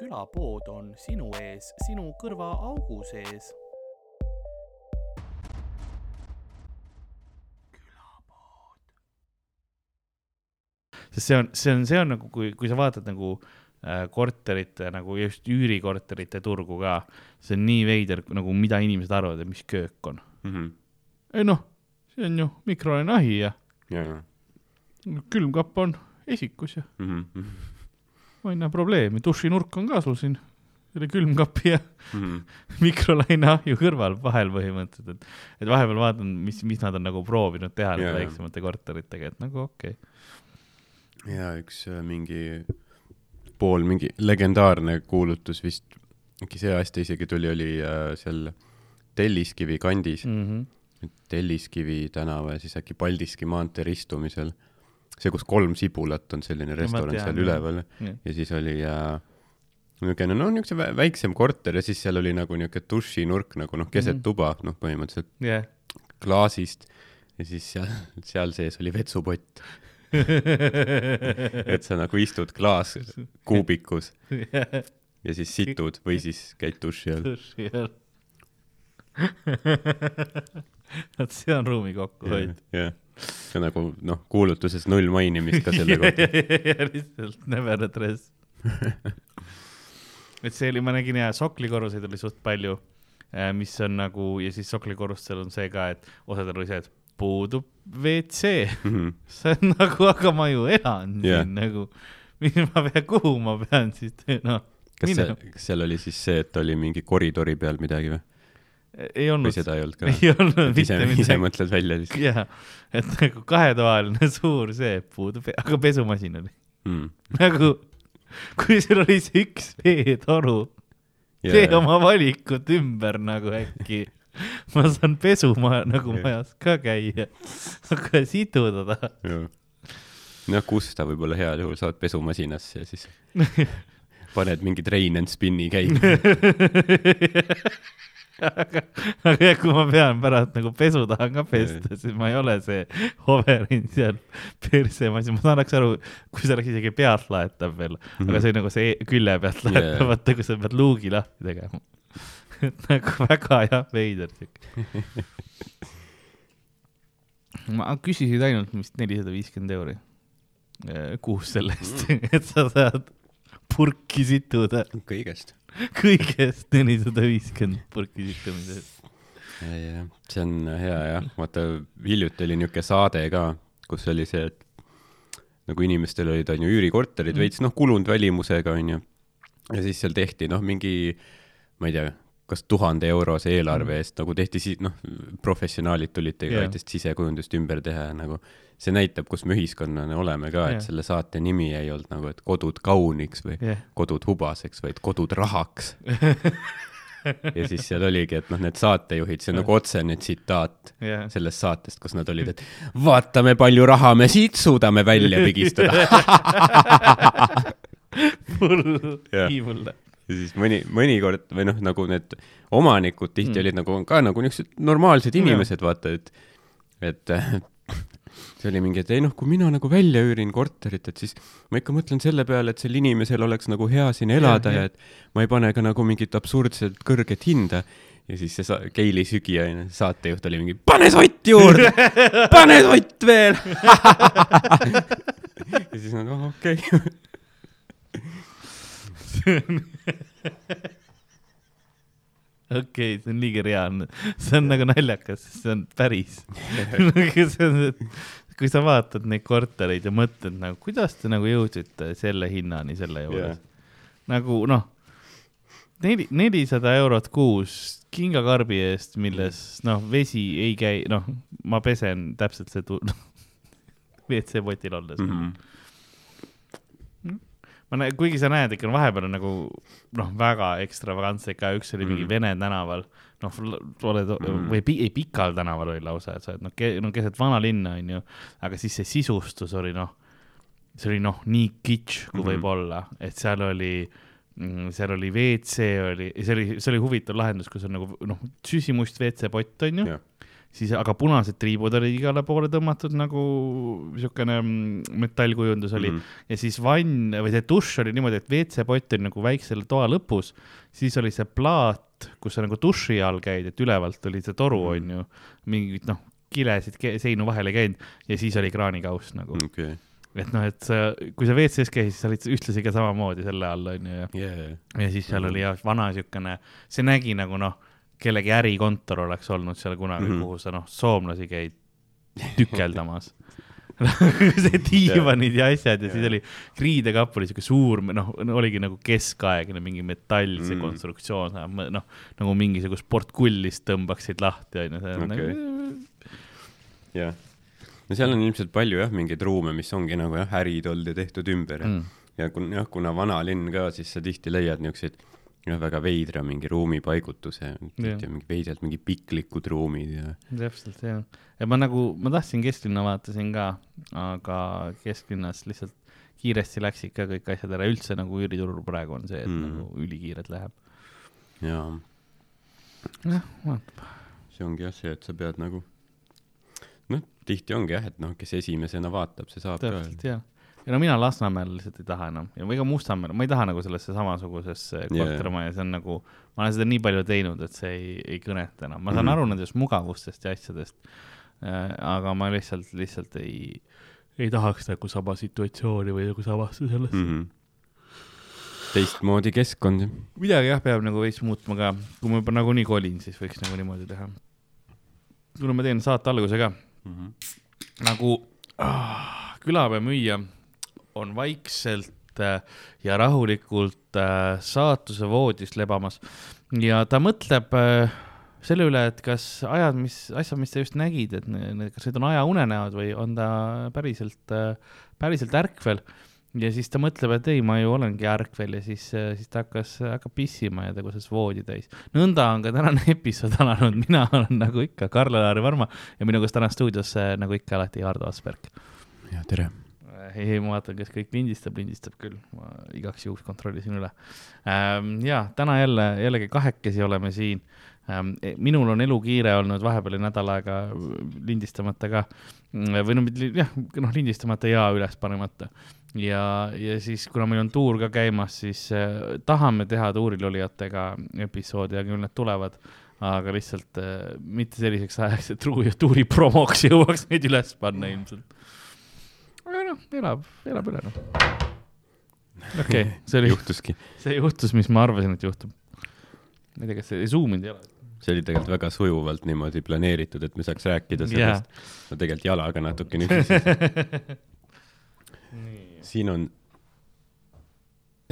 külapood on sinu ees, sinu kõrvaaugu sees. sest see on, see on, see on nagu, kui, kui sa vaatad nagu äh, korterite nagu just üürikorterite turgu ka, see on nii veider nagu, mida inimesed arvavad, et mis köök on mm. -hmm. ei noh, see on ju mikrolaineahi ja ja, ja külmkapp on esikus ja mm. -hmm. Ma ei näe probleemi, dušinurk on ka sul siin selle külmkapi ja Mm -hmm. mikrolaineahju kõrval vahel põhimõtteliselt, et, et vahepeal vaatan, mis, mis nad on nagu proovinud teha yeah. väiksemate korteritega, et nagu okei okay.. ja üks äh, mingi pool mingi legendaarne kuulutus vist, äkki see aasta isegi tuli, oli äh, seal Telliskivi kandis Mm -hmm. Telliskivi tänava ja siis äkki Paldiski maantee ristumisel. see, kus kolm sibulat on selline restoran tean, seal jah. üleval Jah. ja siis oli äh, niisugune noh, niisugune vä- väiksem korter ja siis seal oli nagu niisugune dušinurk nagu noh, keset mm. -hmm. tuba, noh, põhimõtteliselt jah. klaasist ja siis seal, seal sees oli vetsupott, et sa nagu istud klaaskuubikus ja siis situd või siis käid duši all. duši all. vot see on ruumi kokkuhoid. jah, see on nagu noh, kuulutuses null mainimist ka selle kohta. lihtsalt never address. et see oli, ma nägin ja soklikorruseid oli suht palju, mis on nagu ja siis soklikorrustel on see ka, et osadel oli see, et puudub WC. Mhm. see on nagu, aga ma ju elan Jah. siin nagu, mis ma pean, kuhu ma pean siis, noh. kas see, kas seal oli siis see, et oli mingi koridori peal midagi või? Ei või olnud, seda ei olnud ka? ei olnud ise mitte, ise midagi. mõtled välja siis jah, et nagu kahetoaline suur see puudub, aga pesumasin oli mm.? nagu, kui sul oli see üks veetoru, tee oma valikut ümber nagu äkki. ma saan pesuma nagu Jah. majas ka käia, aga siduda ta. noh, kus ta võib-olla heal juhul saad pesumasinasse ja siis paned mingi train and spin'i käima. aga, aga kui ma pean pärast nagu pesu tahan ka pesta, siis ma ei ole see hoverin seal persemasin, ma saaks aru, kui see oleks isegi pealtlaetav veel mm, -hmm. aga see on nagu see külje pealt laetav, vaata kui sa pead luugi lahti tegema. et nagu väga jah, veider siuke. ma küsisid ainult vist nelisada viiskümmend euri eh, kuus selle eest, et sa saad purki situda, kõigest. kõigest nelisada viiskümmend purki situmise eest. see on hea jah, vaata hiljuti oli niisugune saade ka, kus oli see, et nagu inimestel olid onju üürikorterid Mm. veits noh, kulunud välimusega onju. ja siis seal tehti noh, mingi, ma ei tea, kas tuhande eurose eelarve eest nagu tehti siis noh, professionaalid tulid Jaa. yeah. sisekujundust ümber teha ja nagu see näitab, kus me ühiskonnana oleme ka, et Jaa. selle saate nimi ei olnud nagu, et kodud kauniks või jah, kodud hubaseks, vaid kodud rahaks. ja siis seal oligi, et noh, need saatejuhid, see on nagu otsene tsitaat jah. sellest saatest, kus nad olid, et vaatame, palju raha me siit suudame välja pigistada. Jah. nii mulle. Ja siis mõni, mõnikord või noh, nagu need omanikud tihti Mm. mm. olid nagu ka nagu niisugused normaalsed inimesed, vaata, et, et see oli mingi, et ei noh, kui mina nagu välja üürin korterit, et siis ma ikka mõtlen selle peale, et sel inimesel oleks nagu hea siin elada ja, ja et ma ei pane ka nagu mingit absurdselt kõrget hinda. ja siis see Keili Sügi, saatejuht oli mingi, pane sott juurde, pane sott veel. ja siis oh, okei okay. okei, see on liiga reaalne, see on nagu naljakas, see on päris. kui sa vaatad neid kortereid ja mõtled nagu, kuidas te nagu jõudsite selle hinnani selle juures Jah. nagu noh, neli, nelisada eurot kuus kingakarbi eest, milles noh, vesi ei käi, noh, ma pesen täpselt see tu-, WC-potil olles mm. -hmm. Ma näen, kuigi sa näed ikka vahepeal on nagu noh, väga ekstravagantsed ka, üks oli mingi Mhm. Vene tänaval, noh, oled Mhm. või pi, ei, Pikal tänaval oli lausa, et sa oled noh ke,, no keset vanalinna onju, aga siis see sisustus oli noh, see oli noh, nii kitsch kui mm. -hmm. võib olla, et seal oli mm, seal oli WC oli, see oli, see oli huvitav lahendus, kus on nagu noh, süsimust WC-pott onju Jah. Siis aga punased triibud olid igale poole tõmmatud nagu siukene mm, metallkujundus oli mm. -hmm. ja siis vann või see dušš oli niimoodi, et WC-pott oli nagu väiksel toa lõpus, siis oli see plaat, kus sa nagu duši all käid, et ülevalt oli see toru Mhm. onju, mingid noh, kilesid seinu vahele käinud ja siis oli kraanikauss nagu mm., okei, et noh, et sa, kui sa WC-s käisid, sa olid ühtlasi ka samamoodi selle all onju ja jaa, ja siis seal Mhm. oli jah vana siukene, see nägi nagu noh, kellegi ärikontor oleks olnud seal kunagi mm. -hmm. kuhu sa noh, soomlasi käid tükeldamas see diivanid ja asjad ja siis Jaa. oli riidekapp oli siuke suur, noh, oligi nagu keskaegne mingi metall, see Mm. konstruktsioon, noh, nagu mingisugust portkullist tõmbaksid lahti onju, Okei. nagu jah. no seal on ilmselt palju jah, mingeid ruume, mis ongi nagu jah, ärid olnud ja tehtud ümber ja mm. ja kun- jah, kuna vanalinn ka, siis sa tihti leiad niisuguseid jah, väga veidra mingi ruumipaigutuse, mingi veidrad mingi piklikud ruumid ja täpselt jah, ja ma nagu, ma tahtsin kesklinna vaatasin ka, aga kesklinnas lihtsalt kiiresti läksid ka kõik asjad ära, üldse nagu üüriturul praegu on see, et mm. Nagu ülikiirelt läheb. ja jah, vaatab, see ongi jah see, et sa pead nagu noh, tihti ongi jah, et noh, kes esimesena vaatab, see saab täpselt ka. jah. Ja no mina Lasnamäel lihtsalt ei taha enam ja ka Mustamäel, ma ei taha nagu sellesse samasugusesse kortermajja, see on nagu, ma olen seda nii palju teinud, et see ei, ei kõneta enam, ma saan mm. -hmm. aru nendest mugavustest ja asjadest äh,. aga ma lihtsalt, lihtsalt ei, ei tahaks nagu sama situatsiooni või nagu samasse sellesse mm. -hmm. teistmoodi keskkond midagi jah, peab nagu veits muutma ka, kui ma juba nagunii kolin, siis võiks nagu niimoodi teha. kuna ma teen saate alguse ka, nagu ah, külapea müüja on vaikselt äh, ja rahulikult äh, saatuse voodis lebamas ja ta mõtleb äh, selle üle, et kas ajad, mis, asjad, mis ta just nägid, et kas need on ajaunenäod või on ta päriselt, päriselt ärkvel ja siis ta mõtleb, et ei, ma ju olengi ärkvel ja siis, siis ta hakkas, hakkab pissima ja teguses voodi täis. nõnda on ka tänane episood alanud, mina olen nagu ikka Karl-Lari Varma ja minuga täna stuudios nagu ikka alati Hardo Asperg. ja tere. ei, ma vaatan, kas kõik lindistab, lindistab küll, ma igaks juhuks kontrollisin üle. ja täna jälle, jällegi kahekesi oleme siin. minul on elukiire olnud vahepeal nädal aega lindistamata ka või no mitte jah, noh lindistamata ja üles panemata ja, ja siis, kuna meil on tuur ka käimas, siis äh, tahame teha tuuril olijatega episoodi ja küll need tulevad, aga lihtsalt äh, mitte selliseks ajaks, et tuuri, tuuri promoks jõuaks neid üles panna ilmselt. Aga noh, elab, elab üle noh. okei okay,, see oli, juhtuski. see juhtus, mis ma arvasin, et juhtub. ma ei tea, kas see zoom inud ei ole. see oli tegelikult väga sujuvalt niimoodi planeeritud, et me saaks rääkida sellest. ma tegelikult jalaga natuke nüksisin. siin on,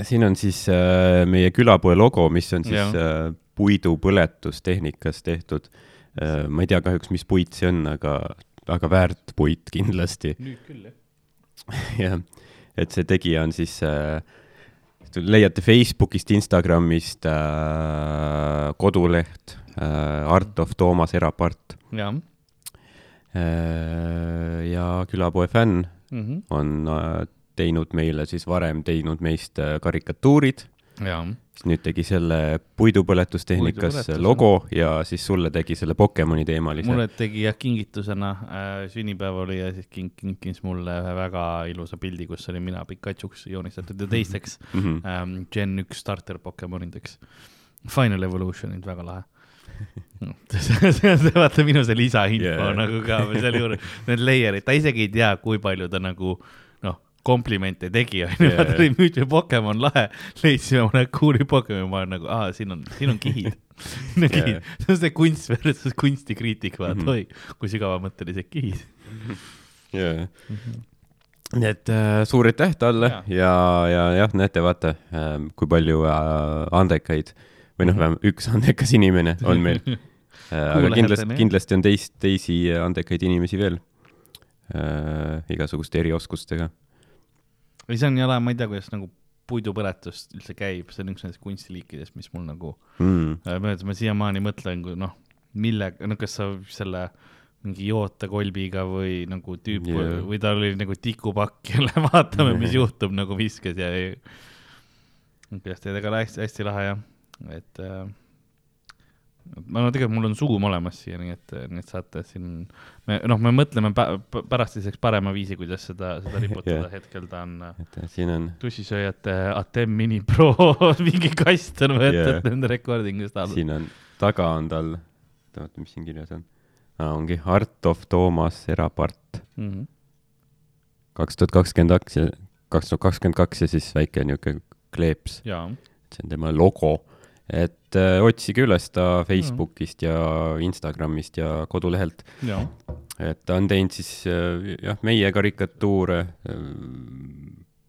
siin on siis äh, meie külapoe logo, mis on siis Jah. äh, puidupõletustehnikas tehtud äh,. ma ei tea kahjuks, mis puit see on, aga, aga väärt puit kindlasti. nüüd küll jah. jah, et see tegija on siis äh,, leiate Facebookist, Instagramist äh, koduleht äh, Art of Toomas Erapart. Jah. Äh, ja külapoe fänn mm -hmm. on äh, teinud meile siis varem teinud meist äh, karikatuurid, siis nüüd tegi selle puidupõletustehnikas Puidupõletus, logo ja siis sulle tegi selle Pokemoni teemalise. mulle tegi jah kingitusena äh, sünnipäev oli ja siis king-, kinkis mulle ühe väga ilusa pildi, kus olin mina Pikachuks joonistatud ja teisteks mm. -hmm. ähm, Gen üks starter Pokemonideks. Final Evolutionid, väga lahe. see, vaata minu see lisainfo Yeah. nagu ka või sealjuures, need layer'id, ta isegi ei tea, kui palju ta nagu noh, komplimente tegi, onju, Yeah. vaata oli nüüd see Pokemon lahe, leidsime mõne cool'i Pokemoni, ma olen nagu, aa, siin on, siin on kihid. siin on kihid see on see kunst versus kunstikriitika, vaata Mhm. mm -hmm. oi, kui sügavamõttelised kihid. jaa. nii et äh, suur aitäh talle Jaa. ja, ja jah, näete, vaata äh,, kui palju äh, andekaid või noh, vähemalt üks andekas inimene on meil äh,. aga kindlasti, kindlasti on teist, teisi andekaid inimesi veel äh, igasuguste erioskustega. Või see on jala, ma ei tea, kuidas nagu puidupõletus üldse käib, see on üks nendest kunstiliikidest, mis mul nagu Mm. ma ma siiamaani mõtlen, kui noh, millega, no kas sa selle mingi jootekolbiga või nagu tüüp yeah. või tal oli nagu tikupakk jälle, vaatame, mis juhtub nagu viskas ja ei. kuidas teed, aga hästi, hästi lahe jah, et äh, ma no tegelikult mul on Zoom olemas siia, nii et, nii et saate siin, me noh, me mõtleme pä- pä- pärastiseks parema viisi, kuidas seda, seda riputada Jah. hetkel ta on äh, et siin on, tussisööjate Atem Mini Pro mingi kast on võetud yeah. nende recording'ist alla. siin on, taga on tal, oota, mis siin kirjas on ah,? ongi Art of Toomas erapart -hmm. kaks tuhat kakskümmend kaks ja kaks tuhat kakskümmend kaks ja siis väike niisugune kleeps, see on tema logo. Et äh, otsige üles ta Facebookist ja Instagramist ja kodulehelt, et ta on teinud siis äh, jah, meie karikatuure,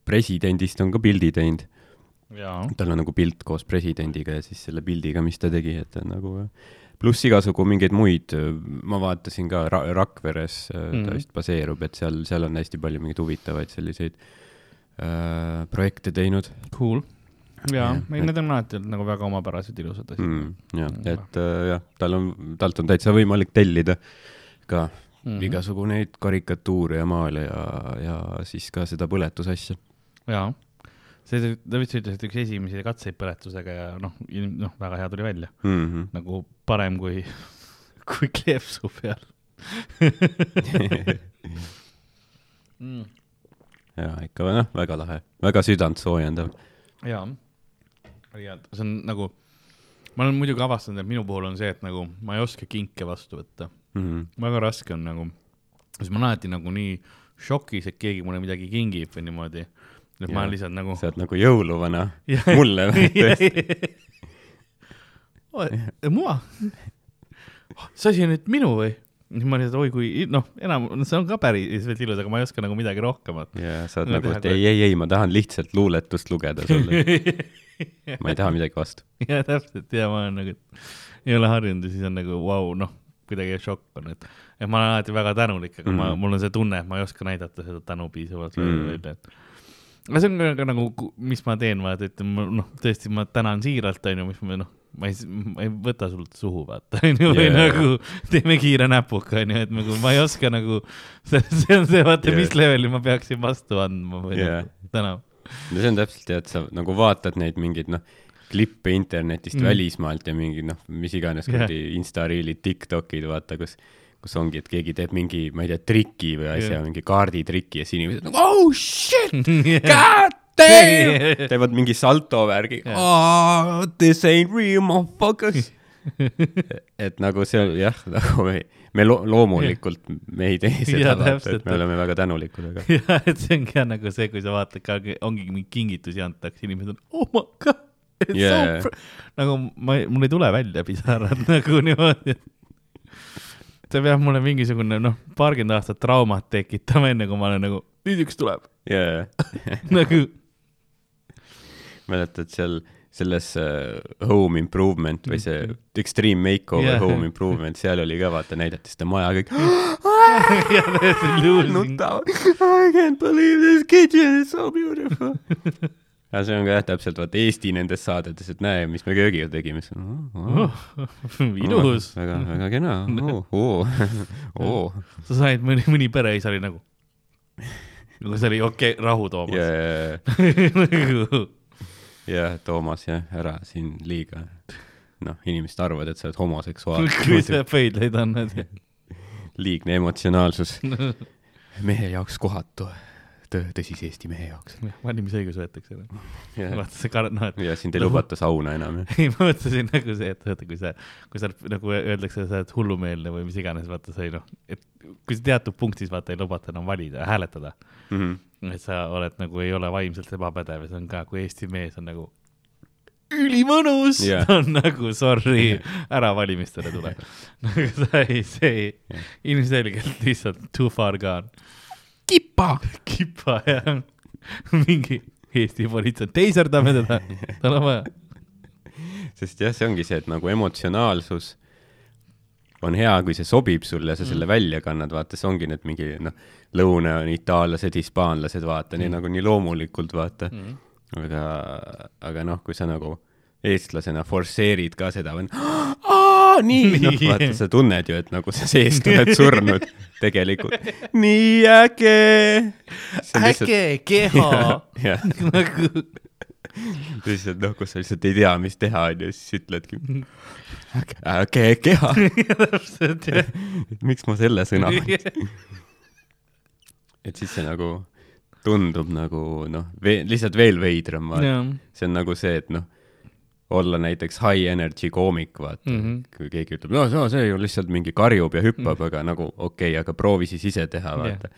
presidendist on ka pildi teinud, tal on nagu pilt koos presidendiga ja siis selle pildiga, mis ta tegi, et ta on nagu pluss igasugu mingeid muid, ma vaatasin ka Ra Rakveres mm -hmm. ta vist baseerub, et seal, seal on hästi palju mingeid huvitavaid selliseid äh, projekte teinud. Cool. Jaa Jah,, ei need on alati olnud nagu väga omapärased ilusad asjad mm,. jah, Mm. et äh, jah, tal on, talt on täitsa võimalik tellida ka mm. -hmm. igasugu neid karikatuure ja maale ja, ja siis ka seda põletusasja. jaa, see, ta vist ütles, et üks esimesi katseid põletusega ja noh, noh, väga hea tuli välja, Mm -hmm. nagu parem kui, kui kleepsu peal mm.. ja ikka noh, väga lahe, väga südantsoojendav. jaa, ja see on nagu, ma olen muidugi avastanud, et minu puhul on see, et nagu ma ei oska kinke vastu võtta, Mm -hmm. väga raske on nagu, sest ma olen alati nagu nii šokis, et keegi mulle midagi kingib või niimoodi, et ma Jaa. olen lihtsalt nagu. sa oled nagu jõuluvana mulle tõesti? mua, see asi on nüüd minu või? Siis ma lihtsalt, oi kui, noh, enam, see on ka päris ilus, aga ma ei oska nagu midagi rohkemat. ja sa oled No nagu, et ei, ei, ei, ma tahan lihtsalt luuletust lugeda sulle, ma ei taha midagi vastu. ja täpselt ja ma olen nagu, ei ole harjunud ja siis on nagu vau wow,, noh, kuidagi šokk on, et, et ma olen alati väga tänulik, aga mm -hmm. ma, mul on see tunne, et ma ei oska näidata seda tänu piisavalt Mm. mm. välja, et. aga see on ka, nagu, mis ma teen, vaata, et noh, tõesti, ma tänan siiralt, onju, mis ma noh, ma ei, ma ei võta sult suhu, vaata, onju, või Jaa. nagu teeme kiire näpuga, onju, et nagu ma ei oska nagu, see, see on see, vaata yeah., mis leveli ma peaksin vastu andma või Jaa. nagu täna. no see on täpselt jah, et sa nagu vaatad neid mingeid noh, klippe internetist Mm. välismaalt ja mingi noh, mis iganes Jah. kuradi Insta-reelid, Tiktokid, vaata, kus kus ongi, et keegi teeb mingi, ma ei tea, triki või asja yeah., mingi kaarditriki ja siis inimesed nagu oh shit, God god damn, teevad mingi salto värgi. Oh,, this ain't real motherfuckers. et nagu see on jah, nagu me, me lo loomulikult me ei tee seda vaata, et me oleme väga tänulikud, aga jah, et see ongi jah nagu see, kui sa vaatad ka, ongi mingeid kingitusi antakse, inimesed on oh my god, it's Yeah. so nagu ma, mul ei tule välja pisarad nagu niimoodi, et see peab mulle mingisugune noh, paarkümmend aastat traumat tekitama, enne kui ma olen nagu, nüüd üks tuleb. Jaa nagu mäletad seal selles uh, Home Improvement või see Extreme Makeover yeah. Home Improvement, seal oli ka vaata, näidati seda maja kõik nutavad. I can't believe this kitchen is so beautiful. aga see on ka jah, täpselt vaata Eesti nendes saadetes, et näe, mis me köögiga tegime, siis on oh, oh, ilus. väga, väga kena oh,, oh, oh. sa said mõni, mõni pereisa oli nagu, nagu see oli okei okay,, rahu Toomas ja, nagu ja Toomas jah, ära siin liiga, noh, inimesed arvavad, et sa oled homoseksuaal. kui sa pöidlaid annad. liigne emotsionaalsus mehe jaoks kohatu, tõsise Eesti mehe jaoks. valimisõigus võetakse ära. ja, vaata see kar-, noh, et ja sind ei lubata sauna enam, jah. ei, ma mõtlesin nagu see, et vaata, kui sa, kui sa nagu öeldakse, sa oled hullumeelne või mis iganes, vaata sa ei noh, et kui sa teatud punktis vaata ei lubata enam valida, hääletada, Mhm. Et sa oled nagu ei ole vaimselt ebapädev ja see on ka, kui Eesti mees on nagu ülimõnus Jah. yeah. on nagu sorry, ära valimistele tule. nagu sa ei, see ei Jah. ilmselgelt lihtsalt too far gone. kippa. kipa ja mingi Eesti politsei, teiserdame teda, tal on vaja. sest jah, see ongi see, et nagu emotsionaalsus on hea, kui see sobib sulle ja sa selle välja kannad, vaata, see ongi need mingi noh, lõuna on itaallased, hispaanlased, vaata nii nagu nii loomulikult, vaata. aga, aga noh, kui sa nagu eestlasena forsseerid ka seda nii, noh, vaata, sa tunned ju, et nagu sa seest oled surnud tegelikult. nii äge. äge keha nagu lihtsalt noh, kus sa lihtsalt ei tea, mis teha onju, siis ütledki ke-, keha, täpselt jah. miks ma selle sõna valin, et siis see nagu tundub nagu noh, lihtsalt veel veidram, vaata. see on nagu see, et noh, olla näiteks high energy koomik, vaata mm. -hmm. kui keegi ütleb, no see- see ju lihtsalt mingi karjub ja hüppab mm, -hmm. aga nagu okei okay,, aga proovi siis ise teha, vaata.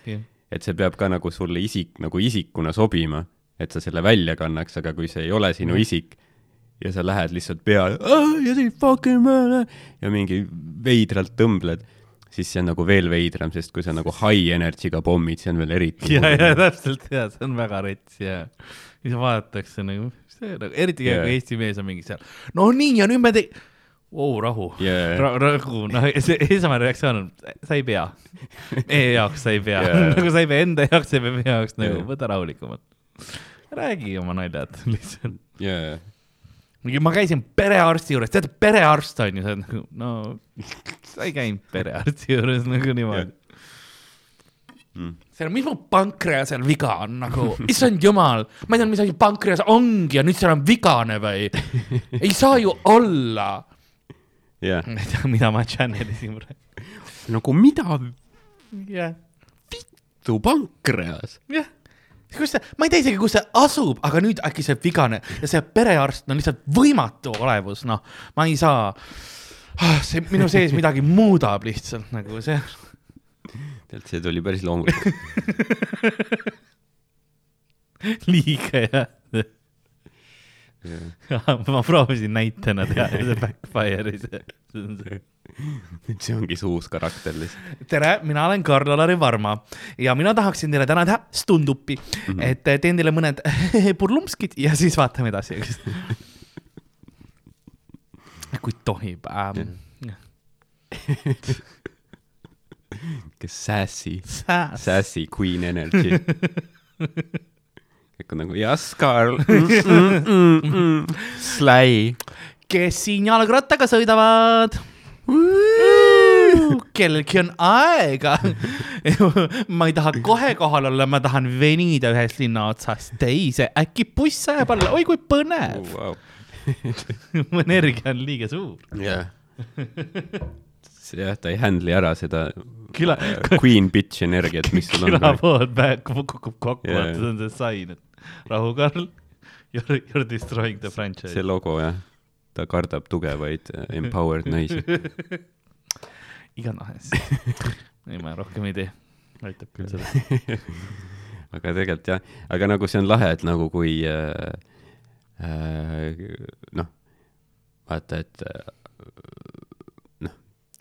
et see peab ka nagu sulle isik, nagu isikuna sobima, et sa selle välja kannaks, aga kui see ei ole sinu isik ja sa lähed lihtsalt peale ja siis fucking man ja mingi veidralt tõmbled, siis see on nagu veel veidram, sest kui sa nagu high energy'ga pommid, see on veel eriti ja, ja täpselt ja see on väga rets ja siis vaadatakse nagu, see nagu eriti yeah. Kui Eesti mees on mingi seal, no nii ja nüüd me tei-, oo rahu Jaa. Ra, rahu, noh, see esimene reaktsioon on, sa ei pea. meie jaoks sa ei pea Jaa. nagu sa ei pea enda jaoks, sa ei pea meie jaoks nagu Jaa. võta rahulikumalt. Räägi oma naljad lihtsalt. jaa, mingi ma käisin perearsti juures, tead perearst on ju, see on nagu no sa ei käinud perearsti juures nagu niimoodi. Mm. see on, mis mu pankreasel viga on nagu, issand jumal, ma ei tea, mis asi pankreas ongi ja nüüd seal on vigane või? ei saa ju olla. jaa. ma ei tea, mida ma channelisin praegu. nagu mida jah, vittu pankreas? jah. Kus see, ma ei tea isegi, kus see asub, aga nüüd äkki see vigane ja see perearst on lihtsalt võimatu olevus, noh, ma ei saa. see minu sees midagi muudab lihtsalt nagu see tead, see tuli päris loomulikult. liiga jah. ma proovisin näitena teha ja see backfire'is. see ongi see uus karakter lihtsalt. tere, mina olen Karl-Alari Varma ja mina tahaksin teile täna teha stunduppi mm. -hmm. et teen teile mõned purlumskid ja siis vaatame edasi. kui tohib ähm,. kes sassy, Sääs. sassy queen energy. kõik on nagu yes, Karl mm,. Mm, mm, mm. Sly. kes siin jalgrattaga sõidavad? kellelgi on aega. ma ei taha kohe kohal olla, ma tahan venida ühest linna otsast teise, äkki buss ajab alla, oi kui põnev. Wow. mu energia on liiga suur. jah, ta ei handle'i ära seda küla, queen bitch energiat, mis sul on külapood kukub kokku, Jaa. vaata see on see sain, et rahu, Karl. You are destroying the franchise see. logo jah, ta kardab tugevaid äh, empowered naisi. igatahes. ei, ma rohkem ei tee. aitab küll seda. aga tegelikult jah, aga nagu see on lahe, et nagu kui äh, äh, noh, vaata, et äh, noh,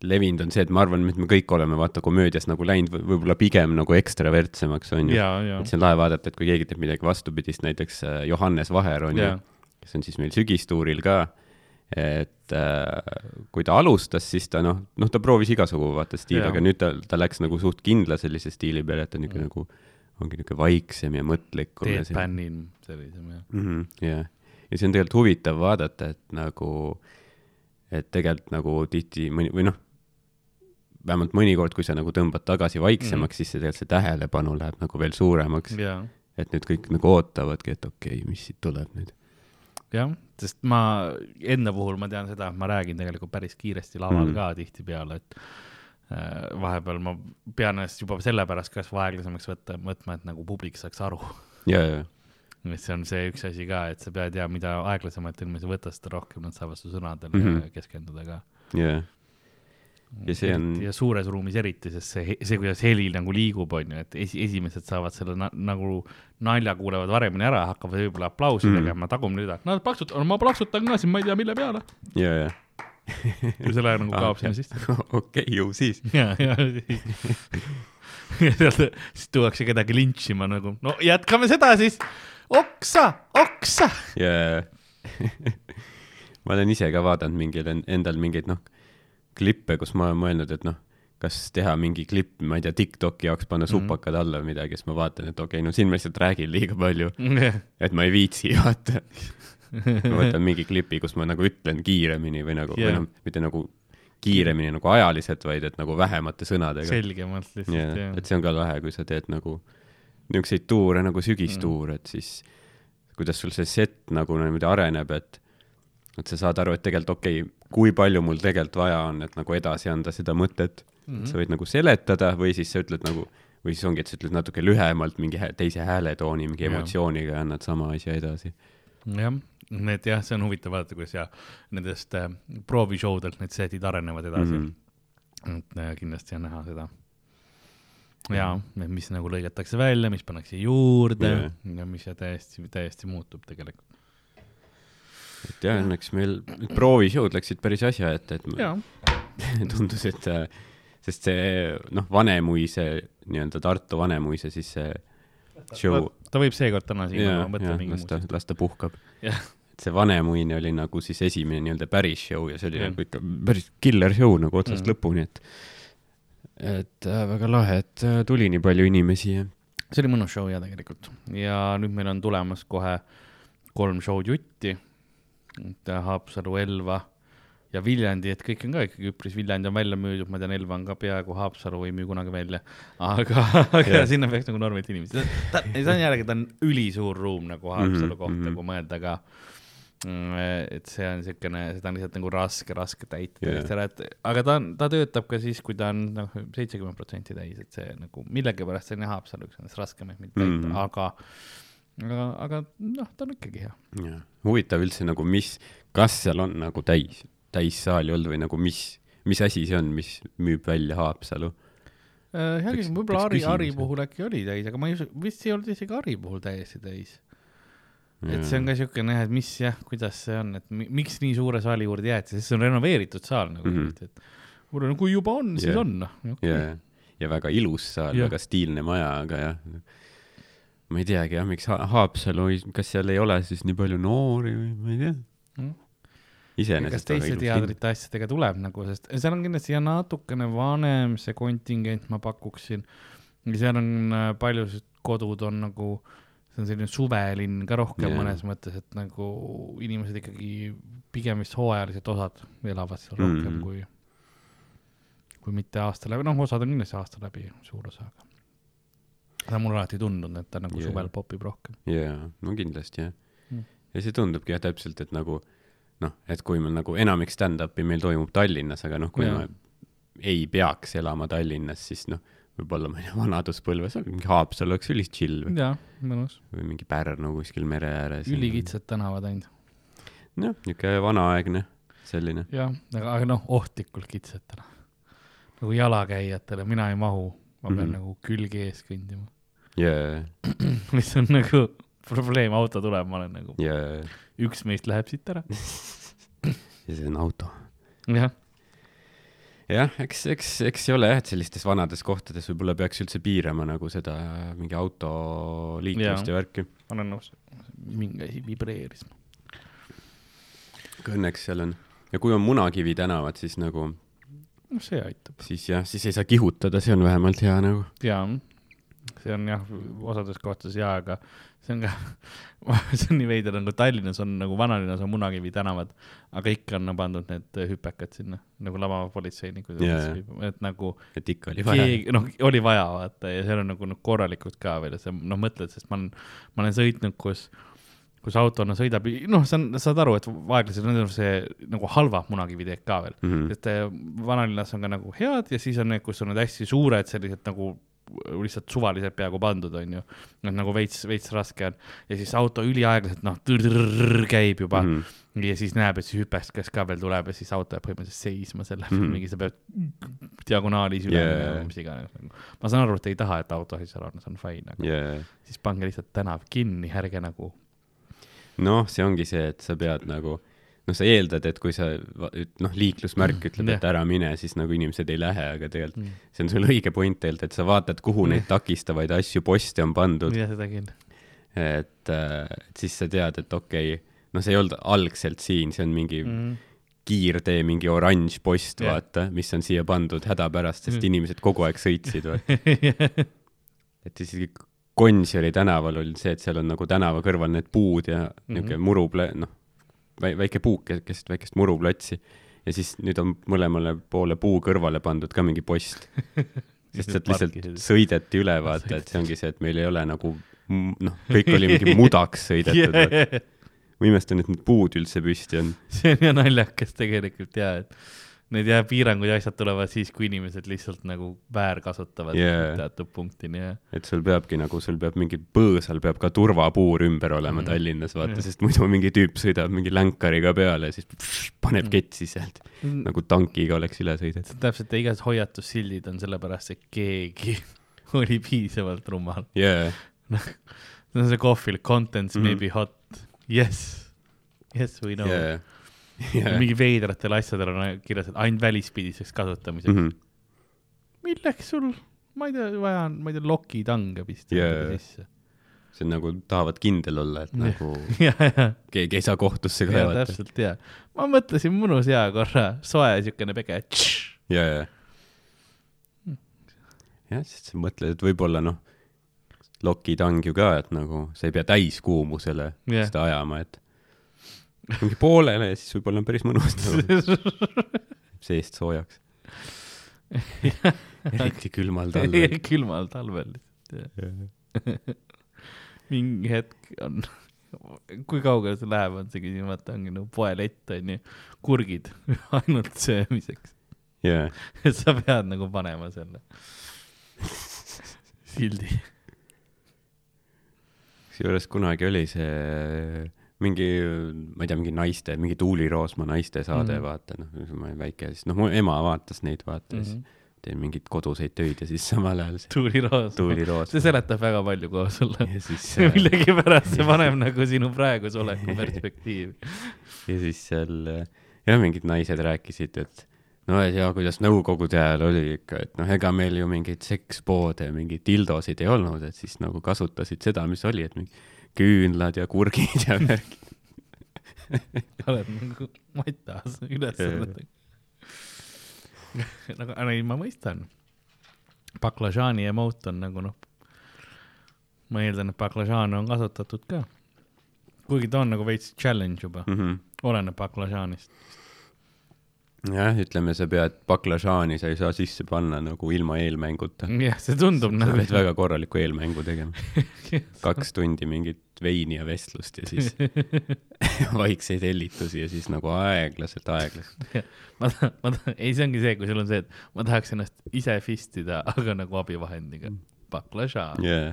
levinud on see, et ma arvan, et me kõik oleme vaata komöödias nagu läinud või- võib-olla pigem nagu ekstravertsemaks onju. ja, ja et, see on lahe vaadata, et kui keegi teeb midagi vastupidist, näiteks äh, Johannes Vaher onju ja, kes on siis meil sügistuuril ka, et äh, kui ta alustas, siis ta noh, noh, ta proovis igasugu vaata stiili, aga nüüd ta, ta läks nagu suht kindla sellise stiili peale, et ta niisugune Mm. nagu, ongi niisugune vaiksem ja mõtlikum Bannin sellisem jah. mm. -hmm, jah, ja see on tegelikult huvitav vaadata, et nagu, et tegelikult nagu tihti mõni või noh, vähemalt mõnikord, kui sa nagu tõmbad tagasi vaiksemaks mm., siis see tegelikult see tähelepanu läheb nagu veel suuremaks, ja, et nüüd kõik nagu ootavadki, et okei okay,, mis siit tuleb nüüd. jah, sest ma enda puhul ma tean seda, et ma räägin tegelikult päris kiiresti laval Mm. mm. ka tihtipeale, et äh, vahepeal ma pean ennast juba sellepärast kas või aeglasemaks võtta, võtma, et nagu publik saaks aru. ja, ja, et see on see üks asi ka, et sa pead ja mida aeglasemalt inimesi võtad, seda rohkem nad saavad su sõnadele mm. -hmm. keskenduda ka. ja, Ja see on- ja suures ruumis eriti, sest see, see, kuidas heli nagu liigub, on ju, et esi, esimesed saavad selle na, nagu nalja kuulevad varemini ära, hakkavad võib-olla aplausi mm. tegema, tagumine rida, no plaksuta, ma plaksutan ka siin, ma ei tea, mille peale. ja, ja. ja selle nagu Ah, kaob jah. sinna sisse. okei, ju siis. ja, ja sealt siis tuuakse kedagi lintšima nagu, no jätkame seda siis, oksa, oksa. ja, ma olen ise ka vaadanud mingil en- endal mingeid noh, klippe, kus ma olen mõelnud, et noh, kas teha mingi klipp, ma ei tea, Tiktoki jaoks panna Mhm. supakad alla või midagi, siis ma vaatan, et okei okay,, no siin ma lihtsalt räägin liiga palju, et ma ei viitsi vaata. ma võtan mingi klipi, kus ma nagu ütlen kiiremini või nagu yeah., või noh, mitte nagu kiiremini nagu ajaliselt, vaid et nagu vähemate sõnadega. selgemalt lihtsalt jah, jah et see on ka lahe, kui sa teed nagu niisuguseid tuure nagu sügistuure, et siis kuidas sul see set nagu niimoodi areneb, et et sa saad aru, et tegelikult okei okay,, kui palju mul tegelikult vaja on, et nagu edasi anda seda mõtet mm. -hmm. sa võid nagu seletada või siis sa ütled nagu, või siis ongi, et sa ütled natuke lühemalt mingi hä teise hääletooni, mingi Jah. emotsiooniga ja annad sama asja edasi. jah, need jah, see on huvitav vaadata, kuidas ja nendest äh, proovishoudelt need setid arenevad edasi mm. -hmm. et äh, kindlasti on näha seda. ja, mis nagu lõigatakse välja, mis pannakse juurde Jah. ja mis ja täiesti, täiesti muutub tegelikult. Et jah, õnneks meil need proovishood läksid päris asja ette, et ma- tundus, et sest see noh, Vanemuise nii-öelda Tartu Vanemuise siis see show, ta võib seekord täna siin jaa, mõtle jaa, mingi ta, las ta puhkab. et see Vanemuine oli nagu siis esimene nii-öelda päris show ja see oli Jah. nagu ikka päris killer show nagu otsast mm. lõpuni, et et äh, väga lahe, et äh, tuli nii palju inimesi ja see oli mõnus show ja tegelikult ja nüüd meil on tulemas kohe kolm show'd jutti. Et äh, Haapsalu, Elva ja Viljandi, et kõik on ka ikkagi üpris, Viljandi on välja müüdud, ma tean, Elva on ka peaaegu, Haapsalu ei müü kunagi välja. aga, aga Jah. sinna peaks nagu normilt inimesed, ta, see on jällegi, ta on ülisuur ruum nagu Haapsalu Mhm, kohta mhm. kui mõelda ka. et see on siukene, seda on lihtsalt nagu raske, raske täita täiesti ära, et aga ta on, ta töötab ka siis, kui ta on noh, seitsekümmend protsenti täis, et see nagu millegipärast see on jah, Haapsalu üks nendest raskemaid mind täita mm, Mhm. -hmm. aga, aga, aga noh, ta on ikkagi hea. huvitav üldse nagu, mis, kas seal on nagu täis, täissaali olnud või nagu mis, mis asi see on, mis müüb välja Haapsalu? hea Peaks- küsimus, võib-olla Ari, Ari puhul äkki oli täis, aga ma ei usu, vist ei olnud isegi Ari puhul täiesti täis. et see on ka siukene jah, et mis jah, kuidas see on, et mi, miks nii suure saali juurde jäeti, sest see on renoveeritud saal nagu mm. -hmm. et mul on, kui juba on, siis Jah. on noh okay.. ja, ja väga ilus saal, Jah. väga stiilne maja, aga jah, ma ei teagi jah, miks Ha- Haapsalu, kas seal ei ole siis nii palju noori või ma ei tea Mm.. kas teiste teadrite asjadega tuleb nagu, sest seal on kindlasti ja natukene vanem see kontingent, ma pakuksin. seal on äh, paljud kodud on nagu, see on selline suvelinn ka rohkem yeah. mõnes mõttes, et nagu inimesed ikkagi pigem vist hooajalised osad elavad seal rohkem mm. -hmm. kui, kui mitte aasta läbi, noh, osad on kindlasti aasta läbi suur osa, aga seda on mulle alati tundunud, et ta nagu yeah. suvel popib rohkem. jaa, no kindlasti jah Mm. ja see tundubki jah täpselt, et nagu noh, et kui meil nagu enamik stand-up'i meil toimub Tallinnas, aga noh, kui Jaa. ma ei peaks elama Tallinnas, siis noh, võib-olla ma ei tea, vanaduspõlves mingi Haapsalu oleks ülis chill või, jaa, mõnus. või mingi Pärnu kuskil mere ääres. ülikitsad tänavad ainult. jah, niisugune vanaaegne selline. jah, aga, aga noh, ohtlikult kitsatele. nagu jalakäijatele, mina ei mahu, ma pean mm. -hmm. nagu külge ees kõndima. Jaa, mis on nagu probleem, auto tuleb, ma olen nagu, jaa, üks meist läheb siit ära. ja see on auto. jah, jah, eks, eks, eks ei ole jah, et sellistes vanades kohtades võib-olla peaks üldse piirama nagu seda mingi autoliiklust ja värki. olen nõus. mingi asi vibreeris. õnneks seal on ja kui on Munakivi tänavad, siis nagu, noh, see aitab. siis jah, siis ei saa kihutada, see on vähemalt hea nagu. jaa, see on jah, osades kohtades jaa, aga see on ka, see on nii veider, nagu Tallinnas on nagu vanalinnas on Munakivi tänavad, aga ikka on pandud need hüpekad sinna nagu lamavapolitseinikud Jaa, et nagu et ikka oli vaja. noh, oli vaja vaata ja seal on nagu noh, korralikult ka veel ja sa noh, mõtled, sest ma olen, ma olen sõitnud, kus, kus auto no sõidab, noh, sa on- saad aru, et aeglaselt on see nagu halva munakiviteed ka veel Mhm. sest eh, vanalinnas on ka nagu head ja siis on need, kus on need hästi suured sellised nagu lihtsalt suvaliselt peaaegu pandud, onju. noh, nagu veits, veits raske on ja siis auto üliaeglaselt noh, käib juba mm. -hmm. ja siis näeb, et see hüpeskas ka veel tuleb ja siis auto jääb põhimõtteliselt seisma selle mm, mingi sa pead diagonaalis üle Yeah. minema, mis iganes. ma saan aru, et ei taha, et auto seal on, see on fine, aga jaa, siis pange lihtsalt tänav kinni, ärge nagu. noh, see ongi see, et sa pead nagu, noh, sa eeldad, et kui sa noh, liiklusmärk ütleb, et ära mine, siis nagu inimesed ei lähe, aga tegelikult Mm. see on sul õige point tegelikult, et sa vaatad, kuhu neid takistavaid asju posti on pandud, jah, seda küll. et, et siis sa tead, et okei okay,, noh, see ei olnud algselt siin, see on mingi mm. kiirtee, mingi oranž post yeah., vaata, mis on siia pandud hädapärast, sest Mm. inimesed kogu aeg sõitsid, vaata. et isegi Gonsiori tänaval oli see, et seal on nagu tänava kõrval need puud ja Mhm. niisugune mm -hmm. murupla-, noh, väike puuk ke- keset väikest muruplatsi ja siis nüüd on mõlemale poole puu kõrvale pandud ka mingi post. sest sealt lihtsalt sõideti üle, vaata, et see ongi see, et meil ei ole nagu noh, kõik oli mingi mudaks sõidetud yeah.. ma imestan, et need puud üldse püsti on. see on ja naljakas tegelikult ja, et need ja piirangud ja asjad tulevad siis, kui inimesed lihtsalt nagu väärkasutavad Jaa. teatud punktini ja et sul peabki nagu, sul peab mingi põõsal peab ka turvapuur ümber olema Mhm. Tallinnas, vaata Jah., sest muidu mingi tüüp sõidab mingi länkariga peale ja siis pff, paneb Mhm. ketsi sealt, nagu tankiga oleks üle sõidetud. täpselt, igas hoiatussildid on sellepärast, et keegi oli piisavalt rumal. jaa, see on see kohvil, contents mm. -hmm. may be hot, yes, yes we know yeah.. jaa, jaa. mingi veidratel asjadel on kirjas, et ainult välispidiseks kasutamiseks mm. -hmm. milleks sul, ma ei tea, vaja on, ma ei tea, lokitange pista Jaa. yeah. sisse. see on nagu, tahavad kindel olla, et nagu ja, ja, keegi ei saa kohtusse ka ja vaata. täpselt ja, ma mõtlesin mõnus hea korra, soe siukene pege. ja, ja. jah, sest sa mõtled, et võib-olla noh, lokitang ju ka, et nagu sa ei pea täiskuumusele yeah. seda ajama, et mingi poolele ja siis võib-olla on päris mõnus seest soojaks. eriti külmal talvel. külmal talvel lihtsalt jah. mingi hetk on, kui kaugele see läheb, on see küsimata, ongi nagu poelett onju, kurgid ainult söömiseks. et sa pead nagu panema selle sildi. kusjuures kunagi oli see mingi, ma ei tea, mingi naiste, mingi Tuuli Roosma naiste saade mm vaata noh, ma olin väike, siis noh, mu ema vaatas neid, vaata mm, -hmm. Mhm. teen mingeid koduseid töid ja siis samal ajal see Tuuli Roos. Tuuli Roosma see seletab väga palju koos sulle. ja siis millegipärast see paneb nagu sinu praeguse oleku perspektiivi. ja siis seal äh, jah, mingid naised rääkisid, et no tea, kuidas nõukogude ajal oli ikka, et noh, ega meil ju mingeid sekspoode, mingeid dildosid ei olnud, et siis nagu kasutasid seda, mis oli, et mingi küünlad ja kurgid ja värgid. oled nagu matas ülesannetega. nagu, ei, ma mõistan. baklažaani emoot on nagu noh, ma eeldan, et baklažaane on kasutatud ka. kuigi ta on nagu veits challenge juba, Mhm. oleneb baklažaanist. jah, ütleme, sa pead baklažaani, sa ei saa sisse panna nagu ilma eelmänguta. jah, see tundub sa nagu pead väga korraliku eelmängu tegema. kaks tundi mingit veini ja vestlust ja siis vaikseid hellitusi ja siis nagu aeglaselt, aeglaselt. ma tahan, ma tahan, ei, see ongi see, kui sul on see, et ma tahaks ennast ise fistida, aga nagu abivahendiga. baklažaan. jaa.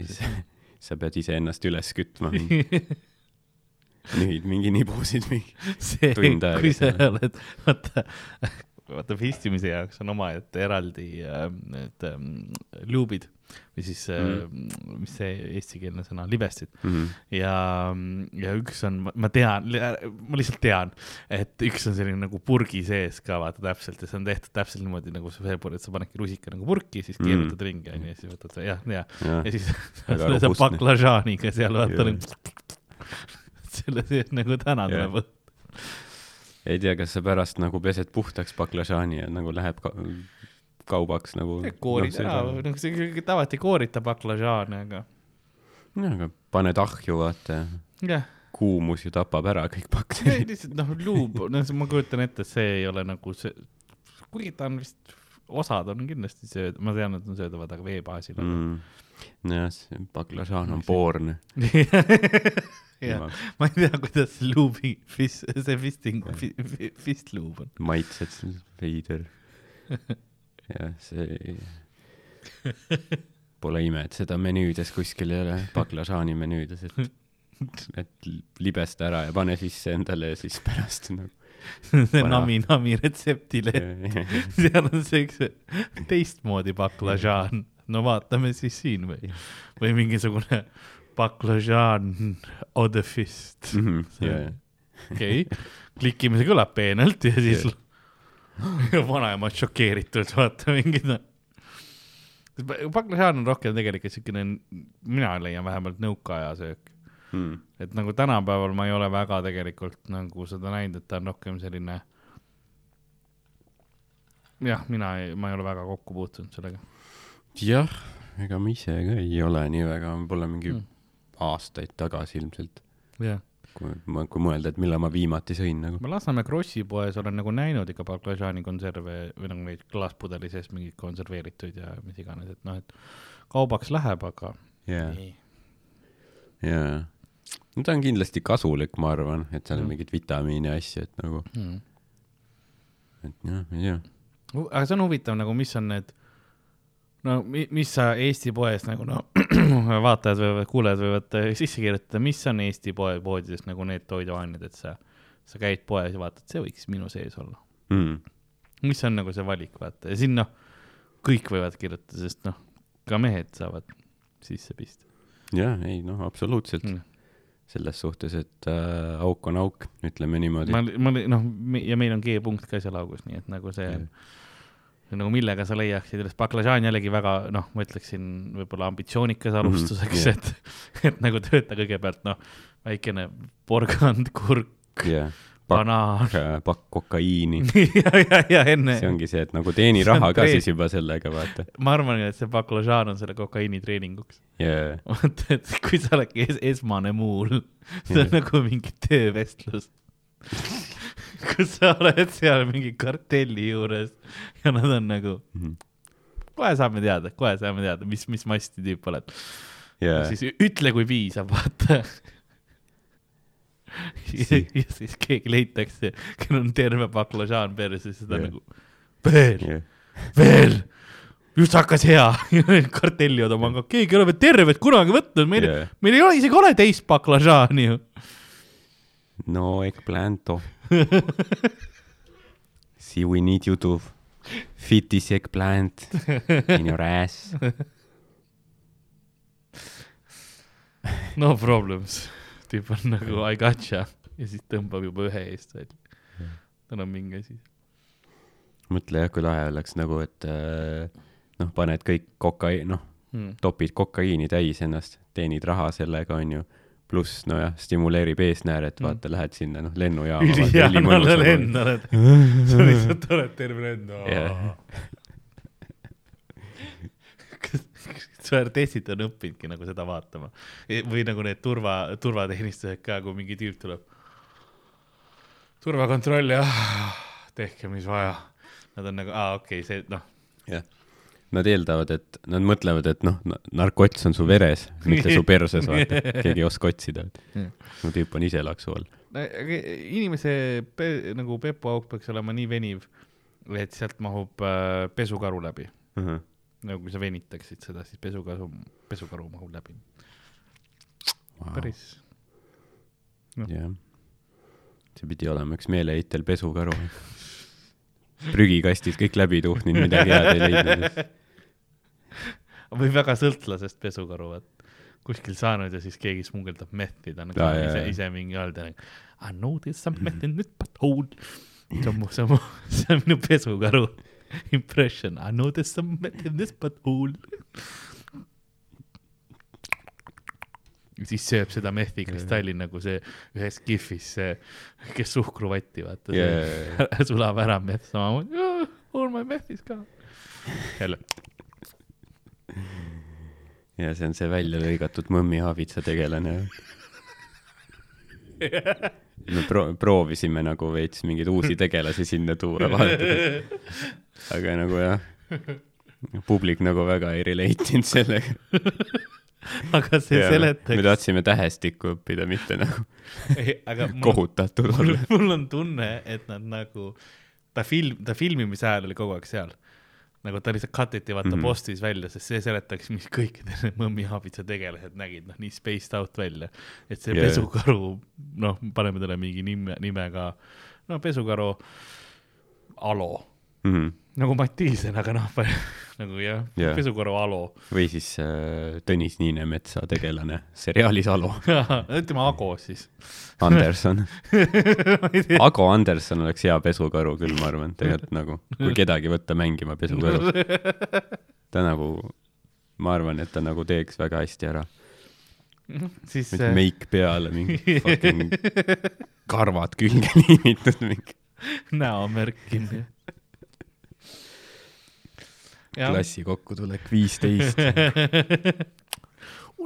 siis sa pead iseennast üles kütma. Nüüd mingi nibusid mingi. see, Tund aega kui sa oled, vaata, vaata fistimise jaoks on omaette eraldi äh, need ähm, luubid või siis äh, mis see eestikeelne sõna, libestid Mhm. ja, ja üks on, ma tean, ma lihtsalt tean, et üks on selline nagu purgi sees ka vaata täpselt ja see on tehtud täpselt niimoodi nagu sa veel et sa panedki rusika nagu purki, siis Mm. keerutad ringi onju ja siis võtad selle jah, ja, jah ja, siis Väga sa robustne. baklažaaniga seal vaata nagu selle sees nagu täna Jah. tuleb ei tea, kas sa pärast nagu pesed puhtaks baklažaani ja nagu läheb ka kaubaks nagu. koorid ära, noh see tavaliselt ei koorita baklažaane, aga jah, aga paned ahju, vaata, jah, kuumus ju tapab ära kõik bakterid. lihtsalt noh, luub, noh, ma kujutan ette, et see ei ole nagu see, kuigi ta on vist, osad on kindlasti sööd-, ma tean, et on söödavad, aga vee baasil on Mm. nojah, see baklažaan on poorne. ma ei tea, kuidas see luubi, see fisting, fist luub on. maitsed, veider. jah, see Pole ime, et seda menüüdes kuskil ei ole, baklažaani menüüdes, et, et libesta ära ja pane sisse endale ja siis pärast nagu. see Vana. nami-nami retseptile, seal on see üks teistmoodi baklažaan, no vaatame siis siin või, või mingisugune baklažaan of the fist, Mhm, okei okay., klikime, see kõlab peenelt ja siis vanaemad šokeeritud, vaata mingid. baklažaan on rohkem tegelikult siukene, mina leian vähemalt nõukaaja söök, Hmm. et nagu tänapäeval ma ei ole väga tegelikult nagu seda näinud, et ta on rohkem selline. jah, mina ei, ma ei ole väga kokku puutunud sellega. jah, ega ma ise ka ei ole nii väga, võib-olla mingi Mm. Aastaid tagasi ilmselt. jah, kui ma, kui mõelda, et millal ma viimati sõin nagu. ma Lasnamäe Krossi poes olen nagu näinud ikka baklažaani konserve või nagu neid klaaspudeli sees mingeid konserveerituid ja mis iganes, et noh, et kaubaks läheb, aga ei. jaa. no ta on kindlasti kasulik, ma arvan, et seal on Mm. mingeid vitamiine ja asju, et nagu, Mm. et jah, ei tea. aga see on huvitav nagu, mis on need, no mi- mis sa Eesti poes nagu noh, vaatajad võivad, kuulajad võivad äh, sisse kirjutada, mis on Eesti poe poodides nagu need toiduained, et sa, sa käid poes ja vaatad, see võiks minu sees olla. Mm. mis on nagu see valik, vaata, ja siin noh, kõik võivad kirjutada, sest noh, ka mehed saavad sisse pista jah, ei noh, absoluutselt mm.. selles suhtes, et äh, auk on auk, ütleme niimoodi ma, ma noh, ja meil on G-punkt ka seal augus, nii et nagu see on nagu millega sa leiaksid üles, baklažaan jällegi väga noh, ma ütleksin võib-olla ambitsioonikas alustuseks jah. mm, -hmm. et, et nagu tööta kõigepealt noh, väikene porgand, kurk, pakk banaan pakk kokaiini. ja, ja, ja enne see, ongi see, et nagu teeni See on raha ka siis juba sellega, vaata. ma arvan, et see baklažaan on selle kokaiini treeninguks. jaa, vaata, et kui sa oledki es esmane muul, see on Jah. nagu mingi töövestlus. kus sa oled seal mingi kartelli juures ja nad on nagu, Mhm. kohe saame teada, kohe saame teada, mis, mis masti tüüp oled. jaa, siis ütle, kui piisab, vaata. ja ja siis keegi leitakse, kellel on terve baklažaan perses, siis ta Jah. nagu veel, jah, veel, just hakkas hea. kartellivad omaga, keegi ei ole veel tervet kunagi võtnud, meil Jah. meil ei ole isegi ole teist baklažaani ju. No eggplanto. See we need you to fit this eggplant in your ass. no problems. tüüp on nagu I gotcha ja siis tõmbab juba ühe eest välja. tal on mingi asi. mõtle jah, kui lahe oleks nagu, et äh, noh, paned kõik kokai-, noh, Hmm. topid kokaiini täis ennast, teenid raha sellega, onju. Pluss nojah, stimuleerib eesnääret, vaata, lähed sinna noh, lennujaama. ülihea, no lend oled. sa lihtsalt oled terve lend Jah. kas stjuardessid on õppinudki nagu seda vaatama või nagu need turva, turvateenistused ka, kui mingi tüüp tuleb. turvakontroll jah, tehke, mis vaja. Nad on nagu, aa okei okay,, see noh, jah, nad eeldavad, et nad mõtlevad, et noh, narkots on su veres, mitte su perses, vaata, keegi ei oska otsida. Mu tüüp on ise laksu all. inimese pe, nagu pepuauk peaks olema nii veniv, et sealt mahub äh, pesukaru läbi. nagu kui sa venitaksid seda, siis pesukaru, pesukaru mahub läbi. päris, jah, see pidi olema üks meeleheitel pesukaru. prügikastid kõik läbi tuhninud, midagi head ei leidnud. või väga sõltlasest pesukaru, et kuskil saanud ja siis keegi smugeldab mehti, ta on Aa, jaa, ise ise mingi all, nagu I know there's some meth in this butthole. see on mu, see on mu, see on minu pesukaru impression, I know there's some meth in this butthole. ja siis sööb seda mehti kristalli nagu see ühes kihvis see, kes suhkruvatti vaata Jaa, yeah. sulab ära meth samamoodi, all my meth'is ka. jälle, ja see on see välja lõigatud mõmmihaavitsa tegelane. me pro-, proovisime nagu veits mingeid uusi tegelasi sinna tuua, vaadata. aga nagu jah, publik nagu väga ei relate inud sellega. aga see me seletaks, tahtsime tähestikku õppida, mitte nagu aga mul, kohutatud olla. mul on tunne, et nad nagu, ta film, ta filmimise ajal oli kogu aeg seal. Nagu ta lihtsalt cut iti vaata mm. -hmm. postis välja, sest see seletaks, mis kõikide need mõmmihaabitsa tegelased nägid, noh nii spaced out välja. et see yeah. pesukaru, noh, paneme talle mingi nime, nime ka, no pesukaru Alo, Mhm. Nagu Mattiisen, aga noh, nagu jah yeah., pesukaru Alo. või siis äh, Tõnis Niinemetsa tegelane seriaalis Alo, ütleme Ago siis. Anderson. Ago Anderson oleks hea pesukaru küll, ma arvan, tegelikult nagu, kui kedagi võtta mängima pesukaru. ta nagu, ma arvan, et ta nagu teeks väga hästi ära. siis meik peale, mingi fucking karvad külge liimitud, mingi näomärk. Klassi kokkutulek viisteist.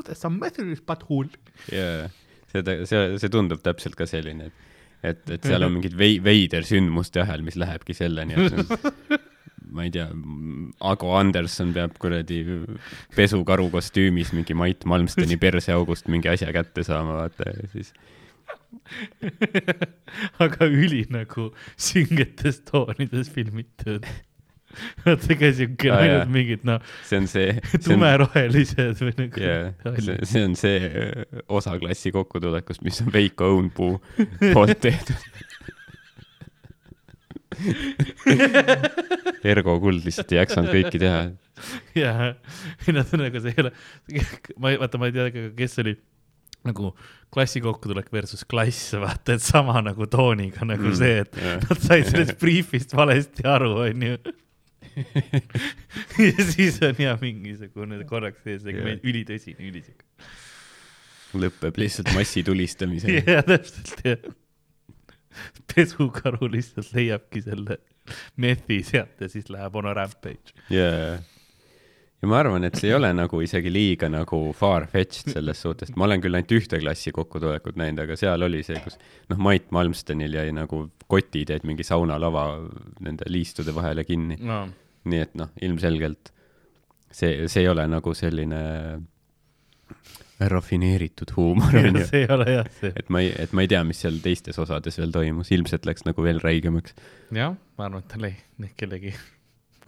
There's some meth in this butthole. jaa, seda, see, see tundub täpselt ka selline, et et, et seal on mingid vei-, veider sündmuste ahel, mis lähebki selleni, et ma ei tea, Ago Anderson peab kuradi pesukaru kostüümis mingi Mait Malmsteni perseaugust mingi asja kätte saama, vaata ja siis aga üli nagu süngetes toonides filmitud. Vaat see ka siuke Aa, ainult mingid noh, see on see, tumerohelised või nagu yeah, see, see on see öö, osa klassi kokkutulekust, mis on Veiko Õunpuu poolt tehtud. Ergo Kuld lihtsalt ei jaksanud kõiki teha. jaa, ei nad on nagu see ei ole, ma ei, vaata, ma ei tea, kes oli nagu klassi kokkutulek versus klass, vaata, et sama nagu tooniga nagu Mm, see, et jah. nad said sellest briifist valesti aru, onju. ja siis on ja mingisugune korraks see segment Jah. ülitõsine, ülisihuke. lõpeb lihtsalt massitulistamisega. jah, täpselt jah. pesukaru lihtsalt leiabki selle methi sealt ja siis läheb on a rampage. jaa. Ja ma arvan, et see ei ole nagu isegi liiga nagu far-fetched selles suhtes, ma olen küll ainult ühte klassi kokkutulekut näinud, aga seal oli see, kus noh, Mait Malmstenil jäi nagu kotid jäid mingi saunalava nende liistude vahele kinni. no nii et noh, ilmselgelt see, see ei ole nagu selline rafineeritud huumor, onju. see ei ole jah see. et ma ei, et ma ei tea, mis seal teistes osades veel toimus, ilmselt läks nagu veel räigemaks. jah, ma arvan, et ta lõi kellegi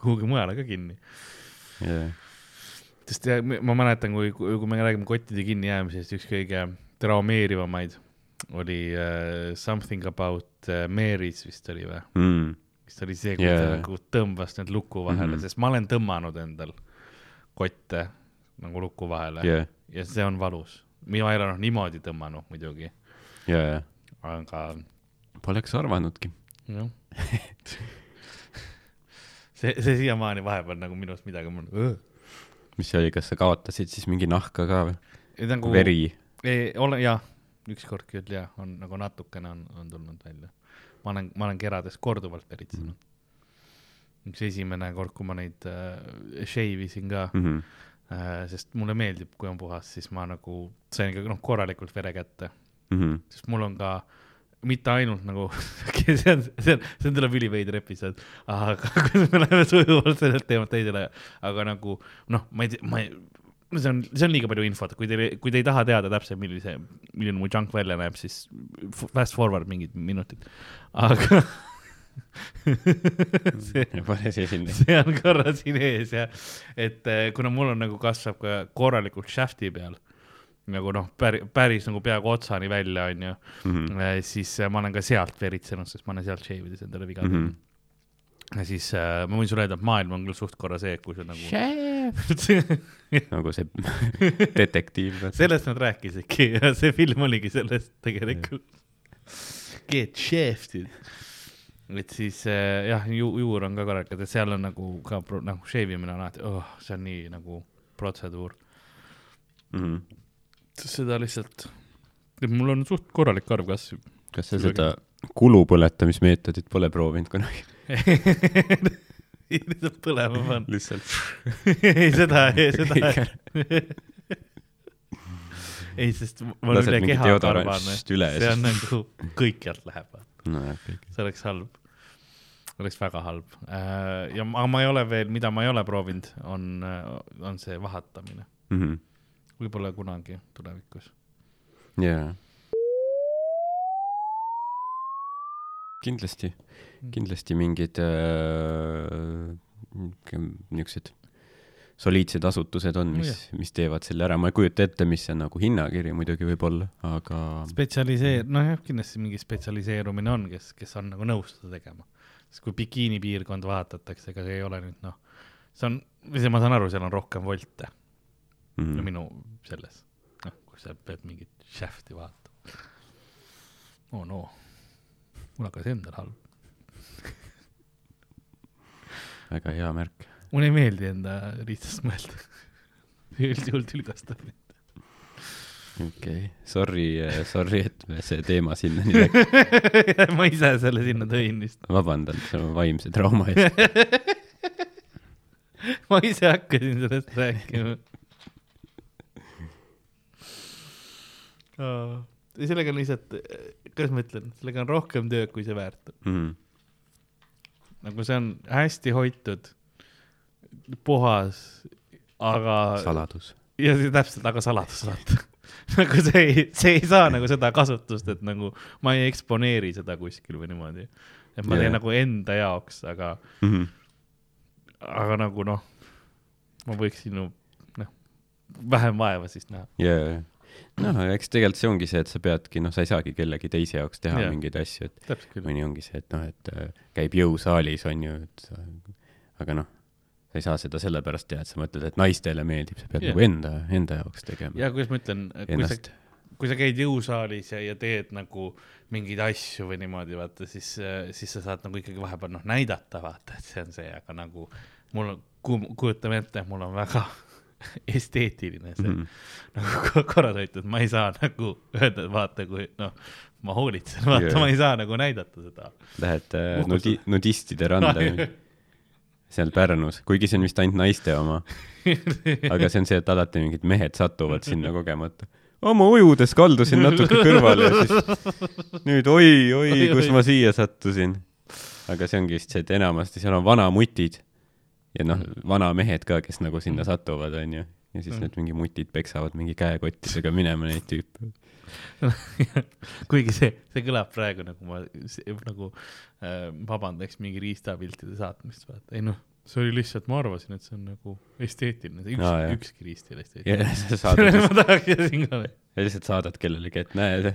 kuhugi mujale ka kinni. Sest ma mäletan, kui, kui me räägime kottide kinnijäämisest, üks kõige traumeerivamaid oli uh, Something about uh, Mary's vist oli või? Mm. vist oli see, kui Jaa. ta nagu tõmbas need luku vahele mm. -hmm. sest ma olen tõmmanud endal kotte nagu luku vahele jah, ja see on valus. mina ei ole noh niimoodi tõmmanud muidugi, ja aga poleks arvanudki. jah. see, see siiamaani vahepeal nagu minust midagi, olen mis see oli, kas sa kaotasid siis mingi nahka ka või? nagu veri? ei ole jah, ükskord küll jah, on nagu natukene on, on tulnud välja. ma olen, ma olen kerades korduvalt veritsenud mm.. üks esimene kord, kui ma neid äh, shave isin ka mm, -hmm. äh, sest mulle meeldib, kui on puhas, siis ma nagu sain ikka noh, korralikult vere kätte, Mhm. sest mul on ka mitte ainult nagu see on, see on, see on tuleb üliveider episood, aga me läheme sujuvalt sellelt teemalt teisele, aga nagu noh, ma ei tea, ma ei, see on, see on liiga palju infot, kui te, kui te ei taha teada täpselt, millise, milline mu junk välja näeb, siis fast forward mingid minutid, aga see, see on korra siin ees ja et eh, kuna mul on nagu kasvab ka korralikult shaft'i peal nagu noh, päris, päris nagu peaaegu otsani välja, onju, Mhm. siis eh, ma olen ka sealt veritsenud, sest ma olen sealt shave ides endale viga Mhm. teinud. ja siis äh, ma võin sulle öelda, et maailm on küll suht korra see, kui sa nagu, nagu see detektiiv. sellest nad rääkisidki ja see film oligi sellest tegelikult. Get shafted. et siis äh, jah ju,, juur on ka korralikult, et seal on nagu ka nagu shave imine on alati oh,, see on nii nagu protseduur. Mhm. Seda lihtsalt, mul on suht korralik arv kasv. kas sa seda kulupõletamismeetodit pole proovinud kunagi? lihtsalt põlema panna. lihtsalt. ei, seda, seda. ei, sest ma olen üle keha karvane. ja see on nagu kõikjalt läheb, kõik. see oleks halb. oleks väga halb. ja ma, ma ei ole veel, mida ma ei ole proovinud, on, on see vahatamine. Mhm. Võib-olla kunagi tulevikus. jaa. kindlasti, kindlasti mingid äh, niisugused soliidsed asutused on, mis Nojah., mis teevad selle ära, ma ei kujuta ette, mis see nagu hinnakiri muidugi võib olla, aga spetsialiseer-, nojah, kindlasti mingi spetsialiseerumine on, kes, kes on nagu nõus seda tegema. sest kui bikiini piirkond vahetatakse, ega see ei ole nüüd noh, see on, või see ma saan aru, seal on rohkem volte mm., no mm, minu selles, noh, kui sa pead mingit shaft'i vaatama. oo no, mul hakkas endal halb. väga hea märk. mulle ei meeldi enda riistast mõelda. üldjuhul tülgastab mind. okei okay., sorry, sorry, et me see teema sinnani läks. ma ise selle sinna tõin vist. vabandan selle vaimse trauma eest. ma ise hakkasin sellest rääkima. Sellega on lihtsalt, kuidas ma ütlen, sellega on rohkem tööd, kui see väärt on. mm.. nagu see on hästi hoitud, puhas, aga saladus. ja see täpselt, aga saladus, vaata. nagu see ei, see ei saa nagu seda kasutust, et nagu ma ei eksponeeri seda kuskil või niimoodi. et ma Jaa. teen nagu enda jaoks, aga, Mm aga nagu noh, ma võiksin ju noh, vähem vaeva siis näha. jaa, noh, eks tegelikult see ongi see, et sa peadki, noh, sa ei saagi kellegi teise jaoks teha yeah. mingeid asju, et mõni ongi see, et noh, et äh, käib jõusaalis, on ju, et aga noh, sa ei saa seda sellepärast teha, et sa mõtled, et naistele meeldib, sa pead yeah. nagu enda, enda jaoks tegema ja kuidas ma ütlen, kui sa kui sa käid jõusaalis ja, ja teed nagu mingeid asju või niimoodi, vaata, siis, siis sa saad nagu ikkagi vahepeal noh, näidata, vaata, et see on see, aga nagu mul on, kujutame ette, mul on väga esteetiline see mm. -hmm. nagu korras hoitud, ma ei saa nagu öelda, et vaata, kui noh, ma hoolitsen, vaata yeah., ma ei saa nagu näidata seda. Lähed äh, nudi-, nudistide randa seal Pärnus, kuigi see on vist ainult naiste oma, aga see on see, et alati mingid mehed satuvad sinna kogemata. ma ujudes kaldusin natuke kõrvale siis nüüd oi, oi, kus ma siia sattusin. aga see ongi vist see, et enamasti seal on vanamutid ja noh, vanamehed ka, kes nagu sinna satuvad, onju. ja siis Mm. need mingi mutid peksavad mingi käekottidega minema neid tüüpe. kuigi see, see kõlab praegu nagu ma see, nagu äh, vabandaks mingi riistapiltide saatmist, vaata, ei noh, see oli lihtsalt, ma arvasin, et see on nagu esteetiline, üks jah. ükski riist ei ole ja esteetiline. saadad, ma tahaks siin ka ja lihtsalt saadad kellelegi, et näed,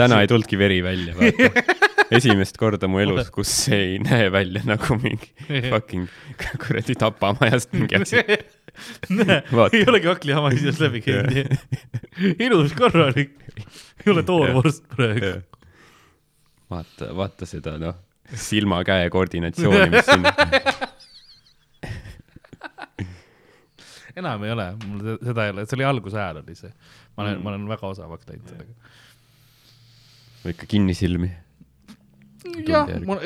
täna ei tulnudki veri välja, vaata. esimest korda mu elus, kus ei näe välja nagu mingi fucking kuradi tapamajast mingi asi. ei olegi hakklihamma sisust läbi käinud. ilus, korralik. ei ole toorvorst praegu. vaata, vaata seda noh, silma-käe koordinatsiooni, mis siin, enam ei ole, mul se- seda ei ole, see oli alguse ajal oli see. ma olen Mm. ma olen väga osavaks läinud sellega. ikka kinnisilmi. Jah mul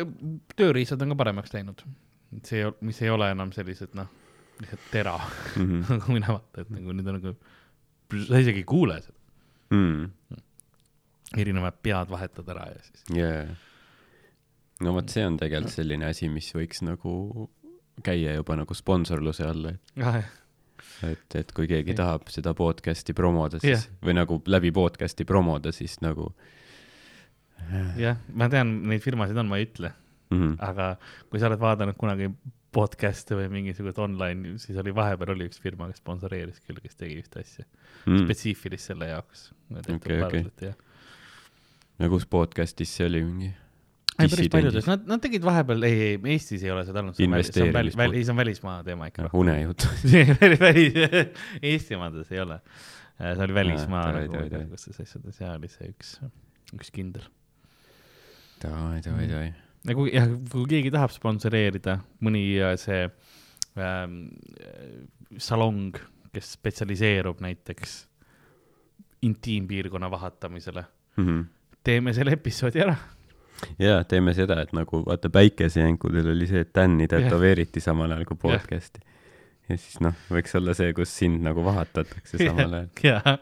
tööriistad on ka paremaks läinud. see, mis ei ole enam sellised noh, lihtsalt tera, nagu mina vaatan, et nagu nüüd on nagu, sa isegi ei kuule seda, Mm. erinevad pead vahetad ära ja siis. jaa. no vot, see on tegelikult selline asi, mis võiks nagu käia juba nagu sponsorluse alla, et et, et kui keegi Jah. tahab seda podcast'i promoda, siis Jah. või nagu läbi podcast'i promoda, siis nagu jah, ma tean, neid firmasid on, ma ei ütle, mm, aga kui sa oled vaadanud kunagi podcast'e või mingisugust online, siis oli vahepeal oli üks firma, kes sponsoreeris küll, kes tegi ühte asja mm. spetsiifilist selle jaoks. Okei, okei. ja kus podcast'is see oli mingi? ei, päris paljudes, nad, nad tegid vahepeal, ei, ei, Eestis ei ole seda olnud, see see Investeerimispoolt. ei, see on välismaa teema ikka. unejutt. välis, Eesti omades ei ole. see oli välismaa Aa, nagu davai. igasuguses asjades ja oli see üks, üks kindel. davai, davai, davai. ja kui, jah, kui keegi tahab sponsoreerida mõni äh, see ähm, salong, kes spetsialiseerub näiteks intiimpiirkonna vahatamisele, Mhm. teeme selle episoodi ära. jaa, teeme seda, et nagu vaata päikesejänkudel oli see, et Tänni tätoveeriti samal ajal kui podcast'i. ja siis noh, võiks olla see, kus sind nagu vahatatakse samal ajal.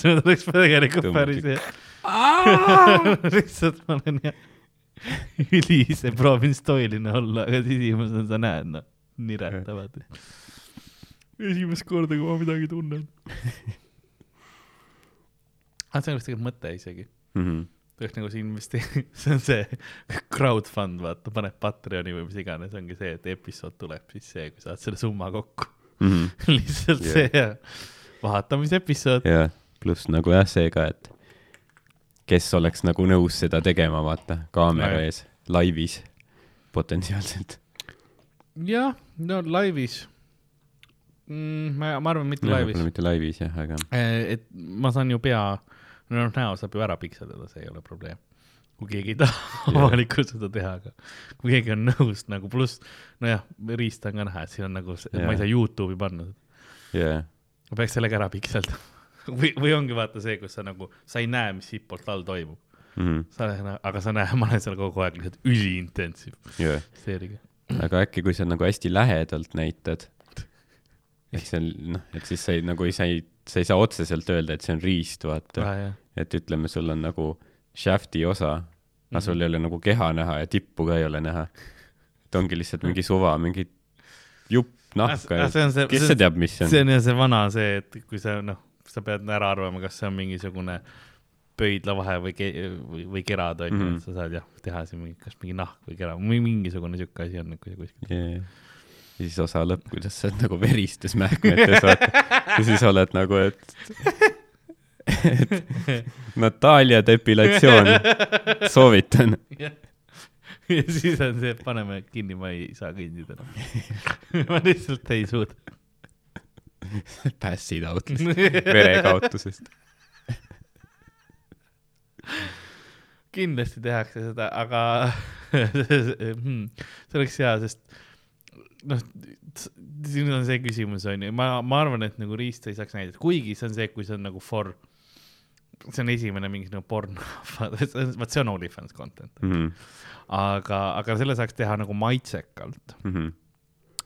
See oleks tegelikult päris hea. lihtsalt ma olen ülise, proovin stoiline olla, aga siis esimesena sa näed, noh, niretavad. esimest korda, kui ma midagi tunnen. aga see oleks tegelikult mõte isegi, Mhm. tuleks nagu see investeerida, see on see crowdfund, vaata, paned Patreoni või mis iganes, ongi see, et episood tuleb siis see, kui saad selle summa kokku. Mhm. lihtsalt Jah. see ja vaatamise episood. ja pluss nagu jah, see ka, et kes oleks nagu nõus seda tegema, vaata, kaamera ees, laivis potentsiaalselt. jah, no laivis mm,. ma, ma arvan, mitte laivis võib-olla. mitte laivis jah, aga et ma saan ju pea, no näo saab ju ära pikseldada, see ei ole probleem. kui keegi ei taha Jah. avalikult seda teha, aga kui keegi on nõus nagu pluss, nojah, riista on ka näha, et siin on nagu, ma Jah. ei saa Youtube'i panna, jaa, ma peaks sellega ära pikseldama. või, või ongi vaata see, kus sa nagu, sa ei näe, mis siitpoolt all toimub. Mhm. sa oled, aga sa näed, ma olen seal kogu aeg lihtsalt üliintensiiv jaa. seeriga. aga äkki, kui sa nagu hästi lähedalt näitad, et see on noh, et siis sa ei, nagu sa ei sa ei saa otseselt öelda, et see on riist, vaata. ah,. et ütleme, sul on nagu shaft'i osa, aga Mhm. sul ei ole nagu keha näha ja tippu ka ei ole näha. et ongi lihtsalt mingi suva, mingi jupp nahka Ah, see on see- ja kes see- see teab, mis see on see on jah see vana see, et kui sa noh, sa pead ära arvama, kas see on mingisugune pöidlavahe või ke-, või, või kerad on ju Mhm. mm, -hmm. sa saad jah teha siin mingi, kas mingi nahk või kera, mingisugune sihuke asi on, kui sa kuskil. yeah.. ja siis osa lõpp, kuidas sa oled nagu veristes mähkmetes, vaata. ja siis oled nagu, et, et Natalja depilatsioon, soovitan. ja siis on see, et paneme kinni, ma ei saa kõndida enam. ma lihtsalt ei suuda. Passid out verekaotusest. kindlasti tehakse seda, aga hmm, see oleks hea, sest noh, siin on see küsimus on ju, ma, ma arvan, et nagu riista ei saaks näidata, kuigi see on see, kui see on nagu for, see on esimene mingisugune porn, vot see on OnlyFans content, Mhm, aga, aga selle saaks teha nagu maitsekalt, mhm.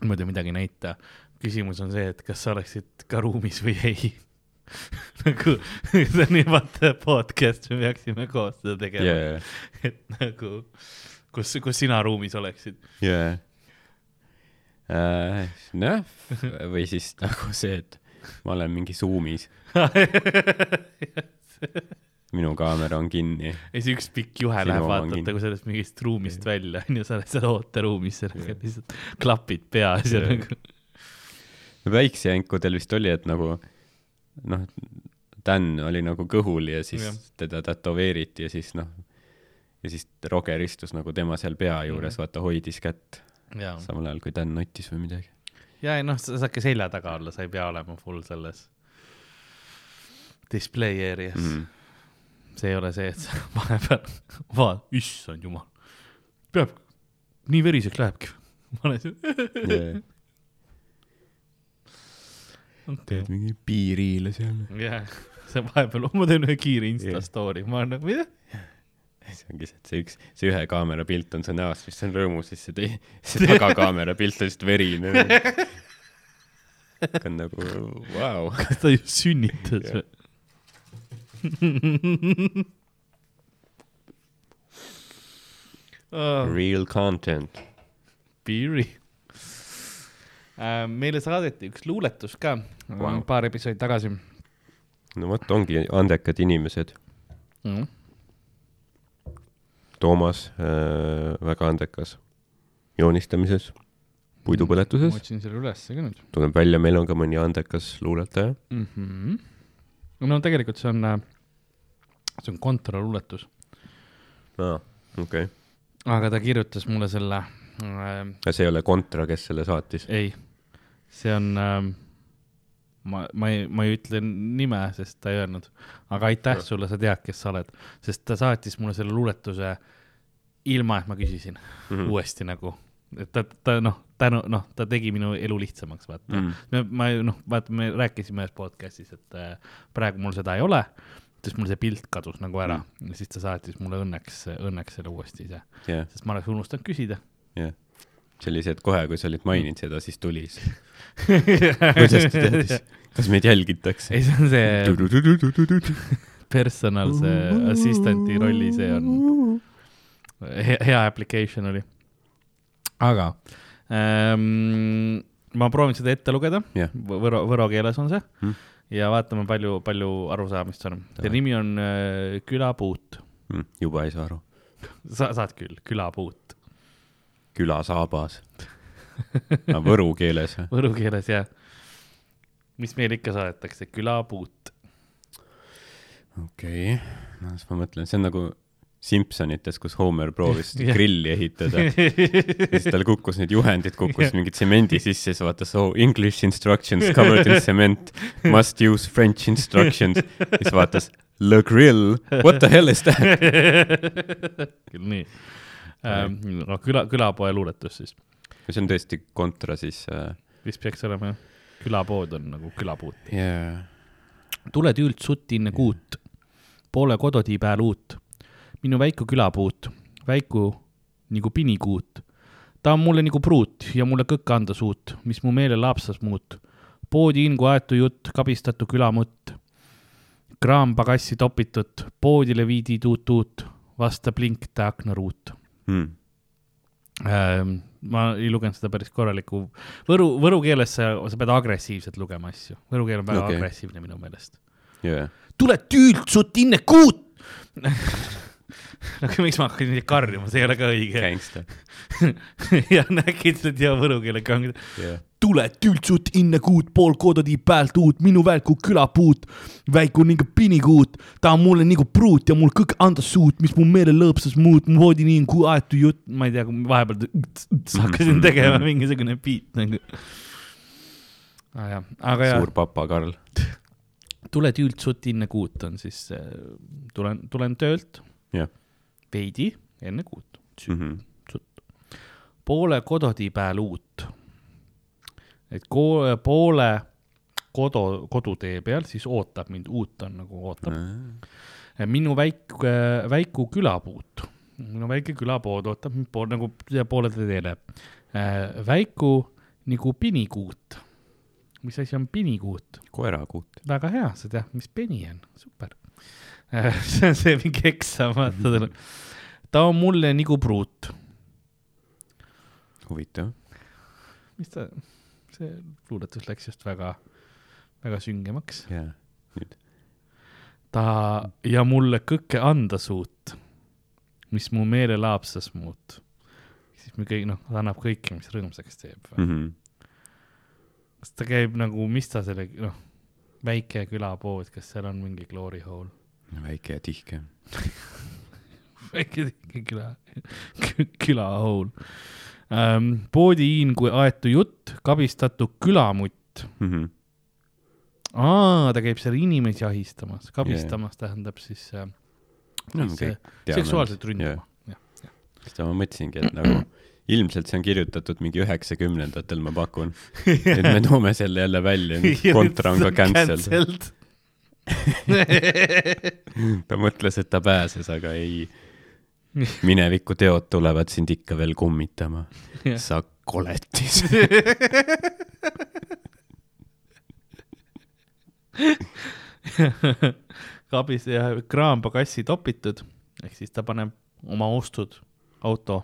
muidu midagi ei näita. Küsimus on see, et kas sa oleksid ka ruumis või ei. nagu see on ju vaata podcast, me peaksime koos seda tegema jaa, et nagu, kus, kus sina ruumis oleksid? jaa. noh, või siis nagu see, et ma olen mingi Zoomis, minu kaamera on kinni. ja siis üks pikk juhe Sinu läheb kinni. nagu sellest mingist ruumist välja, onju, sa oled seal ooteruumis, sellega lihtsalt klapid peas ja nagu. Väiksejänkudel vist oli, et nagu noh, Dan oli nagu kõhul ja siis Jah. teda tätoveeriti ja siis noh, ja siis Roger istus nagu tema seal pea juures mm, -hmm. vaata hoidis kätt, ja, samal ajal kui Dan nuttis või midagi. ja noh, sa saadki selja taga olla, sa ei pea olema full selles display areas mm.. Mm. see ei ole see, et sa vahepeal vaat-, issand jumal, peab, nii veriseks lähebki. ma olen siin, Yeah. okei teed mingi piiriile seal. jah, see vahepeal, ma teen ühe kiire Insta Jah. story, ma olen nagu, mida? see ongi see, et see üks, see ühe kaamera pilt on su näost, mis on rõõmus, siis see tei-, see tagakaamera pilt on lihtsalt verine. on nagu vau. kas ta just sünnitas või? oh, Real content. Piiri äh,. Meile saadeti üks luuletus ka wow. paar episoodi tagasi no vot, ongi andekad inimesed. mm.. Toomas äh,, väga andekas joonistamises, puidupõletuses ma, otsin selle ülesse ka nüüd tuleb välja, meil on ka mõni andekas luuletaja. mm. -hmm. no tegelikult see on, see on kontraluuletus, aa, okei okay.. aga ta kirjutas mulle selle äh,, see ei ole Kontra, kes selle saatis? ei, see on äh,, ma, ma ei, ma ei ütle nime, sest ta ei öelnud, aga aitäh sulle, sa tead, kes sa oled, sest ta saatis mulle selle luuletuse ilma, et ma küsisin mm. -hmm. uuesti nagu, et ta, ta noh, tänu, noh, ta tegi minu elu lihtsamaks, vaata mm. Mm. -hmm. me, ma noh, vaata, me rääkisime ühes podcast'is, et äh, praegu mul seda ei ole, sest mul see pilt kadus nagu ära mm ja siis ta saatis mulle õnneks, õnneks selle uuesti ise, jah, sest ma oleks unustanud küsida. jah. Et kohe, kui sa olid maininud seda, siis tuli see. kuidas ta teadis? kas meid jälgitakse ei, see on see personal, see assistant'i rolli, see on hea, hea application oli. aga ähm, ma proovin seda ette lugeda Jah., võro, võro keeles on see Hmm. ja vaatame, palju, palju arusaamist on. Selle nimi on äh, Külapuut, Mm, juba ei saa aru. sa saad küll, Külapuut, külasaabas. Võru keeles võru keeles jah. mis meil ikka saadetakse, Külapuut. okei okay., no siis ma mõtlen, see on nagu Simpsonites, kus Homer proovis grilli ehitada ja siis tal kukkus need juhendid, kukkus mingi tsemendi sisse siis vaatas, oh English instructions covered in cement, must use French instructions. siis vaatas Le grill, what the hell is that? küll nii. No küla, külapoe luuletus siis, see on tõesti kontra siis äh,. vist peaks olema jah, külapood on nagu külapuut. Yeah. tuled ült sutt inne kuut, poole kodotii pääl uut. minu väiku külapuut, väiku nagu pinikuut. ta on mulle nagu pruut ja mulle kõkke anda suut, mis mu meele laapsas muut. poodi hingu aetu jutt, kabistatu külamutt, kraam pagassi topitud, poodile viidi tuut-tuut, vasta blink ta aknaruut mm.. ähm,. ma ei lugenud seda päris korralikku, võru, võru keeles sa, sa pead agressiivselt lugema asju, võru keel on väga okay. agressiivne minu meelest. Yeah. tule tüültsut inne kuut. aga miks ma hakkan nii karjuma, see ei ole ka õige. Gangsta ja nägid seda ja võru keele kange. yeah.. Tule tültsut inne kuut, pool kododi päält uut, minu välku külapuut, väiku nagu pinikuut, ta on mulle nagu pruut ja mul kõik anda suut, mis mu meele lõõpsas muud, mu voodi nii kui aetu jutt, ma ei tea, vahepeal hakkasin tegema mingisugune beat nagu. aga jah suur, papa Karl. tule tültsut inne kuut on siis, tulen, tulen töölt jah. veidi enne kuut, Mhm. poole kododi peal uut. Et ko-, poole kodu, kodutee peal siis ootab mind, uut on nagu ootab. minu väik-, väiku külapuut, minu väike külapood ootab mind pool nagu poole teele. väiku nagu pinikuut. mis asi on pinikuut? koerakuut. väga hea, sa tead, mis peni on, super. see on see mingi eksam, vaata. ta on mulle nagu pruut. huvitav. mis ta, see luuletus läks just väga, väga süngemaks. jaa. nüüd. ta ja mulle kõike anda suut, mis mu meele laapsas muut. siis me kõik, noh, ta annab kõike, mis rõõmsaks teeb. Mhm. kas ta käib nagu, mis ta selle, noh, väike külapood, kas seal on mingi glory hole? väike ja tihke. väike tihke küla, küla hole ähm,. poodihiin kui aetu jutt, kabistatu külamutt. Mhm. aa, ta käib seal inimesi ahistamas, kabistamas yeah. tähendab siis äh, no me äh, seksuaalselt ründama. seda ma mõtlesingi, et nagu ilmselt see on kirjutatud mingi üheksakümnendatel, ma pakun. et me toome selle jälle välja, kontra on ka cancelled. ta mõtles, et ta pääses, aga ei. mineviku teod tulevad sind ikka veel kummitama. Sa koletis. kabis ja kraam pagassi topitud, ehk siis ta paneb oma ostud auto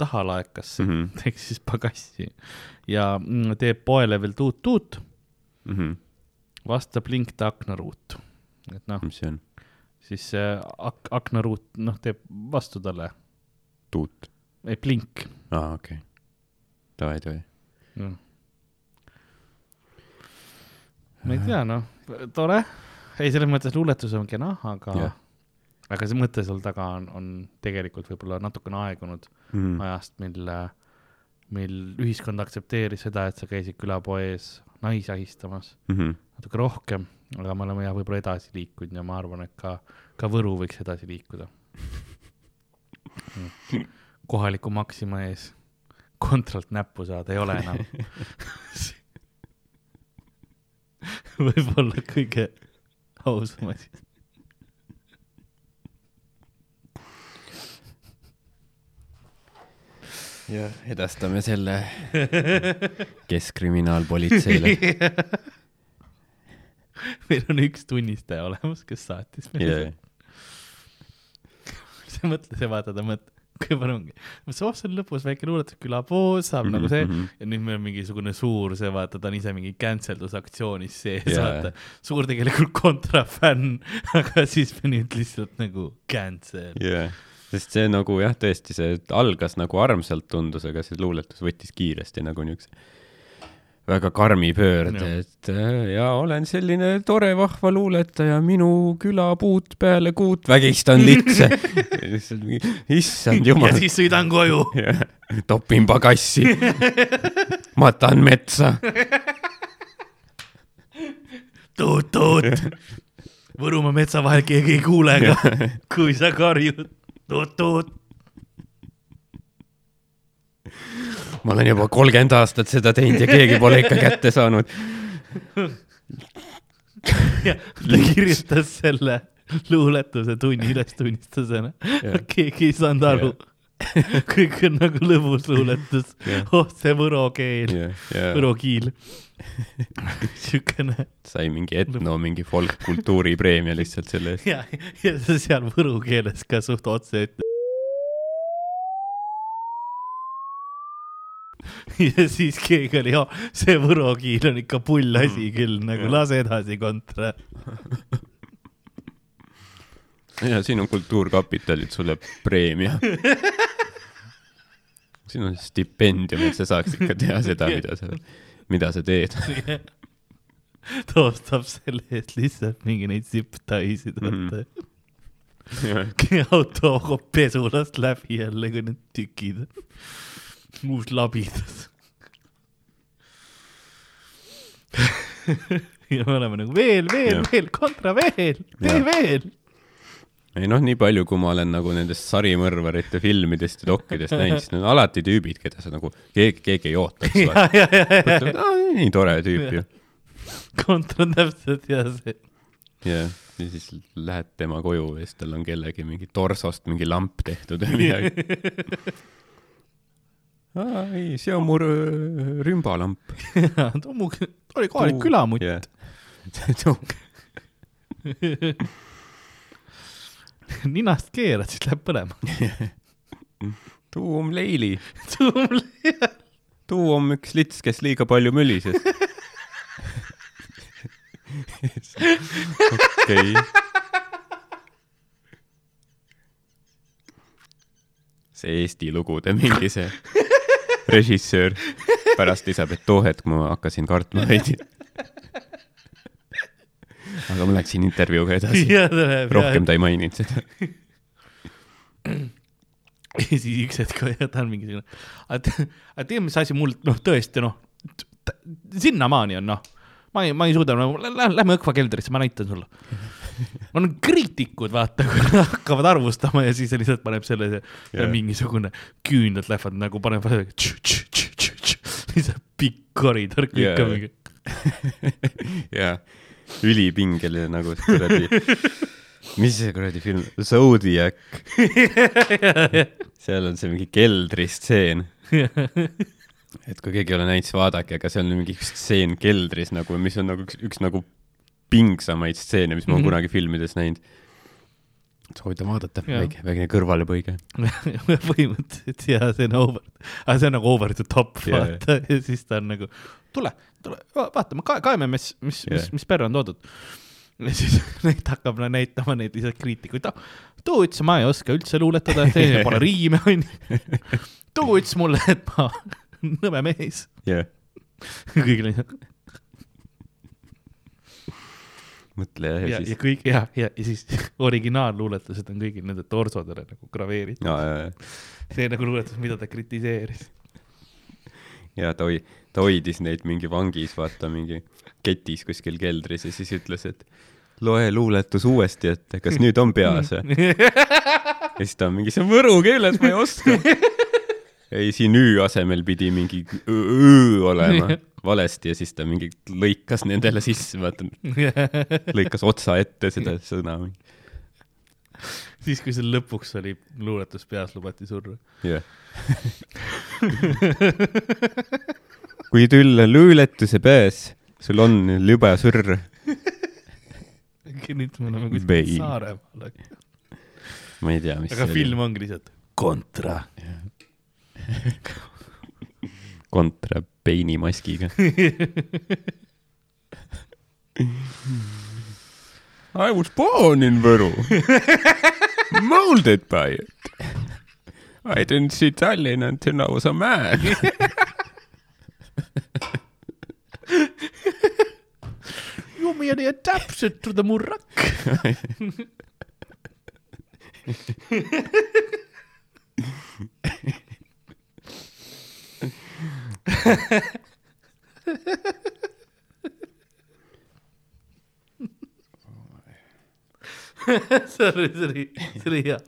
taha laekasse mm. -hmm. ehk siis pagassi ja mm, teeb poele veel tuut-tuut, Mhm. vastab link ta aknaruut. et noh, mis see on? Siis see ak-, aknaruut, noh, teeb vastu talle, tuut. ei blink aa, okei okay.. davai, davai. mm.. ma ei tea, noh, tore, ei, selles mõttes luuletus on kena, aga yeah., aga see mõte seal taga on, on tegelikult võib-olla natukene aegunud Mhm. ajast, mil, mil ühiskond aktsepteeris seda, et sa käisid külapoe ees naisi ahistamas Mhm. natuke rohkem, aga me oleme jah, võib-olla edasi liikunud ja ma arvan, et ka, ka Võru võiks edasi liikuda. kohaliku Maxima ees kontralt näppu saada ei ole enam. võib-olla kõige ausam asi. jah, edastame selle keskkriminaalpolitseile. meil on üks tunnistaja olemas, kes saatis meile Yeah. sa mõtle, sa vaatad mõtled, kui palju ongi, oh, see on lõpus väike luuletus, külapood saab mm -hmm. nagu see Mhm. ja nüüd meil on mingisugune suur see, vaata, ta on ise mingi cancel dusaktsioonis sees yeah., vaata. suur tegelikult kontrafänn, aga siis me nüüd lihtsalt nagu cancel. jah, sest see nagu jah, tõesti, see algas nagu armsalt tundus, aga see luuletus võttis kiiresti nagu niisuguse väga karmi pöörde, et äh, ja olen selline tore vahva luuletaja, minu külapuut peale kuut, vägistan litse. lihtsalt mingi, issand ja jumal, siis sõidan koju. topin pagassi, matan metsa. tuut-tuut. Võrumaa metsa vahel keegi ei kuule ka, kui sa karjud. tuut-tuut. Ma olen juba kolmkümmend aastat seda teinud ja keegi pole ikka kätte saanud. ja ta kirjutas selle luuletuse tunni ülestunnistusena Jah.. keegi ei saanud aru, kõik on nagu lõbus luuletus Jah. oh see võro keel ja, ja võro kiil siukene sai mingi etno, mingi folkkultuuri preemia lihtsalt selle eest. ja, ja seal võru keeles ka suht otse ütled. ja siis keegi oli, see võro kiil on ikka pull asi küll, nagu lase edasi kontra. ja siin on Kultuurkapitalilt sulle preemia. siin on stipendium, et sa saaks ikka teha seda, mida sa, mida sa teed. ta ostab selle eest lihtsalt mingi neid zip-taisid, vaata. auto kogub pesulast läbi jälle, kui need tükid. Uus labidas. ja me oleme nagu veel, veel Jah., veel, kontra veel, tee Jah. veel. ei noh, nii palju, kui ma olen nagu nendest sarimõrvarite filmidest ja dokkidest näinud, siis need on alati tüübid, keda sa nagu, keegi, keegi ei oota, eks aa, nii tore tüüp ju. kontra on täpselt ja see. ja, ja siis lähed tema koju ja siis tal on kellegi mingi torsost mingi lamp tehtud või midagi. aa, ei, see on mu rümbalamp. ta on mu, ta oli kohalik külamutt. jah. ninast keerad, siis läheb põlema. tuum Leili, tuum üks lits, kes liiga palju mölises. okei. see Eesti lugude mingi see režissöör pärast lisab, et too hetk ma hakkasin kartma veidi. aga ma läksin intervjuuga edasi, rohkem ta ei maininud seda. ja siis üks hetk ta on mingisugune, et tead, mis asi mul, noh, tõesti noh, sinnamaani on noh, ma ei, ma ei suuda no,, lähme Õkva keldrisse, ma näitan sulle. on kriitikud, vaata, kui nad hakkavad arvustama ja siis lihtsalt paneb selle yeah. Jah. mingisugune küünlad lähevad nagu paneb lihtsalt pikk koridor, kõik Jaa. on mingi. jaa, ülipingeline nagu kuradi, mis see kuradi film, Zodiac, seal on see mingi keldristseen. et kui keegi ei ole näinud, siis vaadake, aga seal on mingi stseen keldris nagu, mis on nagu üks, üks nagu pingsamaid stseene, mis ma olen Mhm. kunagi filmides näinud. soovitan vaadata, Jaa. väike, väike kõrvalepõige. põhimõtteliselt ja see on over, aga see on nagu over the top Jaa, vaata ja siis ta on nagu tule, tule va- vaatame ka,, kaeme, mis, mis yeah., mis Jaa., mis perre on toodud. ja siis neid hakkab näitama neid lihtsalt kriitikuid, too ütles, ma ei oska üldse luuletada, see pole riime onju. too ütles mulle, et ma nõme mees. jah, kõigil on mõtle ja, ja, ja ja siis. kõik ja, ja, ja siis originaalluuletused on kõigil nende torsodele nagu graveeritud. ja, see nagu luuletus, mida ta kritiseeris. ja ta hoi-, ta hoidis neid mingi vangis, vaata mingi ketis kuskil keldris ja siis ütles, et loe luuletus uuesti ette, kas nüüd on peas või? ja siis ta on mingi, see on võru keeles, ma ei oska. ei, siin ü asemel pidi mingi õ olema valesti ja siis ta mingi lõikas nendele sisse, vaata, lõikas otsa ette seda sõna. siis, kui seal lõpuks oli luuletus peas, lubati surra. jah. kui tulla luuletuse peas, sul on lübe surr. nüüd me oleme kuskil. Saaremaal, ma ei tea, mis aga film ongi lihtsalt kontra. Kontra peinimaskiga. I was born in Võru. Molded by it. I didn't see Tallinn until I was a man. ju meni täpselt tuota mun rakk. Sorry, see oli hea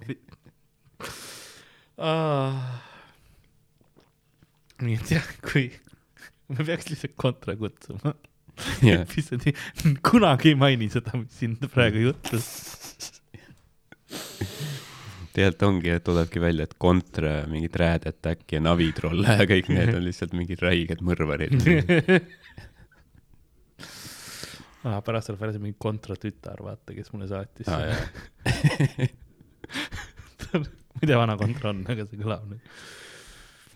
ah.. nii et jah, kui me peaks lihtsalt kontra kutsuma jah, episoodi, kunagi ei maini seda, mis siin praegu juhtus. Tegelikult ongi, et tulebki välja, et kontra, mingid Rad Attack ja Navitrolle ja kõik need on lihtsalt mingid räiged mõrvarid. ah,. pärast tuleb välja see mingi kontra tütar, vaata, kes mulle saatis aa ah,. ma ei tea, vana kontra on, aga see kõlab nüüd.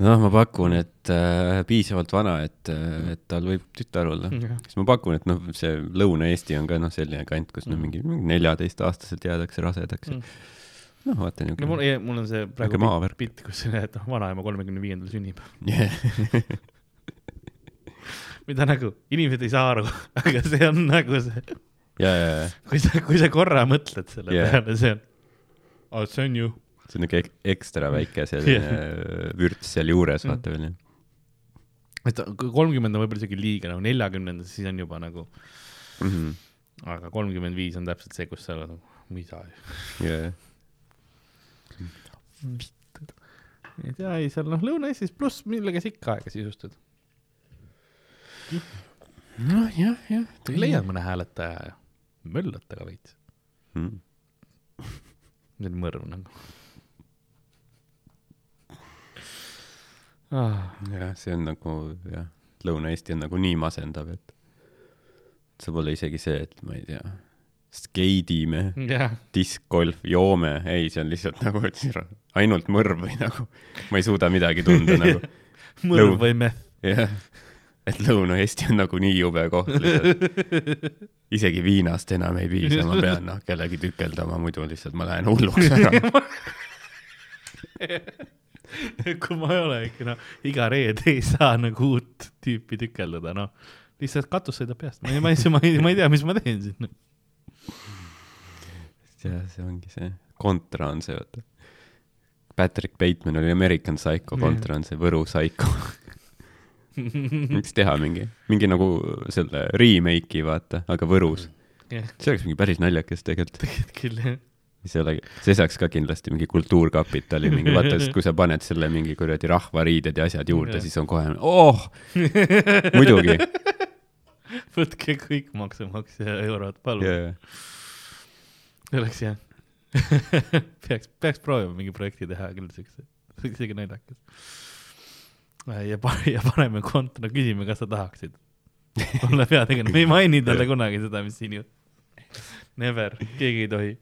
noh, ma pakun, et äh, piisavalt vana, et äh,, et tal võib tütar olla. siis ma pakun, et noh, see Lõuna-Eesti on ka noh, selline kant, kus noh, mingi neljateistaastaselt jäädakse rasedaks Mm. mm.. noh, vaata no mul mul on see praegu maavärk. pilt, kus see, et noh, vanaema kolmekümne viiendal sünnipäev. mida nagu inimesed ei saa aru, aga see on nagu see, ja, ja, ja kui sa, kui sa korra mõtled selle yeah. peale, see on oh,, see on ju see on niuke ek- ekstra väike selline vürts seal juures, Mm. vaata veel jah. et kolmkümmend on võib-olla isegi liiga nagu neljakümnendas, siis on juba nagu, Mhm. aga kolmkümmend viis on täpselt see, kus sa oled nagu, mida. jaa, ei tea, ei seal noh, Lõuna-Eestis pluss millega sa ikka aega sisustad. noh jah, jah. leiad mõne hääletaja ja möllad temaga veits. mm.. see oli mõrv nagu ah,. jah, see on nagu jah, Lõuna-Eesti on nagu nii masendav, et see pole isegi see, et ma ei tea, skeidime, jah, diskgolf, joome, ei, see on lihtsalt nagu ainult mõrv või nagu ma ei suuda midagi tunda nagu mõrv või meth. jah, et Lõuna-Eesti on nagu nii jube koht lihtsalt. isegi viinast enam ei piisa, ma pean noh kellegi tükeldama, muidu lihtsalt ma lähen hulluks ära. kui ma ei ole ikka noh, iga reede ei saa nagu uut tüüpi tükeldada, noh. lihtsalt katus sõidab peast, ma ei, ma ei, ma ei tea, mis ma teen siin. jah, see ongi see, kontra on see, vaata. Patrick Bateman oli American Psycho, kontra on see Võru Psycho. võiks teha mingi, mingi nagu selle remake'i vaata, aga Võrus. jah, see oleks mingi päris naljakas tegelikult. tegelikult küll jah. see oleks, see saaks ka kindlasti mingi kultuurkapitali mingi, vaata, sest kui sa paned selle mingi kuradi rahvariided ja asjad juurde, siis on kohe, oh, muidugi. võtke kõik maksumaksja eurod, palun yeah.. Oleks jah. peaks, peaks proovima mingi projekti teha küll siukse, see oleks isegi naljakas. ja pa-, ja paneme konto, no küsime, kas sa tahaksid olla peategelane, me ei maini talle kunagi seda, mis siin juhtub. Never, keegi ei tohi.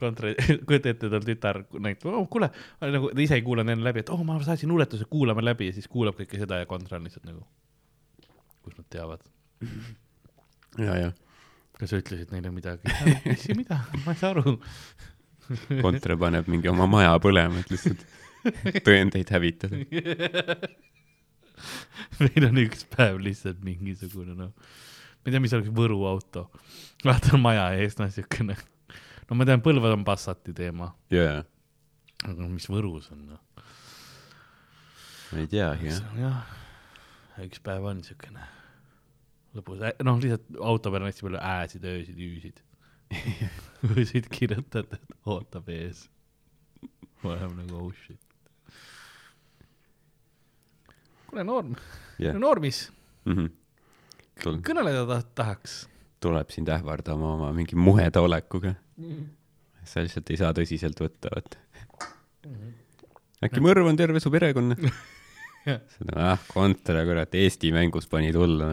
kontra, kujuta ette, tal tütar näitab oh,, kuule, nagu ta ise ei kuulanud enne läbi, et oh, ma saatsin luuletuse, kuulame läbi ja siis kuulab kõike seda ja kontra on lihtsalt nagu, kus nad teavad, ja, ja kas sa ütlesid neile midagi? mis, mida, ma ei saa aru. kontra paneb mingi oma maja põlema, et lihtsalt tõendeid hävitada. meil on üks päev lihtsalt mingisugune noh, ma ei tea, mis oleks Võru auto, vaatan maja ees, noh siukene, no ma tean, Põlvas on Passati teema, jaa, aga mis Võrus on noh, ma ei teagi jah. jah, üks päev on siukene lõbus, noh lihtsalt auto peal on hästi palju ääsid, öösid, hüüsid. võisid kirjutada, et ootab ees. ma olen nagu oh shit. kuule Norm, jah, Normis, tul-, kõneleda ta tahaks tuleb sind ähvardama oma mingi muheda olekuga. sa lihtsalt ei saa tõsiselt võtta, vot. äkki mõrv on terve su perekonna? ah, kontra, kurat, Eesti mängus pani tulla.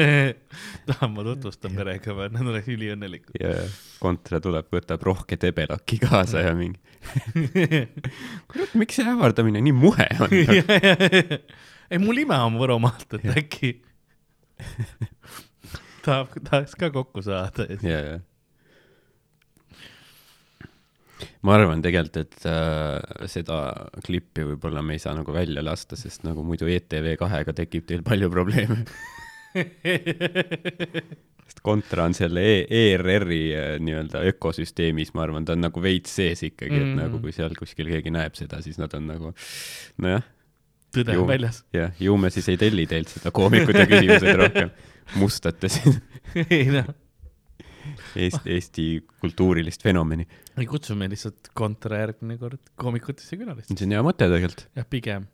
tahan, ma tutvustan perega nad oleks üliõnnelikud. ja kontra tuleb, võtab rohke debelaki kaasa ja mingi, kurat, miks see ähvardamine nii muhe on? ei, mul ime on Võromaalt, et äkki tahab, tahaks ka kokku saada ja ja, ja. Ma arvan tegelikult, et äh, seda klippi võib-olla me ei saa nagu välja lasta, sest nagu muidu ETV kahega tekib teil palju probleeme. sest kontra on selle e ERR-i äh, nii-öelda ökosüsteemis, ma arvan, ta on nagu veits sees ikkagi, et Mm. nagu kui seal kuskil keegi näeb seda, siis nad on nagu nojah, tõde on väljas. jah, ju me siis ei telli teilt seda koomikute küsimused rohkem, mustate siin ei noh, Eesti, Eesti kultuurilist fenomeni. ei kutsume lihtsalt kontra järgmine kord koomikutesse külalistesse. see on hea mõte tegelikult, jah, pigem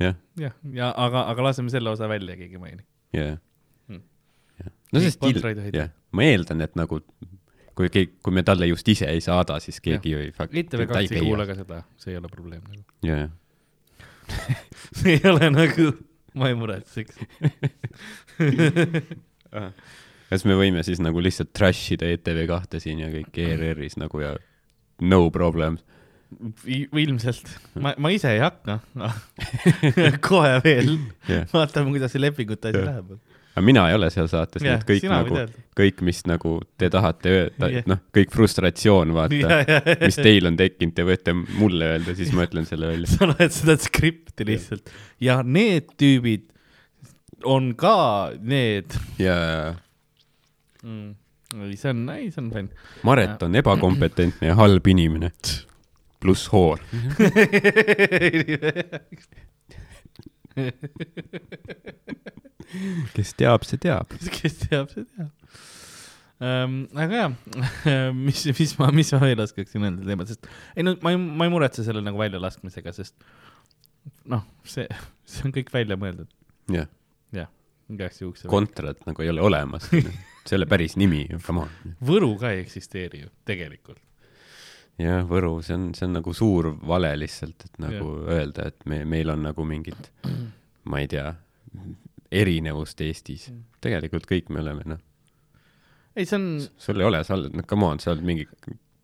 jah, jah, ja aga, aga laseme selle osa välja, keegi ei maini. jah Hmm. jah. no see stiil jah, ma eeldan, et nagu kui keegi, kui me talle just ise ei saada, siis keegi ju ei. ITV kaks ei kuule ka seda, see ei ole probleem nagu. jaa, see ei ole nagu, ma ei muretseks. kas me võime siis nagu lihtsalt trash ida ETV kahte siin ja kõik ERR-is nagu ja no problem. ilmselt, ma, ma ise ei hakka. kohe veel, jah, vaatame, kuidas see lepingute asi Jah. läheb. aga mina ei ole seal saates, nii jah et, kõik nagu kõik, mis nagu te tahate öelda Jah., noh, kõik frustratsioon, vaata, ja, ja, mis teil on tekkinud, te võite mulle öelda, siis ma ütlen selle välja. sa loed seda skripti lihtsalt ja need tüübid on ka need ja mm.. ei, see on, ei, see on fine. Maret on ebakompetentne ja halb inimene, pluss hoor. kes teab, see teab. kes teab, see teab um,. aga jaa, mis, mis ma, mis ma veel oskaksin öelda teemal, sest ei no ma ei, ma ei muretse selle nagu väljalaskmisega, sest noh, see, see on kõik välja mõeldud, jah, igaks juhuks. kontrat nagu ei ole olemas. ole päris nimi, come on. Võru ka ei eksisteeri ju tegelikult. jah, Võru, see on, see on nagu suur vale lihtsalt, et nagu öelda, et me, meil on nagu mingit, ma ei tea, erinevust Eestis. tegelikult kõik me oleme, noh, ei, see on, sul ei ole, sa oled, noh, come on, sa oled mingi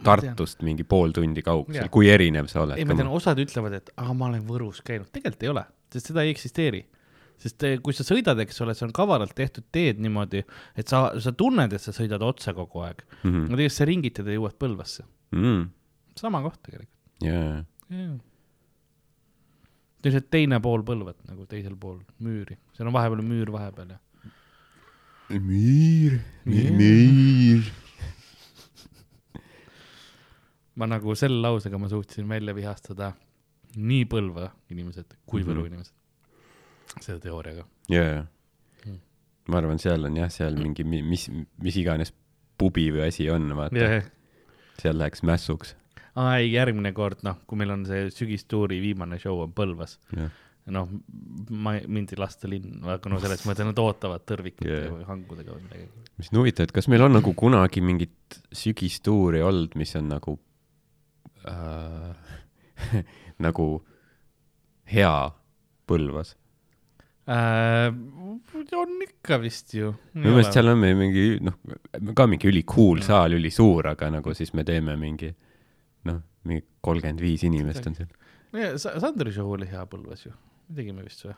Tartust mingi pool tundi kaugusel kui erinev sa oled ei, ma tean, osad ütlevad, et aa, ma olen Võrus käinud, tegelikult ei ole, sest seda ei eksisteeri. Sest eh, kui sa sõidad, eks ole, see on kavalalt tehtud teed niimoodi, et sa, sa tunned, et sa sõidad otse kogu aeg. mm. -hmm. no tegelikult sa ringitad ja jõuad Põlvasse, mm.. sama koht tegelikult. jaa, lihtsalt teine pool Põlvat nagu teisel pool müüri, seal on vahepeal müür vahepeal ja. Miir. miir. ma nagu selle lausega ma suutsin välja vihastada nii Põlva inimesed kui Võru Mhm. inimesed. Selle teooriaga. jaa Mm., ma arvan, seal on jah, seal mingi, mis, mis iganes pubi või asi on, vaata, jah, seal läheks mässuks. aa ei, järgmine kord, noh, kui meil on see sügistuuri viimane show on Põlvas, jah, noh, ma, mind ei lasta linna, aga no selles mõttes nad ootavad tõrvikute yeah. või hangudega või midagi. mis on huvitav, et kas meil on nagu kunagi mingit sügistuuri olnud, mis on nagu äh, nagu hea Põlvas? Äh, on ikka vist ju. minu meelest seal on meil mingi, noh, ka mingi ülikool saal, ülisuur, aga nagu siis me teeme mingi, noh, mingi kolmkümmend viis inimest on seal. seal. Sandri show oli hea Põlvas ju, me tegime vist või?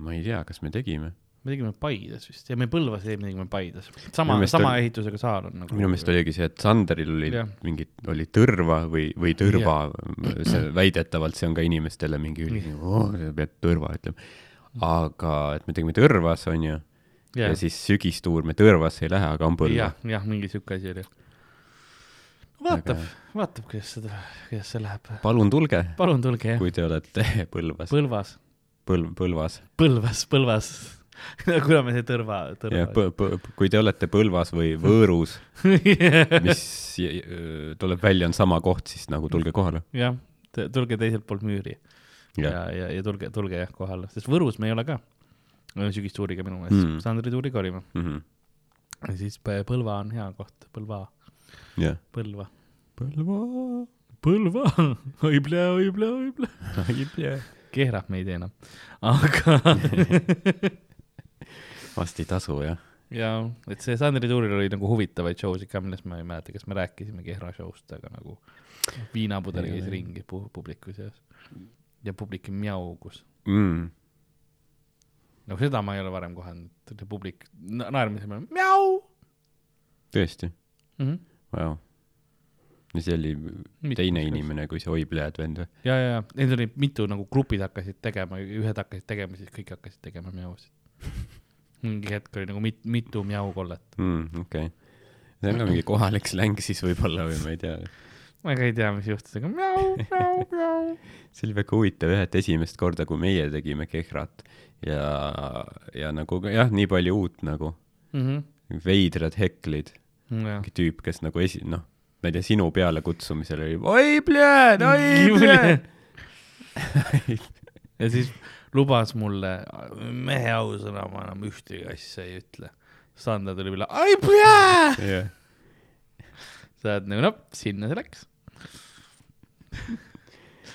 ma ei tea, kas me tegime. Me tegime Paides vist ja me Põlvas ei, me tegime Paides. sama sama oli- ehitusega saal on nagu. minu meelest oligi see, et Sanderil oli Jah. mingid, oli tõrva või, või tõrva, see väidetavalt see on ka inimestele mingi üli oh,, sa pead tõrva ütlema. aga et me tegime tõrvas, onju, ja jah, siis sügistuur me tõrvasse ei lähe, aga on põlva jah, jah, mingi siuke asi oli. vaatab, vaatab, kuidas seda, kuidas see läheb. palun tulge, palun tulge jah, kui te olete Põlvas, Põlvas, Põlv, Põlvas Põlvas, Põlvas. kuna me see tõrva, ja tõrva. kui te olete Põlvas või Võõrus, mis j- öö, tuleb välja, on sama koht, siis nagu tulge kohale. jah, tulge teiselt poolt müüri ja, jah, ja, ja tulge, tulge jah kohale, sest Võrus me ei ole ka. sügistuuriga minu meelest Mm. mm., Sandri tuuriga olime. Mhm. ja siis Põ- Põlva on hea koht, Põlva, jah. Põlva. Põlva, Põlva, oi plee. ei tea. keerab meid enam, aga vast ei tasu jah. ja, et see Sandri tuuril oli nagu huvitavaid show sid ka, millest ma ei mäleta, kas me rääkisime Kehra show'st, aga nagu viinapudel käis ringi pu publiku seas ja publik mjaugus. mm.. no seda ma ei ole varem kohanud, et publik na- naermise peale mjau tõesti, mm. -hmm. vau. ja see oli teine. inimene kui see Oi pljääd vend või? ja, ja, ja neid oli mitu nagu grupid hakkasid tegema, ühed hakkasid tegema, siis kõik hakkasid tegema mjausid. mingi hetk oli nagu mit, mitu mjaukollet. mm,. okei okay.. see on ka mingi kohalik släng siis võib-olla või ma ei tea. ma ka ei tea, mis juhtus, aga mjau, mjau, mjau. see oli väga huvitav jah, et esimest korda, kui meie tegime Kehrat ja, ja nagu jah, nii palju uut nagu, Mhm. veidrad heklid, jah, mingi tüüp, kes nagu esi-, noh, ma ei tea, sinu pealekutsumisel oli oi pljääd, oi pljääd. ja siis lubas mulle, mehe ausõna, ma enam ühtegi asja ei ütle. Sandra tuli peale, ai pljää. jah, sa oled nagu noh, sinna see läks.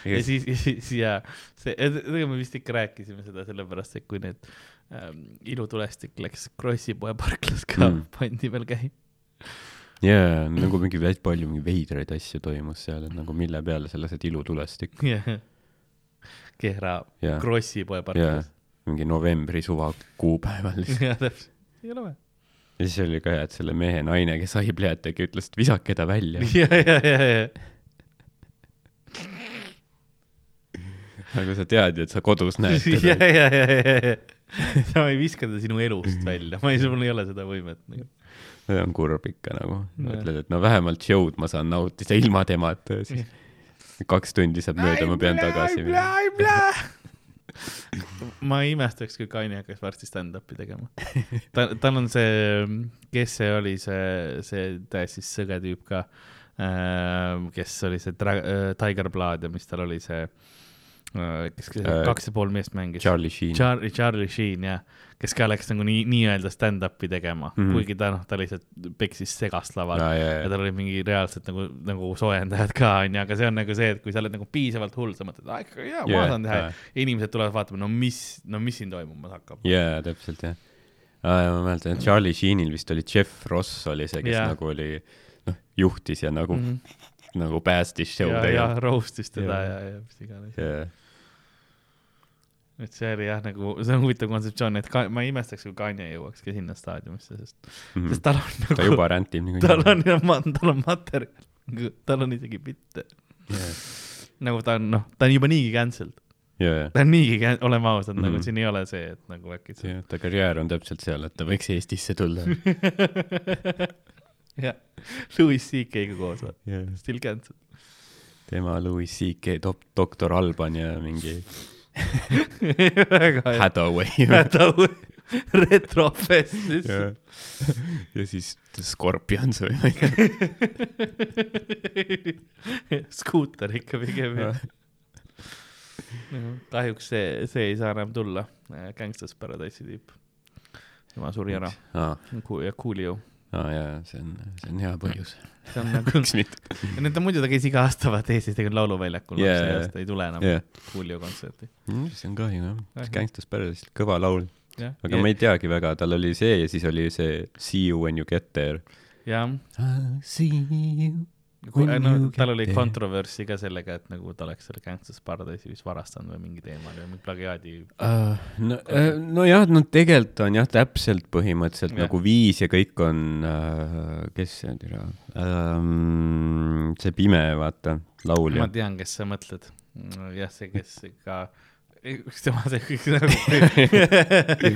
ja siis, ja siis ja see, ega me vist ikka rääkisime seda sellepärast, et kui need ähm, ilutulestik läks Krossi poe parklas ka Mm. pandi veel käima. jaa, nagu mingi palju mingi veidraid asju toimus seal, et nagu mille peale sa lased ilutulestik Kehra ja, Krossi poe ja parklas. mingi novembri suva kuupäeval lihtsalt. jah, täpselt, ei ole vaja. ja siis oli ka hea, et selle mehe naine, kes sai pleetegi, ütles, et visake ta välja. ja, ja, ja, ja, nagu sa tead ju, et sa kodus näed ja, teda. ja, ja, ja, ja. sa ei viska ta sinu elust välja, ma ei, mul ei ole seda võimet nagu.. see on kurb ikka nagu. Mõtled, et no vähemalt show'd ma saan nautida ilma temata ja siis kaks tundi saab mööda, ma pean tagasi minema. ma ei imestaks, kui Kanye hakkas varsti stand-up'i tegema. ta, tal on see, kes see oli, see, see täiesti sõge tüüp ka, kes oli see Dra-, Tiger Blood ja mis tal oli see, kes kes Äh, kaks ja pool meest mängis. Charlie Sheen. Charlie, Charlie Sheen jah, kes ka läks nagu nii, nii-öelda stand-up'i tegema mm. -hmm. kuigi ta noh, ta lihtsalt peksis segast laval aa, ja jaa, tal oli mingi reaalselt nagu, nagu soojendajad ka onju, aga see on nagu see, et kui sa oled nagu piisavalt hull, sa mõtled, aa ikka jaa, ma jaa, saan teha ja inimesed tulevad vaatama, no mis, no mis siin toimumas hakkab. jaa, täpselt jah. ma mäletan, et Charlie Sheenil vist oli Jeff Ross oli see, kes Jaa. nagu oli, noh, juhtis ja nagu Mhm. nagu päästis show'd ja, ja roast'is teda Jaa. ja, ja mis iganes. jaa, et see oli jah, nagu see on huvitav kontseptsioon, et ka, ma ei imestaks, kui Kanye jõuaks ka sinna staadiumisse, sest, sest tal on Mhm. ta nagu, juba rändib nagu tal on, tal on materjal, tal on isegi bitte. jaa, nagu ta on, noh, ta on juba niigi cancelled, jaa, ta on niigi, oleme ausad mm, -hmm. Mhm. nagu siin ei ole see, et nagu äkki jah, ta karjäär on täpselt seal, et ta võiks Eestisse tulla. jah, Louis CK-ga koos, Jaa. still cancelled. tema, Louis CK, dok-, doktor Alban ja mingi väga hea. Hathaway. Hathaway, retrofest lihtsalt. ja siis Scorpions või ma ei tea. skuuter ikka pigem jah. kahjuks see, see ei saa enam tulla, Gangsters Paradise'i tüüp. tema suri ära, ja Coolio. Aa jaa, see on, see on hea põhjus. see on nagu, need on muidu ta käis iga aasta vaata Eestis tegelikult lauluväljakul yeah,, see aasta ei tule enam jah, Coolio kontserti. see on kahju jah Kahju.. Gangsters Paradise, kõva laul. jah, aga ma ei teagi väga, tal oli see ja siis oli see See you when you get there. jah, See you. No tal oli there. kontroverssi ka sellega, et nagu ta oleks selle Gangsters Paradise'i vist varastanud või mingi teema või mingi plagiaadi. Uh, no uh,, nojah, no tegelikult on jah, täpselt põhimõtteliselt yeah. nagu viis ja kõik on uh,, kes see oli um,, see pime, vaata, laulja ma. tean, kes sa mõtled. jah, see, kes ka, üks tema see kõik nagu,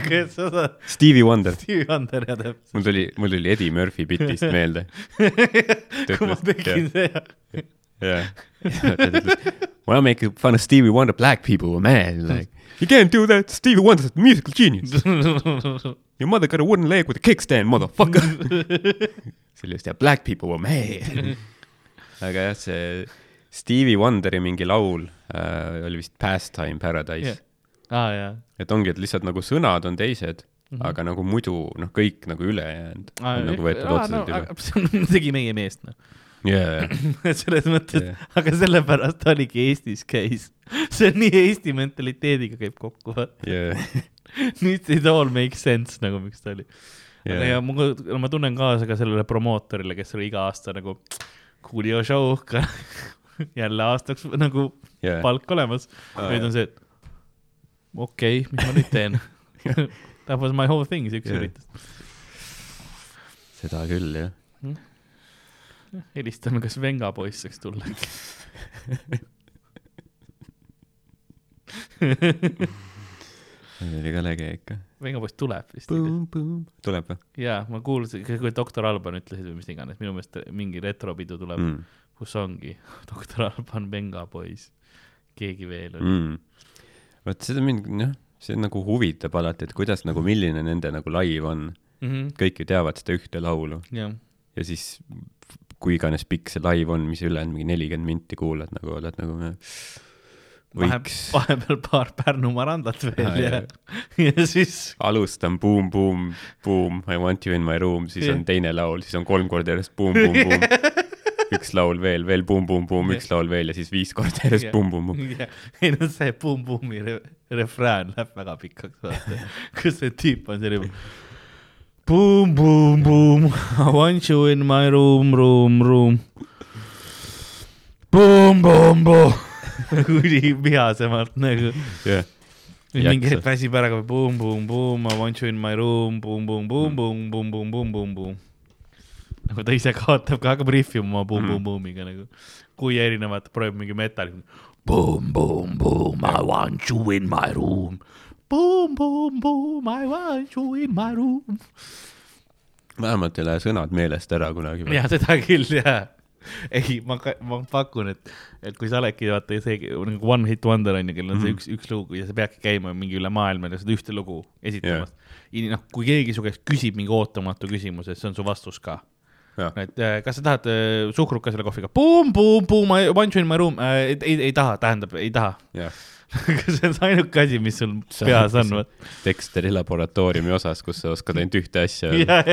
kes saad, Stevie Wonder. Stevie Wonder ja täpselt. mul tuli, mul tuli Eddie Murphy bitist meelde. kui ma tegin seda, jah. ta ütles, when I make fun of Stevie Wonder, black people were mad, like you can't do that, Stevie Wonder's a musical genius. Your mother got a wooden leg with a kickstand, motherfucker. sellist ja black people were mad. aga jah, see Stevie Wonderi mingi laul äh, oli vist Pastime Paradise Jah. aa jaa. et ongi, et lihtsalt nagu sõnad on teised mm. -hmm. aga nagu muidu noh, kõik nagu ülejäänud on nagu võetud otseselt üle. see on, tegi meie meest noh. jaa, selles mõttes Jah. aga sellepärast ta oligi Eestis käis. see on nii Eesti mentaliteediga käib kokku, vaata. jaa, nüüd it all makes sense nagu, miks ta oli. jaa, ja ma, ma tunnen kaasa ka sellele promootorile, kes oli iga aasta nagu Coolio show, jälle aastaks nagu jaa, palk olemas. Aa, nüüd on see, et okei okay,, mis ma nüüd teen That was my whole thing, üks Jah. üritus. seda küll jah. helistame, kas Venga poiss saaks tulla. see oli ka lege ikka. Venga poiss tuleb vist tuleb või jaa, ma kuulsin, kui doktor Alban ütlesid või mis iganes, minu meelest mingi retropidu tuleb mm., mm.? kus ongi doktor Alban, Venga poiss, keegi veel oli mm.. vot seda mind jah, see nagu huvitab alati, et kuidas nagu, milline nende nagu live on. mm. -hmm. kõik ju teavad seda ühte laulu jah, ja siis kui iganes pikk see live on, mis ülejäänud mingi nelikümmend minti kuulad nagu oled nagu võiks, vahepeal paar Pärnu marandat veel Aa, ja jah., ja siis alustan Boom, Boom, Boom, I want you in my room, siis Jah. on teine laul, siis on kolm korda järjest Boom, Boom, Boom. üks laul veel, veel Boom, Boom, Boom, üks laul veel ja siis viis korda järjest Jah. Boom, Boom, Boom. ei no see Boom Boomi re refrään läheb väga pikaks, vaata, kus see tüüp on selline Boom, boom, boom, I want you in my room, room, room. Boom, boom, boom. üli vihasemalt nagu. jah, mingi hetk väsib ära, boom, boom, boom, I want you in my room, boom, boom, boom, boom, boom, boom, boom, boom, boom. Nagu ta ise kaotab ka, hakkab rihvima boom, boom, boom'iga nagu. kui erinevat, proovib mingi metalli. Boom, boom, boom, I want you in my room. Boom, boom, boom, I want you in my room. vähemalt ei lähe sõnad meelest ära kunagi. ja seda küll, jaa. ei, ma, ma pakun, et, et kui sa oledki vaata see nagu One Hit Wonder on ju, kellel on see Mhm. üks, üks lugu ja sa peadki käima mingi üle maailma ja seda ühte lugu esitamas yeah.. noh, kui keegi su käest küsib mingi ootamatu küsimuse, siis see on su vastus ka. Et äh, kas sa tahad äh, suhkruka selle kohviga? Boom, boom, boom, I want you in my room äh,. ei, ei taha, tähendab, ei taha. jah. see on ainuke asi, mis sul peas on. Dexteri laboratooriumi osas, kus sa oskad ainult ühte asja. ja,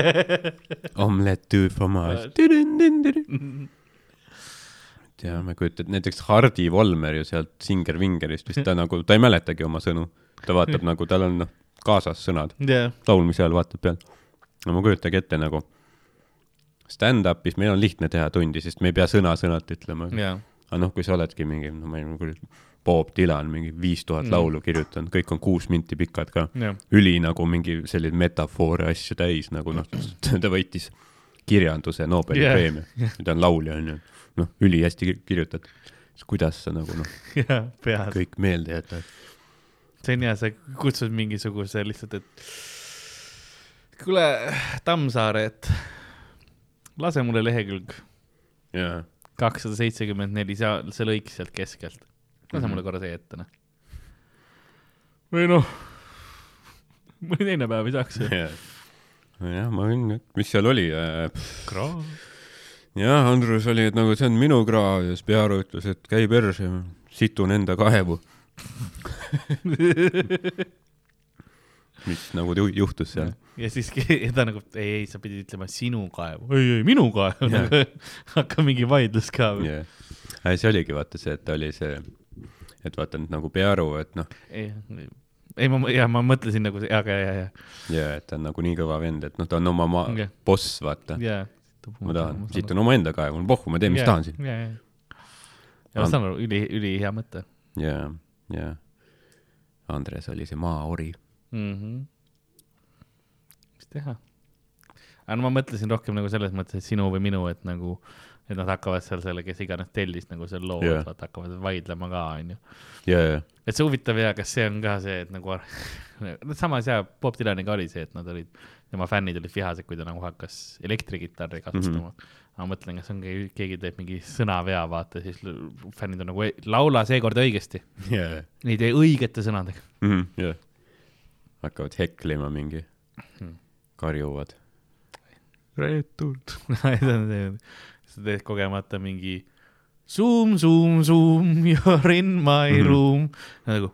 Omelette du fromage. ja ma ei kujuta ette, näiteks Hardi Volmer ju sealt Singer Vingerist vist ta nagu, ta ei mäletagi oma sõnu. ta vaatab nagu, tal on noh, kaasas sõnad, ja, laulmise ajal vaatab peal. no ma kujutage ette nagu stand-up'is meil on lihtne teha tundi, sest me ei pea sõna-sõnalt ütlema. ja, aga noh, kui sa oledki mingi, no ma ei tea, Bob Dylan mingi viis tuhat laulu kirjutanud, kõik on kuus minti pikad ka. ja, üli nagu mingi selline metafoore asju täis nagu noh, ta võitis kirjanduse Nobeli yeah. preemia, ta on laulja onju, noh, ülihästi ki- kirjutatud. siis kuidas sa nagu noh, peas. kõik meelde jätad? see on hea, sa kutsud mingisuguse lihtsalt, et kuule, Tammsaare, et lase mulle lehekülg kakssada seitsekümmend neli, see, see lõik sealt keskelt. lase Mhm. mulle korra see ette, noh. või noh, mõni teine päev ei saaks ju. jah, ma võin, mis seal oli äh,? kraav. jah, Andrus oli, et nagu see on minu kraav ja siis Pearu ütles, et käi perse, situn enda kaevu. mis nagu ju- juhtus seal? ja siis ja ta nagu, ei, ei, sa pidid ütlema sinu kaevu. ei, ei, minu kaev Jah. nagu hakkab mingi vaidlus ka. jah, see oligi vaata see, et oli see, et vaata nüüd nagu Pearu, et noh, ei, ma, ja ma mõtlesin nagu, aga ja, ja, ja et ta on nagu nii kõva vend, et noh, ta on oma maa Jah. boss, vaata. ja. ma tahan, situn omaenda kaevu, pohhu, ma teen, mis tahan siin. ja, ja, ja ma saan aru, üli, ülihea mõte ja, ja Andres oli see maaori. mm. -hmm. mis teha? aga no ma mõtlesin rohkem nagu selles mõttes, et sinu või minu, et nagu, et nad hakkavad seal selle, kes iganes tellis nagu seal loo yeah., vaata hakkavad vaidlema ka, onju. et see huvitav ja kas see on ka see, et nagu, samas ja Bob Dylaniga oli see, et nad olid, tema fännid olid vihased, kui ta nagu hakkas elektrikitarri kasutama mm. -hmm. ma mõtlen, kas on keegi, keegi teeb mingi sõnavea, vaata, siis fännid on nagu, laula seekord õigesti, ja, ei tee õigete sõnadega. ja. Hakkavad heklima mingi, karjuvad. reetud. sa teed kogemata mingi zoom, zoom, zoom, you are in my mm Mhm. -hmm. room. nagu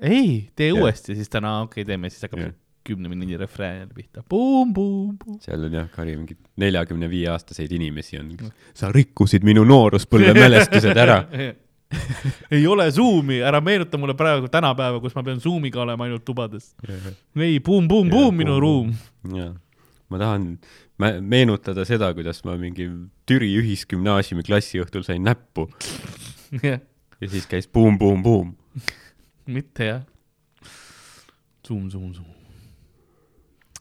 ei, tee Jah. uuesti, siis täna okei okay,, teeme, siis hakkab yeah. kümne minuti refrään jälle pihta. Boom, boom, boom. seal on jah, kari mingi neljakümne viie aastaseid inimesi on. sa rikkusid minu nooruspõlve mälestused ära. ei ole Zoomi, ära meenuta mulle praegu tänapäeva, kus ma pean Zoomiga olema ainult tubades. ei, boom, boom, Jah, boom, minu boom, ruum. ma tahan meenutada seda, kuidas ma mingi Türi ühisgümnaasiumi klassiõhtul sain näppu ja siis käis buum-buum-buum. mitte jah. Zoom, zoom, zoom.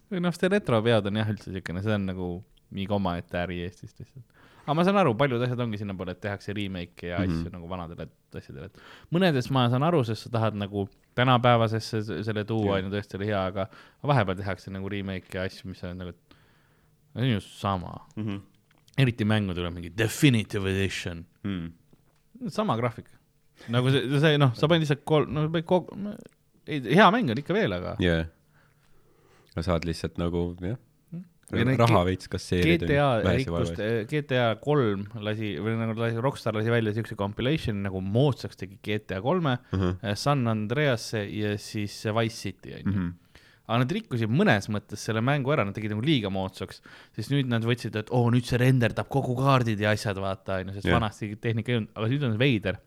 või noh, see retropeod on jah üldse siukene, see on nagu mingi omaette äri Eestis lihtsalt. Aga ma saan aru, paljud asjad ongi sinnapoole, et tehakse remake'e ja asju mm -hmm. nagu vanadele asjadele, et mõnedes ma saan aru, sest sa tahad nagu tänapäevasesse selle tuua, on ju tõesti hea, aga vahepeal tehakse nagu remake'e ja asju, mis on nagu, see on ju sama. eriti mängu tuleb mingi definitive edition, Mm. sama graafika. nagu see, see noh, sa panid lihtsalt kolm, no kogu, ei, hea mäng on ikka veel, aga jaa. sa saad lihtsalt nagu jah, raha veits kasseerida. GTA rikkus, GTA kolm lasi või nagu lasi, Rockstar lasi välja siukse compilation nagu moodsaks tegi GTA kolme Mhm. äh, San Andreasse ja siis Wise City onju. Mhm. aga nad rikkusid mõnes mõttes selle mängu ära, nad tegid nagu liiga moodsaks, sest nüüd nad võtsid, et oo, nüüd see renderdab kogu kaardid ja asjad, vaata onju, sest yeah. vanasti tehnika ei olnud, aga nüüd on veider.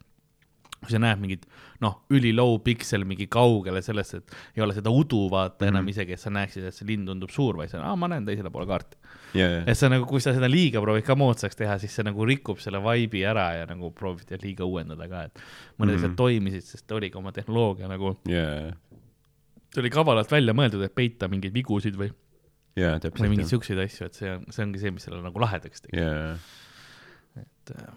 Kui sa näed mingit noh, ülilow piksel mingi kaugele sellest, et ei ole seda udu vaata enam Mhm. isegi, et sa näeksid, et see lind tundub suur, vaid sa, aa, ma näen teisele poole kaarti. ja, ja, et sa nagu, kui sa seda liiga proovid ka moodsaks teha, siis see nagu rikub selle vibe'i ära ja nagu proovid liiga uuendada ka, et mõned asjad Mhm. toimisid, sest oligi oma tehnoloogia nagu, ja, see oli kavalalt välja mõeldud, et peita mingeid vigusid või, ja või mingeid siukseid asju, et see on, see ongi see, mis selle nagu lahedaks tegi. ja, et äh,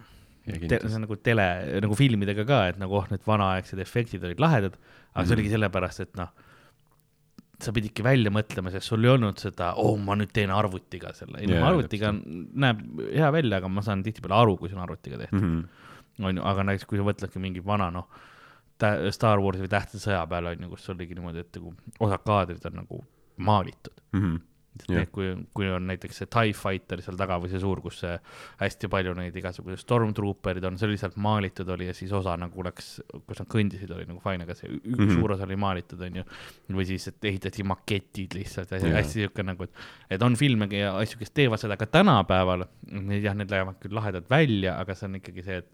see on nagu tele, nagu filmidega ka, et nagu oh, need vanaaegsed efektid olid lahedad, aga see Mhm. oligi sellepärast, et noh, sa pididki välja mõtlema, sest sul ei olnud seda, oo, ma nüüd teen arvutiga selle, ei noh arvutiga näeb hea välja, aga ma saan tihtipeale aru, kui see on arvutiga tehtud. Mhm. on ju, aga näiteks kui sa mõtledki mingi vana noh, Star Warsi või Tähtede sõja peale on ju, kus oligi niimoodi, et nagu osad kaadrid on nagu maalitud. Mhm. Jah. Need, kui, kui on näiteks see TIE Fighter seal taga või see suur, kus see hästi palju neid igasuguseid Stormtrooperid on, see lihtsalt maalitud oli ja siis osa nagu läks, kus nad kõndisid, oli nagu fine, aga see üks mm. -hmm. suur osa oli maalitud, on ju. või siis, et ehitati maketid lihtsalt ja Jaa. hästi siuke nagu, et, et on filme ja asju, kes teevad seda ka tänapäeval. jah, need lähevad küll lahedalt välja, aga see on ikkagi see, et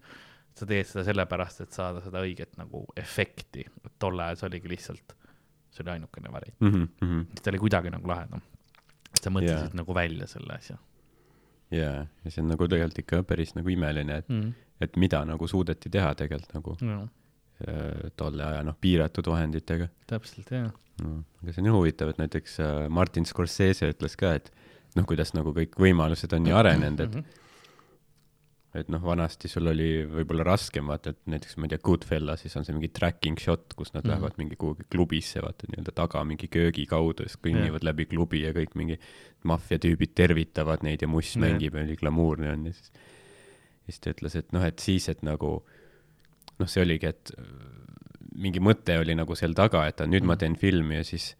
sa teed seda sellepärast, et saada seda õiget nagu efekti. tol ajal see oligi lihtsalt, see oli ainukene variant, Mhm. Mhm. ta oli kuidagi nagu lahedam. Sa mõtlesid Jaa. nagu välja selle asja ja, ja see on nagu tegelikult ikka päris nagu imeline, et, mm.. et mida nagu suudeti teha tegelikult nagu No, äh, tolle aja noh, piiratud vahenditega täpselt jah. no,. aga see on ju huvitav, et näiteks äh, Martin Scorsese ütles ka, et noh, kuidas nagu kõik võimalused on nii arenenud, et Mhm. Et noh, vanasti sul oli võib-olla raskem vaata, et näiteks ma ei tea, Goodfellasis on see mingi tracking shot, kus nad mm lähevad mingi kuhugi klubisse, vaata nii-öelda taga mingi köögi kaudu, siis kõnnivad läbi klubi ja kõik mingi maffiatüübid tervitavad neid ja muss Jah. mängib ja nii glamuurne on ja siis, siis ta ütles, et noh, et siis, et nagu noh, see oligi, et äh, mingi mõte oli nagu seal taga, et nüüd ma Mhm. teen filmi ja siis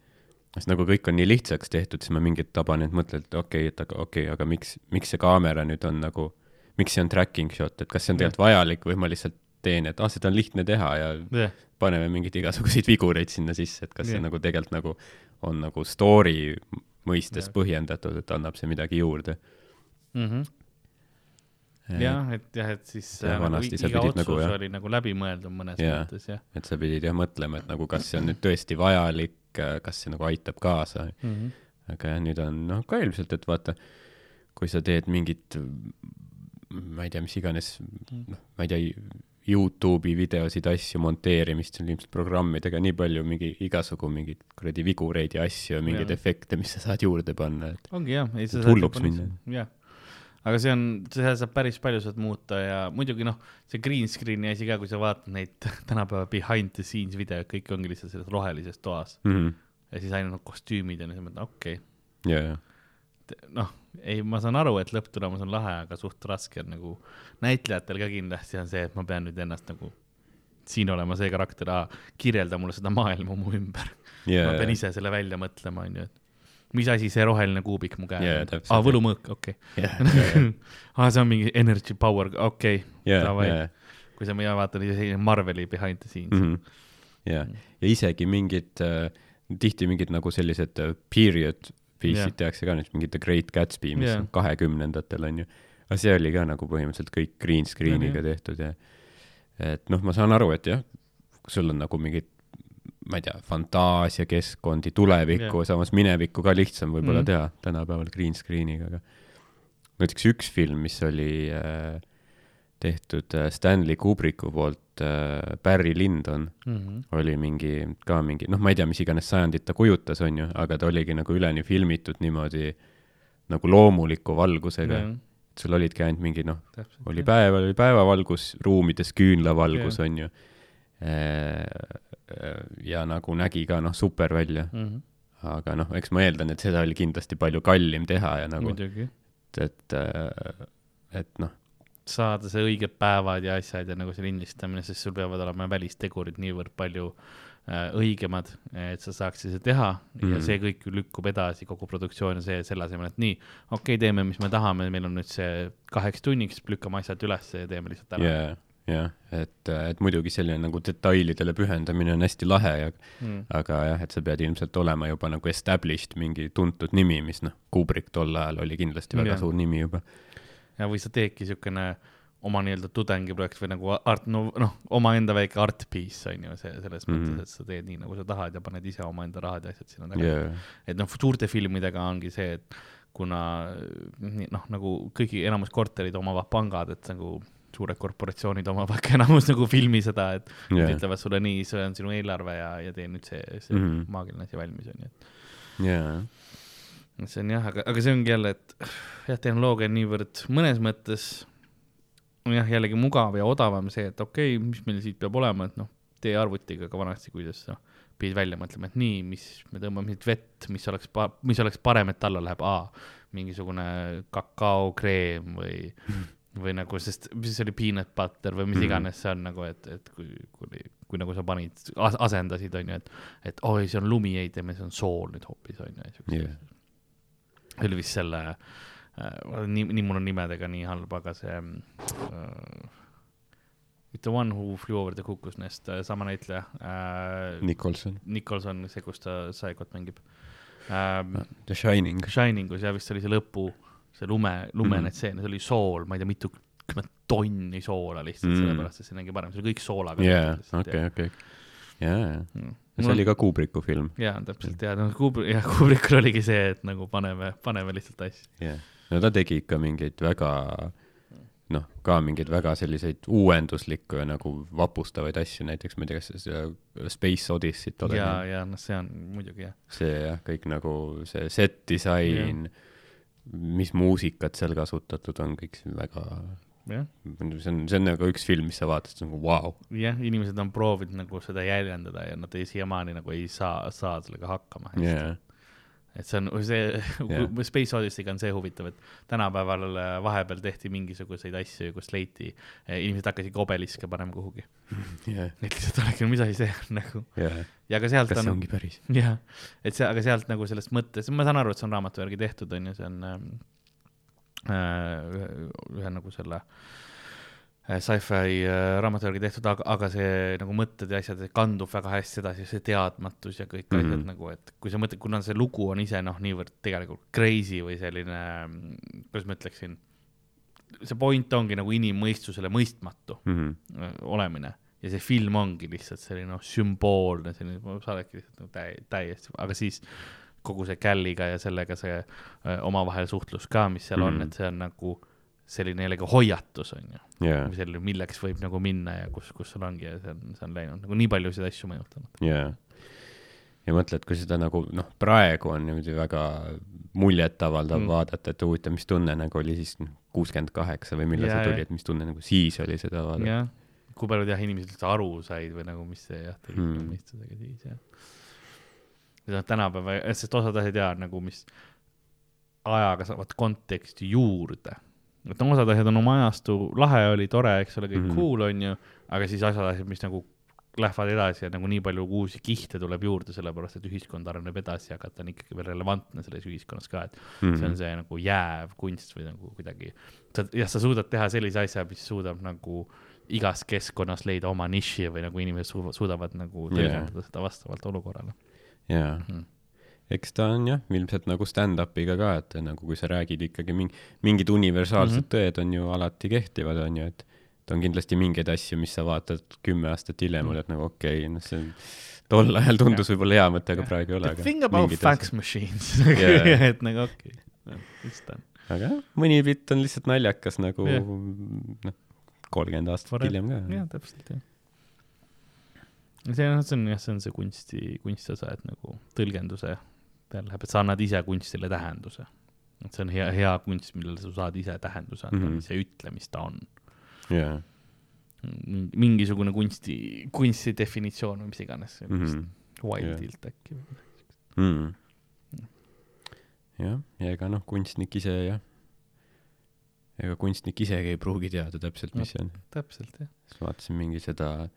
siis nagu kõik on nii lihtsaks tehtud, siis ma mingit taban, et mõtlen, et okei okay,, et aga okei okay,, aga miks, miks see kaamera nüüd on nagu, miks see on tracking shot, et kas see on tegelikult vajalik või ma lihtsalt teen, et ah, seda on lihtne teha ja jah, paneme mingeid igasuguseid vigureid sinna sisse, et kas see Jah. nagu tegelikult nagu on nagu story mõistes Jah. põhjendatud, et annab see midagi juurde. jah, et jah, et siis Jah, äh, nagu iga pidid otsus nagu, jah. oli nagu läbimõeldud mõnes Jaa. mõttes jah et sa pidid jah mõtlema, et nagu kas see on nüüd tõesti vajalik, kas see nagu aitab kaasa mm. -hmm. aga jah, nüüd on noh ka ilmselt, et vaata, kui sa teed mingit, ma ei tea, mis iganes, noh, ma ei tea, Youtube'i videosid, asju, monteerimist, sul ilmselt programmidega nii palju mingi igasugu mingeid kuradi vigureid ja asju ja mingeid Jaa. efekte, mis sa saad juurde panna, et ongi jah, ei sa saad hulluks minna. jah, aga see on, seda saab päris palju saad muuta ja muidugi noh, see green screen'i asi ka, kui sa vaatad neid tänapäeva behind the scenes videoid, kõik ongi lihtsalt selles rohelises toas mm -hmm. ja siis ainult noh, kostüümid ja mõtled, okei okay., ja, ja, noh, ei, ma saan aru, et lõpptulemus on lahe, aga suht raske on nagu näitlejatel ka kindlasti on see, et ma pean nüüd ennast nagu siin olema see karakter, kirjelda mulle seda maailma mu ümber. Ja, ma pean ise selle välja mõtlema, onju, et mis asi see roheline kuubik mu käes Jaa, on? aa, võlumõõk, okei. Aa, see on mingi energy power, okei. Okay., ja, Davai. ja, kui sa mina vaatan selline Marveli behind the scenes. Mm. Mhm. ja, ja isegi mingid äh,, tihti mingid nagu sellised äh, period yeah. tehakse ka, näiteks mingi The Great Gatsby, mis yeah. on kahekümnendatel on ju. aga see oli ka nagu põhimõtteliselt kõik green screen'iga Jah, tehtud ja et noh, ma saan aru, et jah, sul on nagu mingid ma ei tea, fantaasiakeskkondi, tulevikku yeah., samas minevikku ka lihtsam võib-olla mm. teha tänapäeval green screen'iga, aga näiteks üks film, mis oli äh, tehtud äh, Stanley Kubricku poolt äh,, Barry Lyndon mm. -hmm. oli mingi, ka mingi, noh, ma ei tea, mis iganes sajandit ta kujutas, on ju, aga ta oligi nagu üleni filmitud niimoodi nagu loomuliku valgusega yeah.. sul olidki ainult mingi noh, oli päev, oli päevavalgus, ruumides küünlavalgus Jah. on ju. ja nagu nägi ka noh, super välja, mm. -hmm. aga noh, eks ma eeldan, et seda oli kindlasti palju kallim teha ja nagu, muidugi, et, et noh, saada see õiged päevad ja asjad ja nagu see lindistamine, sest sul peavad olema välistegurid niivõrd palju äh, õigemad, et sa saaksid seda teha mm -hmm. ja Mhm. see kõik lükkub edasi, kogu produktsioon ja see selle asemel, et nii, okei okay,, teeme, mis me tahame, meil on nüüd see kaheks tunniks, lükkame asjad üles ja teeme lihtsalt ära jaa, jah, et, et muidugi selline nagu detailidele pühendamine on hästi lahe ja mm.. aga jah, et sa pead ilmselt olema juba nagu established mingi tuntud nimi, mis noh, Kubrick tol ajal oli kindlasti väga Jah. suur nimi juba. Ja või sa teedki siukene oma nii-öelda tudengiprojekt või nagu art, no noh, omaenda väike art piece on ju see selles mm Mhm. -hmm. mõttes, et sa teed nii nagu sa tahad ja paned ise omaenda rahad ja asjad sinna taga jaa, et noh, suurte filmidega ongi see, et kuna noh, nagu kõigi enamus korterid omavad pangad, et nagu suured korporatsioonid omavad ka enamus nagu filmi seda, et Jaa. yeah. ütlevad sulle nii, see on sinu eelarve ja, ja tee nüüd see, see mm Mhm. -hmm. maagiline asi valmis on ju, jaa, et see on jah, aga, aga see ongi jälle, et jah, tehnoloogia on niivõrd mõnes mõttes on jah, jällegi mugav ja odavam see, et okei okay,, mis meil siit peab olema, et noh, tee arvutiga ka vanasti, kuidas noh, pidid välja mõtlema, et nii, mis, me tõmbame siit vett, mis oleks, mis oleks parem, et alla läheb A, mingisugune kakaokreem või, või nagu, sest mis see oli, peanut butter või mis Mhm. iganes see on nagu, et, et kui, kui, kui nagu sa panid, asendasid, on ju, et, et oi, see on lumi, ei teeme, see on sool nüüd hoopis, on ju, siukse Jah. Vist selle äh,, nii, nii mul on nimedega nii halb, aga see äh, The One Who Flew Over the Cuckoo's Nest, sama näitleja äh,, Nicholson, Nicholson, see, kus ta Psychot mängib ähm,. The Shining. Shiningus ja vist oli see lõpu, see lume, lumene mm. -hmm. tseen, see oli sool, ma ei tea, mitukümmend tonni soola lihtsalt mm. -hmm. sellepärast, et see nägi parem, see oli kõik soolaga. jaa, okei, okei. jaa, Mm. see oli ka Kubricku film. jaa, täpselt ja noh, Kubrick, jah, Kubrickul oligi see, et nagu paneme, paneme lihtsalt asju. jah, no ta tegi ikka mingeid väga noh, ka mingeid väga selliseid uuenduslikke ja nagu vapustavaid asju, näiteks ma ei tea, kas seda Space Odyssey't oled ja, näinud? ja noh, see on muidugi jah. see jah, kõik nagu see set disain, mis muusikat seal kasutatud on, kõik see väga, jah, see on, see on nagu üks film, mis sa vaatad, see on nagu vau wow.. jah, inimesed on proovinud nagu seda jäljendada ja nad ei, siiamaani nagu ei saa, saa sellega hakkama hästi jaa, et see on see yeah., Space Odyssey'ga on see huvitav, et tänapäeval äh, vahepeal tehti mingisuguseid asju, kus leiti, inimesed hakkasid ka obeliske panema kuhugi. jah, et lihtsalt olegi, mis asi see on nagu jah, ja ka sealt kas see on, ongi päris? jah, et see, aga sealt nagu sellest mõttes, ma saan aru, et see on raamatu järgi tehtud, on ju, see on ähm, äh, ühe, ühe nagu selle äh, sci-fi äh, raamatu järgi tehtud, aga, aga see nagu mõtted ja asjad kandub väga hästi edasi, see teadmatus ja kõik mm -hmm. Mhm. asjad nagu, et kui sa mõtled, kuna see lugu on ise noh, niivõrd tegelikult crazy või selline, kuidas ma ütleksin, see point ongi nagu inimmõistusele mõistmatu Mhm. äh, olemine ja see film ongi lihtsalt selline noh, sümboolne, selline, sa oledki lihtsalt nagu täi-, täiesti, aga siis kogu see Calliga ja sellega see öö, omavahel suhtlus ka, mis seal mm. on, Mhm. et see on nagu selline jällegi hoiatus on ju, või selline, milleks võib nagu minna ja kus, kus sul ongi ja see on, see on läinud nagu nii paljusid asju mõjutanud. jaa. ja mõtle, et kui seda nagu noh, praegu on niimoodi väga muljetavaldav Mm. vaadata, et huvitav, mis tunne nagu oli siis kuuskümmend kaheksa või millal Jaa, see tuli, et mis tunne nagu siis oli seda vaadata. jah, kui paljud jah, inimesed üldse aru said või nagu, mis see jah, tegi Hmm. mm. mõistusega siis jah. Ja noh, tänapäeva, sest osad asjad jaa, nagu mis ajaga saavad konteksti juurde. et no osad asjad on oma ajastu, lahe oli, tore, eks ole, kõik mm Mhm. -hmm. cool on ju, aga siis asjad, asjad, mis nagu lähevad edasi ja nagu nii palju uusi kihte tuleb juurde, sellepärast et ühiskond areneb edasi, aga ta on ikkagi veel relevantne selles ühiskonnas ka, et Mhm. see on see nagu jääv kunst või nagu kuidagi, sa, jah, sa suudad teha sellise asja, mis suudab nagu igas keskkonnas leida oma niši või nagu inimesed su- suudavad nagu tõlgendada seda vastavalt olukorrale jaa mm.. eks ta on jah, ilmselt nagu stand-up'iga ka, et nagu kui sa räägid ikkagi mingi, mingid universaalsed mm. -hmm. tõed on ju alati kehtivad, on ju, et et on kindlasti mingeid asju, mis sa vaatad kümme aastat hiljem, Mhm. oled nagu okei okay,, noh, see on tol ajal tundus võib-olla hea mõte, aga praegu ei ole. The thing about fax machines Jaa. et nagu okei okay., mis ta on. aga jah, mõni bitt on lihtsalt naljakas nagu Jah. noh, kolmkümmend aastat Forever. hiljem ka. jah, täpselt jah. See on, see on jah, see on see kunsti, kunstiosa, et nagu tõlgenduse peale läheb, et sa annad ise kunstile tähenduse. et see on hea, hea kunst, millele sa saad ise tähenduse anda mm, Mhm. -hmm. mis ei ütle, mis ta on. jaa, mingisugune kunsti, kunsti definitsioon või mis iganes mm. Mhm. -hmm. Wildilt äkki. mm.. jah, ja ega noh, kunstnik ise jah, ega kunstnik isegi ei pruugi teada täpselt, mis see on. täpselt jah. siis vaatasin mingi seda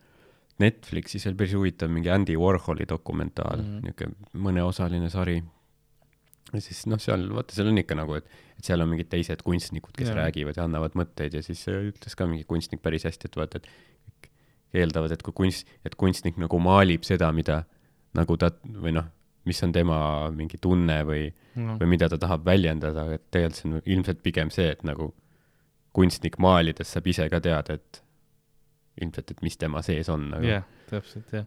Netflixis oli päris huvitav mingi Andy Warholi dokumentaal mm. -hmm. niisugune mõneosaline sari ja siis noh seal vaata seal on ikka nagu et et seal on mingid teised kunstnikud kes yeah. räägivad ja annavad mõtteid ja siis äh, ütles ka mingi kunstnik päris hästi et vaata et eeldavad et kui kunst et kunstnik nagu maalib seda mida nagu ta või noh mis on tema mingi tunne või no. või mida ta tahab väljendada aga et tegelikult see on ilmselt pigem see et nagu kunstnik maalides saab ise ka teada et ilmselt et mis tema sees on nagu jah, täpselt jah.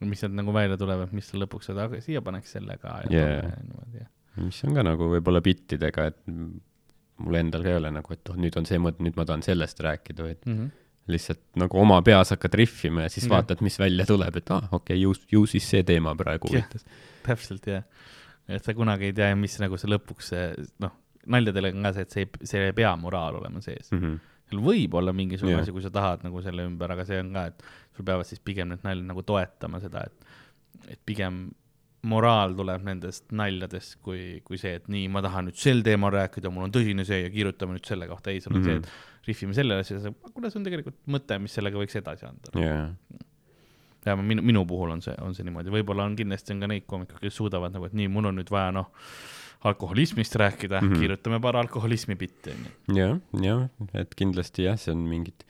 mis sealt nagu välja tulevad, mis sa lõpuks seda aga siia paneks selle ka ja toome niimoodi jah. mis on ka nagu võib-olla bittidega, et mul endal ka ei ole nagu, et oh, nüüd on see mõte, nüüd ma tahan sellest rääkida, vaid Mhm. lihtsalt nagu oma peas hakkad rihvima ja siis Jah. vaatad, mis välja tuleb, et aa ah,, okei okay,, ju, ju siis see teema praegu huvitas. täpselt jah, et sa kunagi ei tea, mis nagu see lõpuks see noh, naljadel on ka see, et see see ei pea moraal olema sees. Mhm. seal võib olla mingisugune asi, kui sa tahad nagu selle ümber, aga see on ka, et sul peavad siis pigem need naljad nagu toetama seda, et, et pigem moraal tuleb nendest naljadest kui, kui see, et nii, ma tahan nüüd sel teemal rääkida, mul on tõsine see ja kirjutame nüüd selle kohta, ei, sul on mm -hmm. Mhm. see, et rihvime selle asja, kuule, see on tegelikult mõte, mis sellega võiks edasi anda. jaa, ja minu, minu puhul on see, on see niimoodi, võib-olla on kindlasti on ka neid koomikuid, kes suudavad nagu, et nii, mul on nüüd vaja noh, alkoholismist rääkida mm. -hmm. kirjutame paar alkoholismi bitti, onju. jah, jah, et kindlasti jah, see on mingit,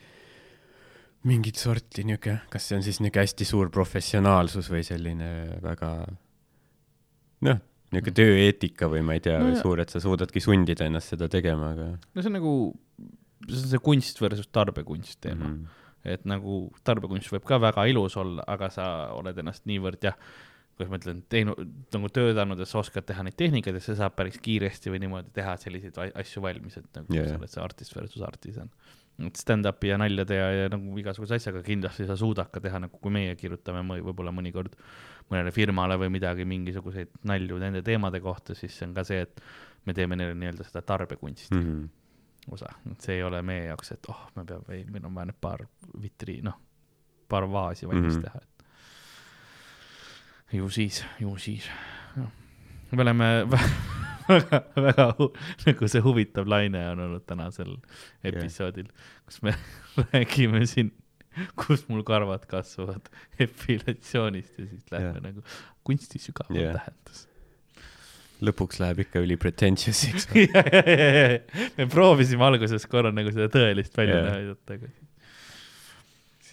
mingit sorti niisugune, kas see on siis niisugune hästi suur professionaalsus või selline väga noh, niisugune tööeetika või ma ei tea No suur, et sa suudadki sundida ennast seda tegema, aga no see on nagu, see on see kunst versus tarbekunst teema mm. -hmm. et nagu tarbekunst võib ka väga ilus olla, aga sa oled ennast niivõrd jah, kuidas ma ütlen, teinud, nagu töötanud ja sa oskad teha neid tehnikaid ja sa saad päris kiiresti või niimoodi teha selliseid asju valmis, et nagu yeah. sa oled see artist versus artisan. et stand-up'i ja naljade ja, ja nagu igasuguse asjaga kindlasti sa suudad ka teha, nagu kui meie kirjutame mõi- võib-olla mõnikord mõnele firmale või midagi, mingisuguseid nalju nende teemade kohta, siis see on ka see, et me teeme neile nii-öelda seda tarbekunsti mm. Mhm. osa, et see ei ole meie jaoks, et oh, me peame, ei, meil on vaja nüüd paar vitri, noh, paar vaasi valmis mm. -hmm. teha, et ju siis, ju siis, noh. me oleme vä- väga, väga nagu see huvitav laine on olnud tänasel episoodil yeah., kus me räägime siin, kus mul karvad kasvavad epilatsioonist ja siis lähme Jah. yeah. nagu kunsti sügavam yeah. tähendus. lõpuks läheb ikka üli pretentious'iks. me proovisime alguses korra nagu seda tõelist välja näidata, aga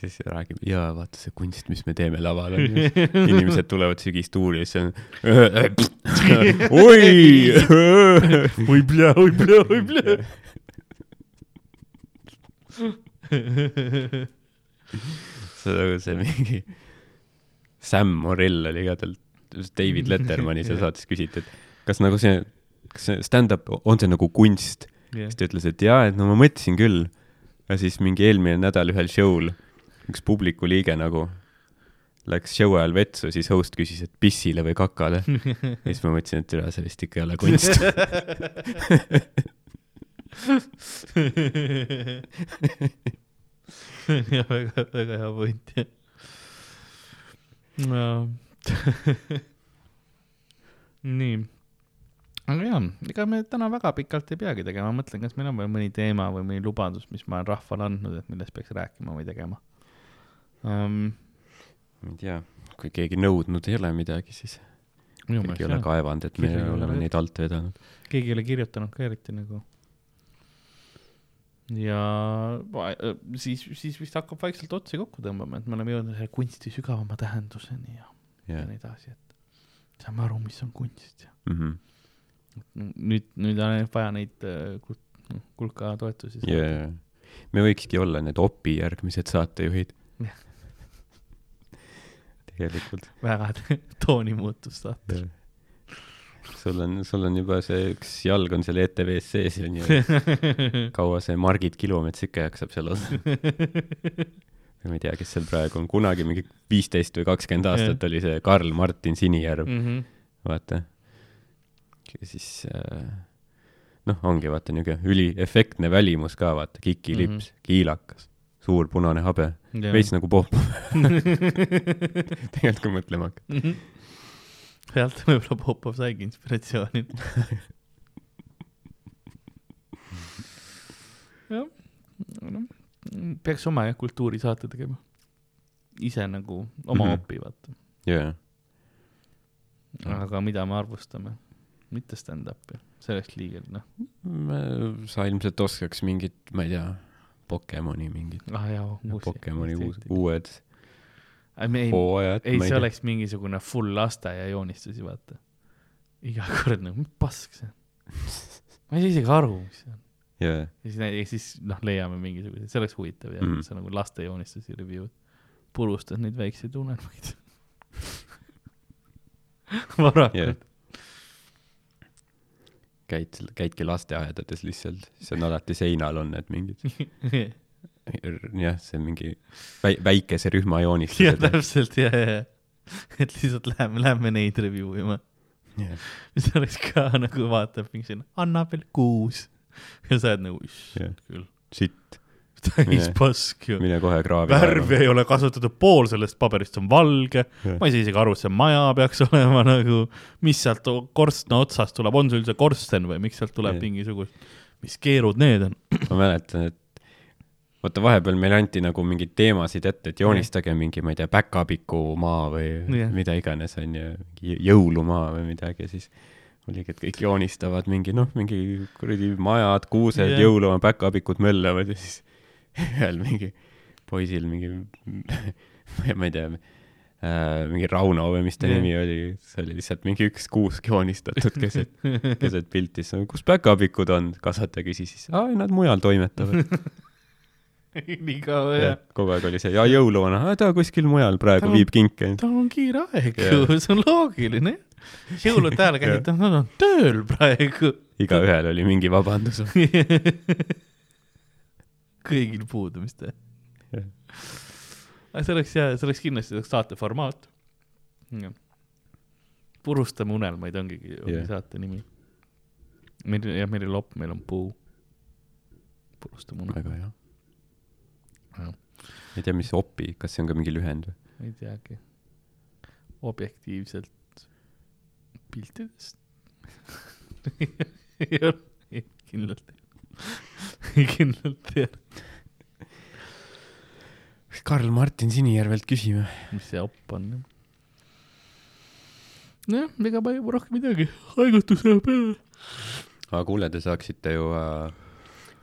siis räägime, jaa, vaata see kunst, mis me teeme laval on. inimesed tulevad sügistuuri ja siis on oi. oi plee, oi plee, oi plee. see nagu see mingi Sam Morell oli ka tal, David Lettermani seal saates küsiti, et kas nagu see, kas see stand-up, on see nagu kunst? siis ta ütles, et jaa, et no ma mõtlesin küll. ja siis mingi eelmine nädal ühel show'l üks publiku liige nagu läks show ajal vetsu, siis host küsis, et pissile või kakale. ja siis ma mõtlesin, et üle see vist ikka ei ole kunst. ja väga, väga hea point jah. nii, aga jaa, ega me täna väga pikalt ei peagi tegema, ma mõtlen, kas meil on veel mõni teema või mõni lubadus, mis ma olen rahvale andnud, et millest peaks rääkima või tegema um,. ma ei tea, kui keegi nõudnud ei ole midagi, siis minu keegi ei ole kaevanud, et me Keegi oleme neid alt vedanud. keegi ei ole kirjutanud ka eriti nagu. ja va- siis, siis vist hakkab vaikselt otsi kokku tõmbama, et me oleme jõudnud selle kunsti sügavama tähenduseni ja ja jah nii edasi, et saame aru, mis on kunst ja Mhm. nüüd, nüüd on vaja neid äh, kul- noh, kulka toetusi saada jaa, me võikski olla need opi järgmised saatejuhid. tegelikult. väga toonimuutust saata. sul on, sul on juba see üks jalg on seal ETV-s sees on ju. kaua see Margit Kilumets ikka jaksab seal olla? ma ei tea, kes seal praegu on, kunagi mingi viisteist või kakskümmend aastat oli see Karl Martin Sinijärv, Mhm. vaata. ja siis äh, noh, ongi vaata niisugune üliefektne välimus ka, vaata, kikilips mm, -hmm. kiilakas, suur punane habe, veits nagu Popov. tegelikult kui mõtlema hakata. sealt võib-olla Popov saigi inspiratsiooni. jah, noh, peaks oma jah kultuurisaate tegema. ise nagu oma Mhm. opi, vaata. jaa, aga mida me arvustame? mitte stand-up'i, see oleks liiga, noh, sa ilmselt oskaks mingit, ma ei tea, Pokemoni mingit, ah Pokemoni uus, uued ei, hooajad, ei, see oleks mingisugune full lasteaia joonistusi, vaata. iga kord nagu, mis pask see on. ma ei saa isegi aru, mis see on. jaa, ja siis, ja siis noh, leiame mingisuguseid, see oleks huvitav ja Mhm. mm. see on nagu laste joonistusi review'd. purustad neid väikseid unelmaid. varakult käid, käidki lasteaedades lihtsalt, siis on alati seinal on need mingid, jah, see mingi väi-, väikese rühma joonistused. täpselt ja, ja, ja. et lihtsalt läheme, läheme neid review ima. mis oleks ka nagu vaatab mingi selline Annabel kuus ja sa oled nagu issand Jah. küll, sitt, täis Mine. pask ju. mine kohe kraavi. värvi ei ole kasutatud, pool sellest paberist on valge, ma ei saa isegi aru, et see maja peaks olema nagu, mis sealt korstna otsast tuleb, on see üldse korsten või miks sealt tuleb mingisugust, mis keerud need on? ma mäletan, et vaata vahepeal meile anti nagu mingeid teemasid ette, et joonistage mingi, ma ei tea, päkapikumaa või Jah. mida iganes onju, jõulumaa või midagi siis oligi, et kõik joonistavad mingi noh, mingi kuradi majad, kuused yeah., jõulumaa, päkapikud möllavad ja siis ühel mingi poisil mingi, ma ei tea äh,, mingi Rauno või mis ta Jah. nimi oli, see oli lihtsalt mingi üks kuusk joonistatud keset, keset pilti, siis kus päkapikud on, kasvataja küsis siis, aa, nad mujal toimetavad. nii kaua jah jah., kogu aeg oli see, ja jõuluvana, ta kuskil mujal praegu Tal on- viib kinke. tal on kiire aeg ju, see on loogiline. jõulude ajal käisid, nad on tööl praegu. igaühel oli mingi vabandus. Kõigil puudumist. Jah. aga see oleks hea, see oleks kindlasti see oleks saate formaat. purustame unelmaid ongi ongi Jah. saate nimi. meil, jah, meil ei lopp, meil on puu. purustame unelmaid, väga hea. Jah. ei tea, mis opi, kas see on ka mingi lühend või? ei teagi. objektiivselt piltidest. ei ole, kindlalt ei, kindlalt ei ole. Karl Martin Sinijärvelt küsime. mis see opp on? nojah, ega ma ei juba rohkem midagi, haigutus läheb peale. aga kuule, te saaksite ju äh,,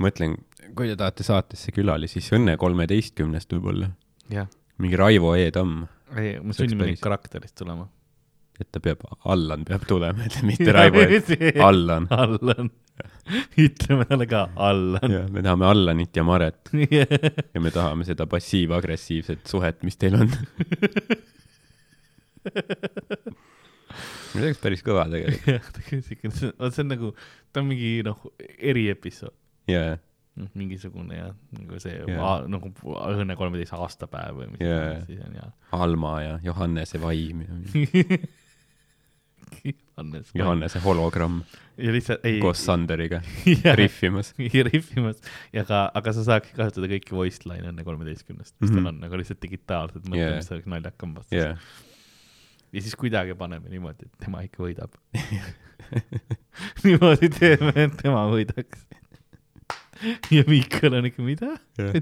mõtlen, kui te tahate saatesse külalisi, siis Õnne kolmeteistkümnest võib-olla. jah, mingi Raivo E. Tamm, ei, me sunnime neid karakterist tulema. Et ta peab, Allan peab tulema, et mitte Raivo E.. Allan. Allan, ütleme talle ka Allan. jah, me tahame Allanit ja Maret ja me tahame seda passiiv-agressiivset suhet, mis teil on. see oleks päris kõva tegelikult. jah, tegelikult see on, see on nagu, ta on mingi noh, eriepisood. jaa, noh, mingisugune jah, nagu see yeah. nagu Õnne kolmeteist aastapäev või mis iganes siis on ja. Alma ja Johannese vaim ja Hannes. Johannese hologramm ja lihtsalt ei. koos Sanderiga rihvimas. rihvimas ja ka, aga sa saaksid kasutada kõiki voice line'e enne kolmeteistkümnest, mis mm Mhm. -hmm. tal on, aga lihtsalt digitaalselt, mõtle Jaa. yeah., mis oleks naljakam vastus yeah.. ja siis kuidagi paneme niimoodi, et tema ikka võidab. niimoodi teeme, et tema võidaks. ja Miikal on ikka, mida? Jah.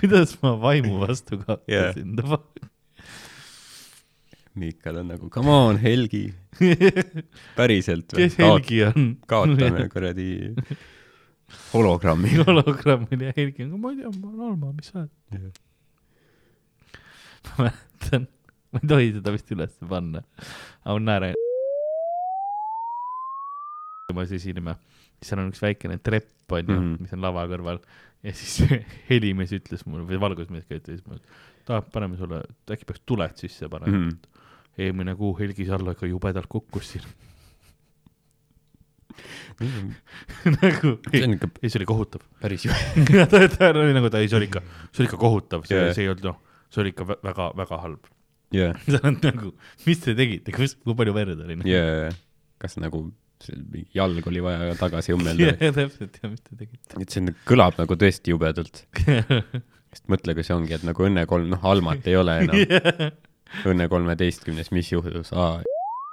kuidas ma vaimu vastu kaotasin yeah.? Miikal on nagu, come on, Helgi, päriselt kes? Helgi on? kaotame kuradi hologrammi. hologrammil ja Helgi on, ma ei tea, ma olen Alma, mis sa oled? ma mäletan, ma ei tohi seda vist ülesse panna, aga ma naeran. me siis esineme, seal on üks väikene trepp onju mm. -hmm. mis on lava kõrval ja siis helimees ütles mulle või valgusmees ka ütles mulle, et tahab, paneme sulle, äkki peaks tuled sisse panema mm. -hmm. Eelmine kuu Helgi Sallo ikka jubedalt kukkus siin nagu, see on, ikka ei see oli kohutav. päris ju. ja ta, ta oli nagu, ta ei, see oli ikka, see oli ikka kohutav, see yeah., see ei olnud noh, see oli ikka vä- väga, väga halb. jaa, sa oled nagu, mis te tegite, kus, kui palju verd oli? jaa, kas nagu see mingi jalg oli vaja tagasi õmmelda jah, täpselt ja mis te tegite. et see nüüd kõlab nagu tõesti jubedalt. sest mõtle, kui see ongi, et nagu Õnne kolm, noh, Almat ei ole enam. Õnne kolmeteistkümnes, mis juhtus?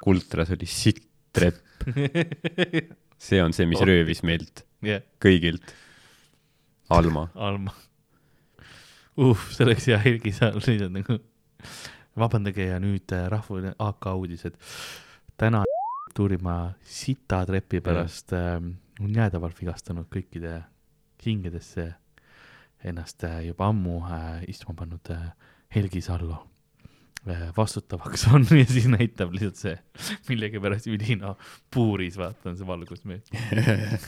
Kultras oli sitt trepp. see on see, mis Oh. röövis meilt jah, kõigilt. Alma. Alma. uh, see oleks hea Helgi seal lihtsalt nagu. vabandage ja nüüd äh, rahva AK uudised. täna tuurima sita trepi pärast äh, on jäädavalt vigastanud kõikide hingedesse ennast äh, juba ammu äh, istuma pannud Helgi Sallo vastutavaks on ja siis näitab lihtsalt see millegipärast ülina puuris, vaata on see valgusmees.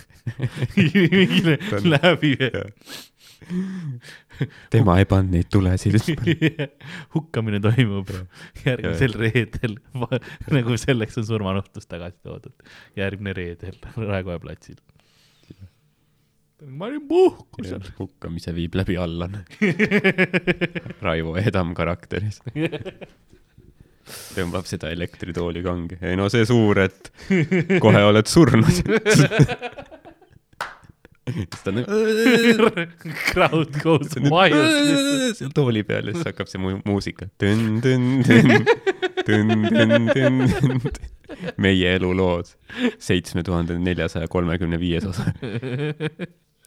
mingile läbi tema ei pannud neid tulesid hukkamine toimub järgmisel reedel, nagu selleks on surmanuhtlus tagasi toodud, järgmine reedel Raekoja platsil. Ma olin puhkusel. hukkamise viib läbi Allan. Raivo Edam karakteris. tõmbab seda elektritooli kange. ei no see suur, et kohe oled surnud. siis ta nagu Crowd goes wild. seal tooli peal ja siis hakkab see mu- muusika. meie elulood, seitsme tuhande neljasaja kolmekümne viies osa.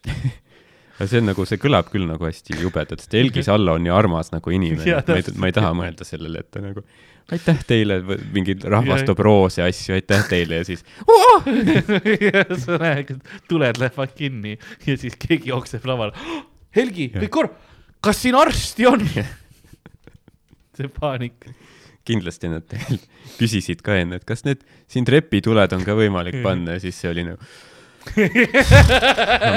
aga see on nagu, see kõlab küll nagu hästi jubedalt, sest Helgi Sallo on nii armas nagu inimene ma ei, ma ei taha mõelda sellele, et ta nagu aitäh teile, mingi rahvas toob roose asju, aitäh teile ja siis sa näed, tuled lähevad kinni ja siis keegi jookseb lavale. Helgi, kõik korra, kas siin arsti on? see paanika. kindlasti nad küsisid ka enne, et kas need siin trepituled on ka võimalik panna ja siis see oli nagu no,.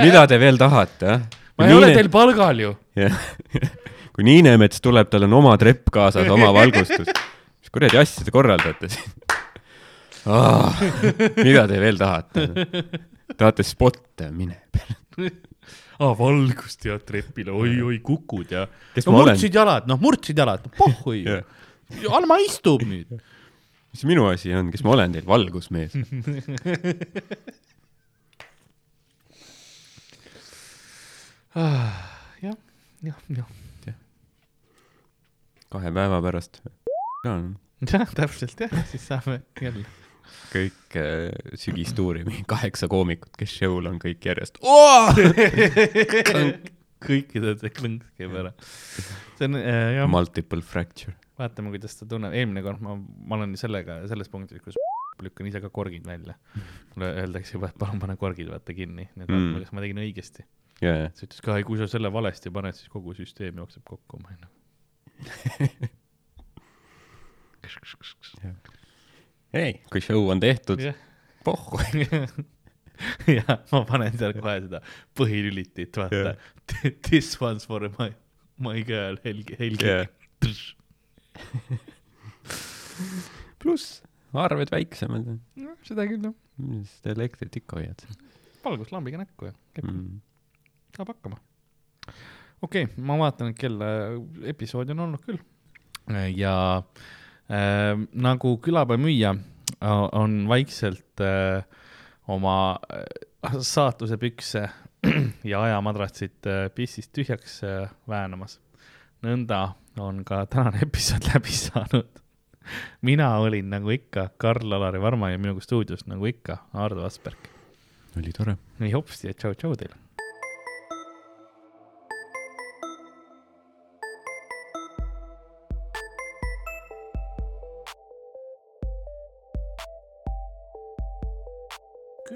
Mida te veel tahate, ah? ma ei ole teil palgal ju. kui Niinemets tuleb, tal on oma trepp kaasas, oma valgustus. mis kuradi asja te korraldate siin ah,? mida te veel tahate? tahate spotte, mine. aa, valgust ja trepile, oi-oi, kukud ja. No ma olen? murdsid jalad, noh, murdsid jalad, pohhui ju. Alma istub nüüd. mis minu asi on, kes ma olen teil, valgusmees? jah, jah, jah, kahe päeva pärast jah, täpselt jah, siis saame jälle. kõik äh, sügistuuri, mingi kaheksa koomikut, kes show'l on kõik järjest. kõikidel see klõnks käib ära. see on äh, jah, Multiple fracture. vaatame, kuidas ta tunneb, eelmine kord ma, ma olen sellega, selles punktis, kus lükkan ise ka korgid välja. mulle öeldakse juba, et palun pane korgid vaata kinni, nii et Mm. vaatame, kas ma tegin õigesti. ja, siis ütles ka, ei kui sa selle valesti paned, siis kogu süsteem jookseb kokku, ma olin ei, kui show on tehtud, Jah. pohhu. ja ma panen seal kohe seda põhilülitit, vaata Jah. This one's for my, my girl Helgi, Helgi Jah. pluss arved väiksemad, no,. seda küll jah, sest elektrit ikka hoiad valguslambiga näkku ja mm., mm.. Saab hakkama. okei okay,, ma vaatan, et kell äh, episoodi on olnud küll. ja äh, nagu külapäevamüüja äh, on vaikselt äh, oma äh, saatuse pükse ja ajamadratsit äh, pissist tühjaks äh, väänamas. nõnda on ka tänane episood läbi saanud. mina olin nagu ikka Karl-Alari Varma ja minuga stuudios nagu ikka Ardo Asperg. oli tore. nii hopsti ja tšau-tšau teile.